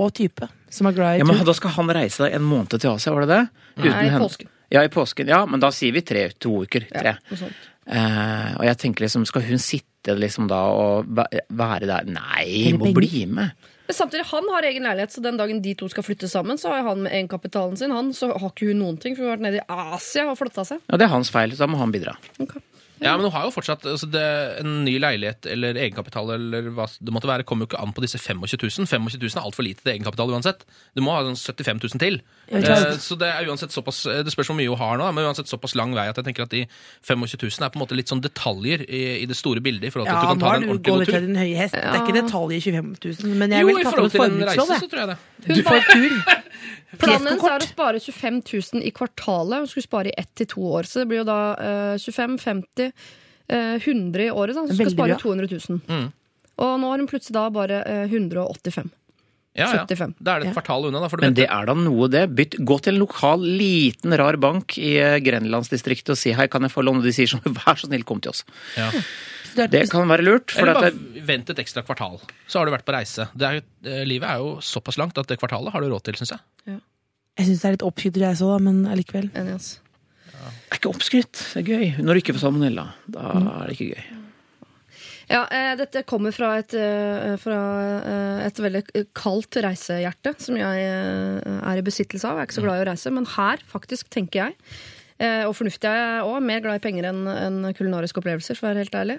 Og type som er glad i Ja, men tur. Da skal han reise deg en måned til Asia, var det det? Nei, i henne. påsken. Ja, i påsken. Ja, men da sier vi tre, to uker. Tre. Ja, Eh, og jeg tenker liksom, skal hun sitte liksom da og være der? Nei, må penger. bli med. Men samtidig, han har egen leilighet, så den dagen de to skal flytte sammen, så har han med egenkapitalen sin. Han, så har ikke hun noen ting, for hun har vært nede i Asia og flytta seg. Ja, det er hans feil, så da må han bidra. Ja, men hun har jo fortsatt altså det, En ny leilighet eller egenkapital eller hva det måtte være, kommer jo ikke an på disse 25 000. 25 000 er altfor lite til egenkapital uansett. Du må ha sånn 75 000 til. Ja. Eh, så det er uansett såpass Det spørs hvor mye hun har nå, men uansett såpass lang vei at jeg tenker at de 25 000 er på en måte litt sånn detaljer i, i det store bildet. i forhold til Ja, at du kan ta ta ordentlig tur. du nå har du gått til den høye hest. Det er ikke detaljer i 25 000, men jeg Jo, vil i tatt forhold opp til en reise, så tror jeg det. Du får tur. Planen hennes er å spare 25 000 i kvartalet. Hun skulle spare i ett til to år. Så det blir jo da uh, 25 50 uh, 100 i året. da Så hun skal spare bra. 200 000. Mm. Og nå har hun plutselig da bare uh, 185. Ja, ja. 75. Da er det et Ja. kvartal unna, da. For du Men vet det er da noe, det. Bytt, gå til en lokal, liten, rar bank i eh, Grenlandsdistriktet og si hei, kan jeg få låne? De sier sånn, vær så snill, kom til oss. Ja. Det kan være lurt. For Eller bare det, vent et ekstra kvartal, så har du vært på reise. Det er, eh, livet er jo såpass langt at det kvartalet har du råd til, syns jeg. Jeg syns det er litt oppskrytt reise da, men allikevel. Enig, altså. er ikke oppskrytt. Det er gøy. Når du ikke får salmonella, da er det ikke gøy. Ja, eh, dette kommer fra et, eh, fra eh, et veldig kaldt reisehjerte, som jeg eh, er i besittelse av. Jeg er ikke så glad i å reise, men her faktisk tenker jeg, eh, og fornuftig er jeg òg, mer glad i penger enn en kulinariske opplevelser, for å være helt ærlig.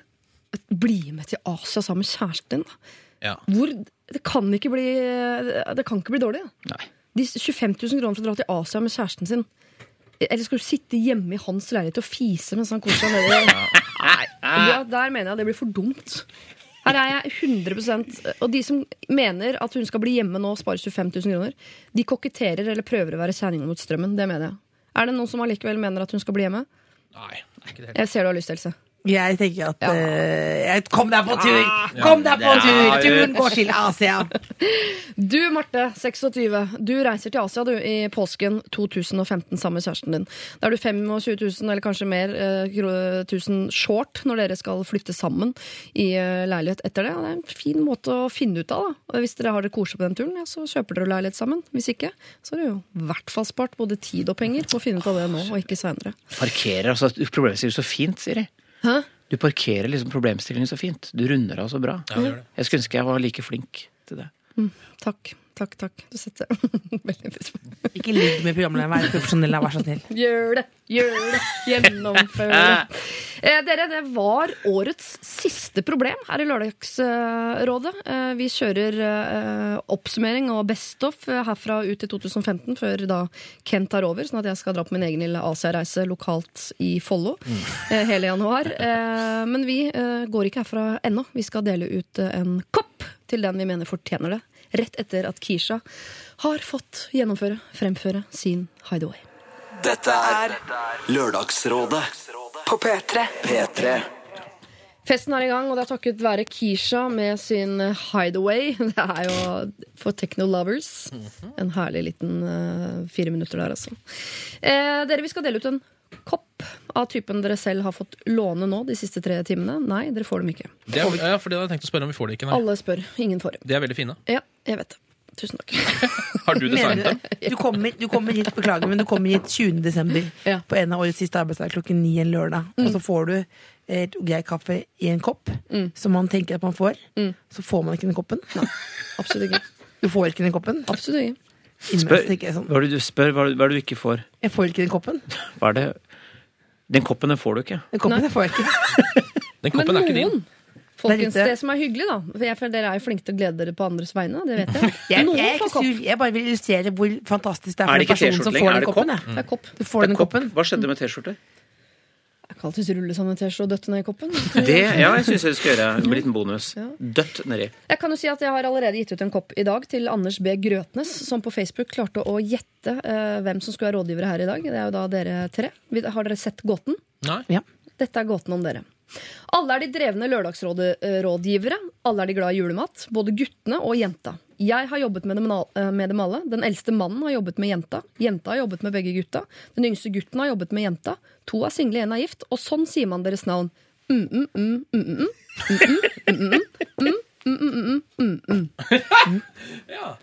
Bli med til Asia sammen med kjæresten din. da. Ja. Hvor, det, kan ikke bli, det kan ikke bli dårlig. Da. Nei. De 25 000 kroner for å dra til Asia med kjæresten sin. Eller skal du sitte hjemme i hans leilighet og fise mens han koser seg nedi ja, Der mener jeg det blir for dumt. Her er jeg 100% Og de som mener at hun skal bli hjemme nå og spare 25 000 kroner, de koketterer eller prøver å være kjerringa mot strømmen. Det mener jeg. Er det noen som allikevel mener at hun skal bli hjemme? Nei, ikke det. Jeg ser du har lyst, Else. Jeg tenker at Ja. uh, Kom deg på tur! Kom deg på tur! Turen går til Asia! Du, Marte, 26. Du reiser til Asia du, i påsken 2015 sammen med kjæresten din. Da er du 25 000, eller kanskje mer, uh, 1000 short når dere skal flytte sammen i uh, leilighet etter det. Det er en fin måte å finne ut av. da. Hvis dere har det koselig på den turen, ja, så kjøper dere leilighet sammen. Hvis ikke, så har du jo i hvert fall spart både tid og penger på å finne ut av det nå, og ikke seinere. Parkerer altså problemstillingen så fint, Siri. Hæ? Du parkerer liksom problemstillingen så fint. Du runder av så bra. Ja. Jeg skulle ønske jeg var like flink til det. Takk. Takk, takk. Du setter veldig pris på Ikke ligg med programlederen, vær profesjonell, vær så snill. Gjør det, gjør det, gjennomfør det. Eh, dere, det var årets siste problem her i Lørdagsrådet. Eh, vi kjører eh, oppsummering og Best of eh, herfra ut til 2015, før da Kent tar over, sånn at jeg skal dra på min egen lille Asia-reise lokalt i Follo eh, hele januar. Eh, men vi eh, går ikke herfra ennå. Vi skal dele ut eh, en kopp til den vi mener fortjener det. Rett etter at Kisha har fått gjennomføre, fremføre sin hideaway. Dette er Lørdagsrådet På P3. P3. Festen er i gang, og det er takket være Kisha med sin Hideaway. Det er jo for techno lovers. En herlig liten uh, fire minutter der, altså. Eh, dere, vi skal dele ut en kopp av typen dere selv har fått låne nå de siste tre timene. Nei, dere får dem ikke. Det er, ja, for det hadde jeg tenkt å spørre om vi får det ikke. Nei. Alle spør. Ingen får. De er veldig fine. Ja, jeg vet det. Tusen takk. Har du designet dem? du, kommer, du kommer hit, beklager, men du kommer hit 20. desember Ja. på en av årets siste arbeidsdager klokken ni en lørdag. Og så får du et grei kaffe i en kopp som man tenker at man får. Så får man ikke den koppen. Absolutt ikke. Du får ikke den koppen. Absolutt ikke. Spør, sånn hva er det du spør, hva er det, hva er det du ikke får? Jeg får ikke den koppen. Hva er det? Den koppen den får du ikke. Den koppen Nei. får jeg ikke. Den Men koppen er ikke din. folkens, Det det som er hyggelig, da For jeg føler Dere er jo flinke til å glede dere på andres vegne. Det vet jeg. Jeg, jeg er ikke sur. Jeg bare vil illustrere hvor fantastisk det er Er det den ikke personen T-skjorte som får Er den det koppen. kopp? Det er kopp. Du får den Kopp. koppen. Hva skjedde med T-skjorter? Jeg kan alltid rulle og døtte ned i koppen. Det, ja, jeg syns jeg skal gjøre. En liten bonus. Dødt nedi. Jeg kan jo si at jeg har allerede gitt ut en kopp i dag til Anders B. Grøtnes, som på Facebook klarte å gjette eh, hvem som skulle være rådgivere her i dag. Det er jo da dere tre. Har dere sett gåten? Nei. Ja. Dette er gåten om dere. Alle er de drevne lørdagsrådgivere. Alle er de glad i julemat. Både guttene og jenta. Jeg har jobbet med dem, med dem, alle. Den eldste mannen har jobbet med jenta. Jenta har jobbet med begge gutta. Den yngste gutten har jobbet med jenta. To er single, én er gift. Og sånn sier man deres navn.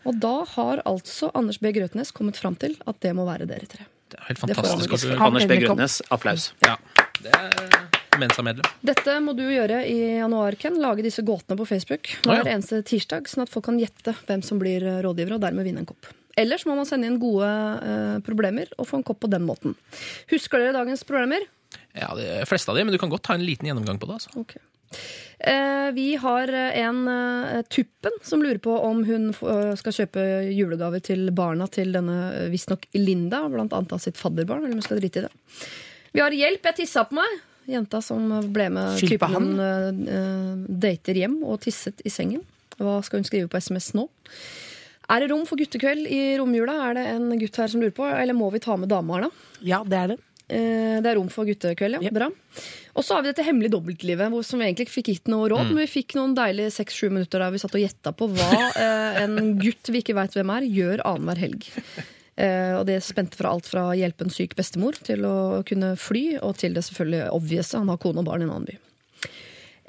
Og da har altså Anders B. Grøtnes kommet fram til at det må være dere tre. Det er helt fantastisk. Det Anders B. Grøtnes, applaus. Ja. Det er Mensa-medlem. Dette må du gjøre i januar, Ken. Lage disse gåtene på Facebook hver ah, ja. eneste tirsdag, sånn at folk kan gjette hvem som blir rådgiver, og dermed vinne en kopp. Ellers må man sende inn gode eh, problemer og få en kopp på den måten. Husker dere dagens problemer? Ja, de fleste av de, men du kan godt ta en liten gjennomgang på det. Altså. Okay. Eh, vi har en eh, Tuppen som lurer på om hun eh, skal kjøpe julegaver til barna til denne eh, visstnok Linda, blant annet av sitt fadderbarn. Eller om hun skal drite i det. Vi har Hjelp, jeg tissa på meg. Jenta som ble med typen hun eh, eh, dater hjem og tisset i sengen. Hva skal hun skrive på SMS nå? Er det rom for guttekveld i romjula? Er det en gutt her som lurer på, eller må vi ta med dama her, da? Ja, det er det. Eh, Det er rom for guttekveld, ja. Bra. Og så har vi dette hemmelige dobbeltlivet, hvor som vi egentlig ikke fikk gitt noe råd, men vi fikk noen deilige seks-sju minutter der vi satt og gjetta på hva en gutt vi ikke veit hvem er, gjør annenhver helg. Eh, og det spente fra alt fra hjelpe en syk bestemor til å kunne fly, og til det selvfølgelig obvious, han har kone og barn i en annen by.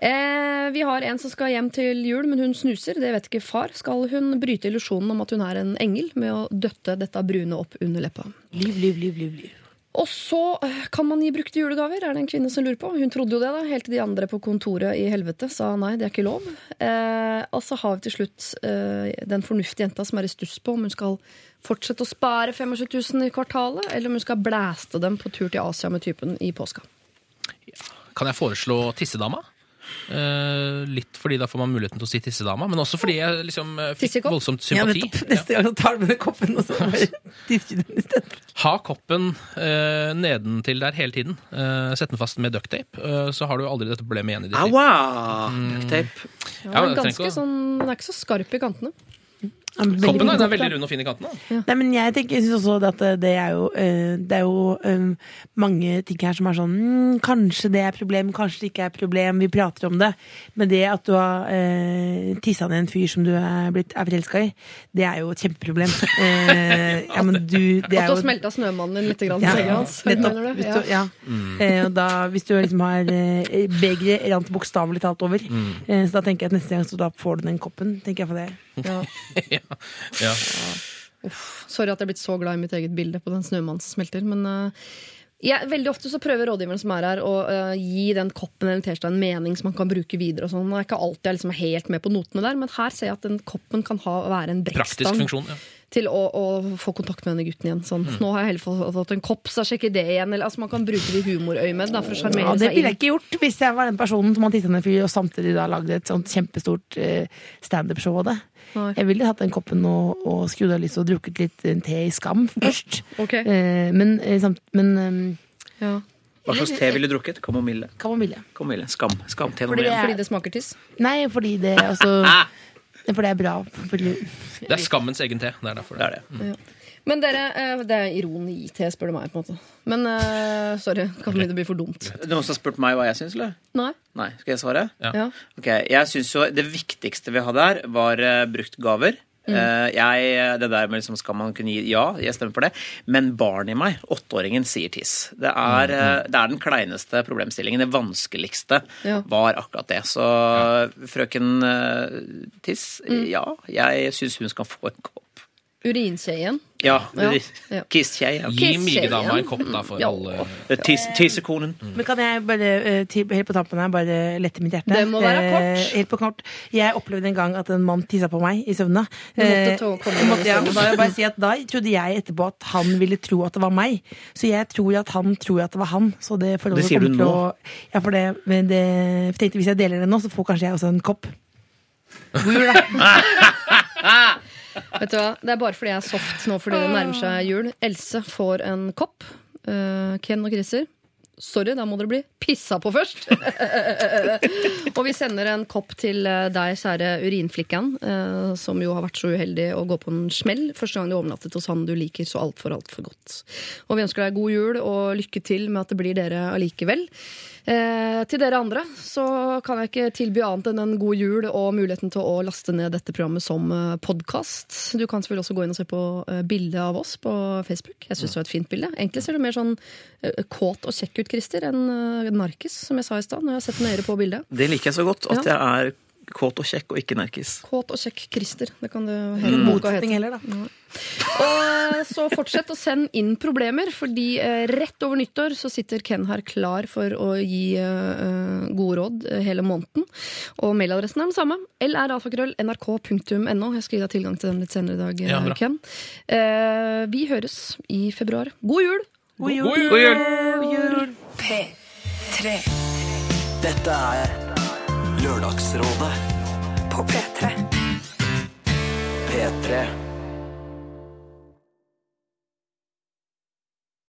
Eh, vi har en som skal hjem til jul, men hun snuser. Det vet ikke far. Skal hun bryte illusjonen om at hun er en engel med å døtte dette brune opp under leppa? Liv, liv, liv, liv, liv. Og så eh, kan man gi brukte julegaver, er det en kvinne som lurer på. Hun trodde jo det, da, helt til de andre på kontoret i helvete sa nei, det er ikke lov. Eh, og så har vi til slutt eh, den fornuftige jenta som er i stuss på om hun skal fortsette å spare 25 000 i kvartalet, eller om hun skal blæste dem på tur til Asia med typen i påska. Kan jeg foreslå tissedama? Eh, litt fordi da får man muligheten til å si tissedama, men også fordi jeg liksom eh, fikk voldsomt Ja, sympati. nettopp. Neste gang så tar du med den koppen, og så tisser den i. Ha koppen eh, nedentil der hele tiden. Eh, Sett den fast med ducktape, eh, så har du aldri dette problemet igjen i ditt liv. Aua! Ducktape. Ja, Ja, den er ganske sånn, den er ikke så skarp i kantene. Koppen da, den er veldig rund og fin i kanten. Ja. Nei, men jeg tenker, jeg synes også at det er jo, eh, det er jo eh, mange ting her som er sånn mm, Kanskje det er problem, kanskje det ikke er problem, vi prater om det. Men det at du har uh, tissa ned en fyr som du er, blitt, er forelska i, det er jo et kjempeproblem. uh, ja, men du, det At er du har jo smelta snømannen din litt i ja, senga hans. nettopp. Hvis du, ja. Eh, og da, hvis du liksom har uh, Begeret rant bokstavelig talt over. Eh, så da tenker jeg at neste gang så da får du den koppen. tenker jeg for det. Ja. Ja. Ja. Sorry at jeg er blitt så glad i mitt eget bilde på den snømannen som smelter. Men uh, jeg, veldig ofte så prøver rådgiveren som er her, å uh, gi den koppen eller T-skjorta en mening som man kan bruke videre. og sånn. Nå er ikke alltid jeg liksom helt med på notene der, men her ser jeg at den koppen kan ha, være en Praktisk funksjon. Ja. Til å, å få kontakt med denne gutten igjen. Sånn, Nå har jeg heller fått, fått en kopp, så sjekk det igjen. Eller, altså, man kan bruke det i humorøyemed for å Ja, det ville jeg ikke gjort hvis jeg var den personen som hadde tittet ned fyr og samtidig da lagde et sånt kjempestort uh, standup-show av det. Nei. Jeg ville hatt den koppen og, og skrudd av litt og drukket litt eh, te i skam først. Okay. Uh, men samt, men um, Ja. Hva slags te ville du drukket? Kamomille. kamomille. Kamomille. Skam. Skam. Te Fordi. Fordi det smaker tiss. Nei, fordi det altså For det er bra. Det er skammens egen te. Det er derfor Det det. er det. Men dere, eh, det er ironi-te, spør du meg. på en måte Men eh, sorry, kan det bli for dumt. Du noen som har spurt meg hva jeg syns, eller? Nei? Nei. Skal jeg svare? Ja. Ok, Jeg syns jo det viktigste vi hadde her, var uh, brukt gaver. Eh, jeg, det der med liksom, Skal man kunne gi Ja, jeg stemmer for det. Men barnet i meg, åtteåringen, sier tiss. Det er, eh, det er den kleineste problemstillingen. Det vanskeligste Ja. var akkurat det. Så frøken Tiss, Tiss, ja, jeg syns hun skal få en kopp. Urinkjeien. Ja. Ja, ja. Kiss-kjeien. Gi Kiss migedama en kopp, da, for Ja. alle Tiss- Tissekonen. men kan jeg bare eh, helt på tampen her bare lette mitt hjerte? Det må være kort. Eh, helt på kort. Jeg opplevde en gang at en mann tissa på meg i søvne. Du måtte Eh, komme jeg måtte, ja, da, jeg bare si at da trodde jeg etterpå at han ville tro at det var meg. Så jeg tror at han tror at det var han. Så det, forholdet Det sier du nå. Å, ja, for det, men det, jeg tenkte Hvis jeg deler det nå, så får kanskje jeg også en kopp. God jul, da. Vet du hva? Det er bare fordi jeg er soft nå fordi det nærmer seg jul. Else får en kopp. Uh, Ken og Christer. Sorry, da må dere bli pissa på først. og vi sender en kopp til eh, deg, kjære urinflikkan, uh, som jo har vært så uheldig å gå på en smell første gang du overnattet hos han du liker så altfor, altfor godt. Og vi ønsker deg god jul og lykke til med at det blir dere allikevel. Eh, til dere andre så kan jeg ikke tilby annet enn en god jul og muligheten til å laste ned dette programmet som eh, podkast. Du kan selvfølgelig også gå inn og se på eh, bildet av oss på Facebook. Jeg syns det var et fint bilde. Egentlig ser du mer sånn eh, kåt og kjekk ut, Christer, enn narkis, som jeg sa i stad. Når jeg har sett nøyere på bildet. Det liker jeg så godt. At jeg er kåt og kjekk og ikke nerkis. Kåt og kjekk Christer. Det kan du Ingen hele boka motsetning hete. heller, da. Og eh, så fortsett å sende inn problemer, fordi eh, rett over nyttår så sitter Ken her klar for å gi eh, gode råd hele måneden. Og mailadressen er den samme. lralfakrøll.nrk.no. Jeg skal gi deg tilgang til den litt senere i dag, Ja. Ken. Eh, vi høres i februar. God jul! God jul. God jul! P3 Dette er Lørdagsrådet på P3. P3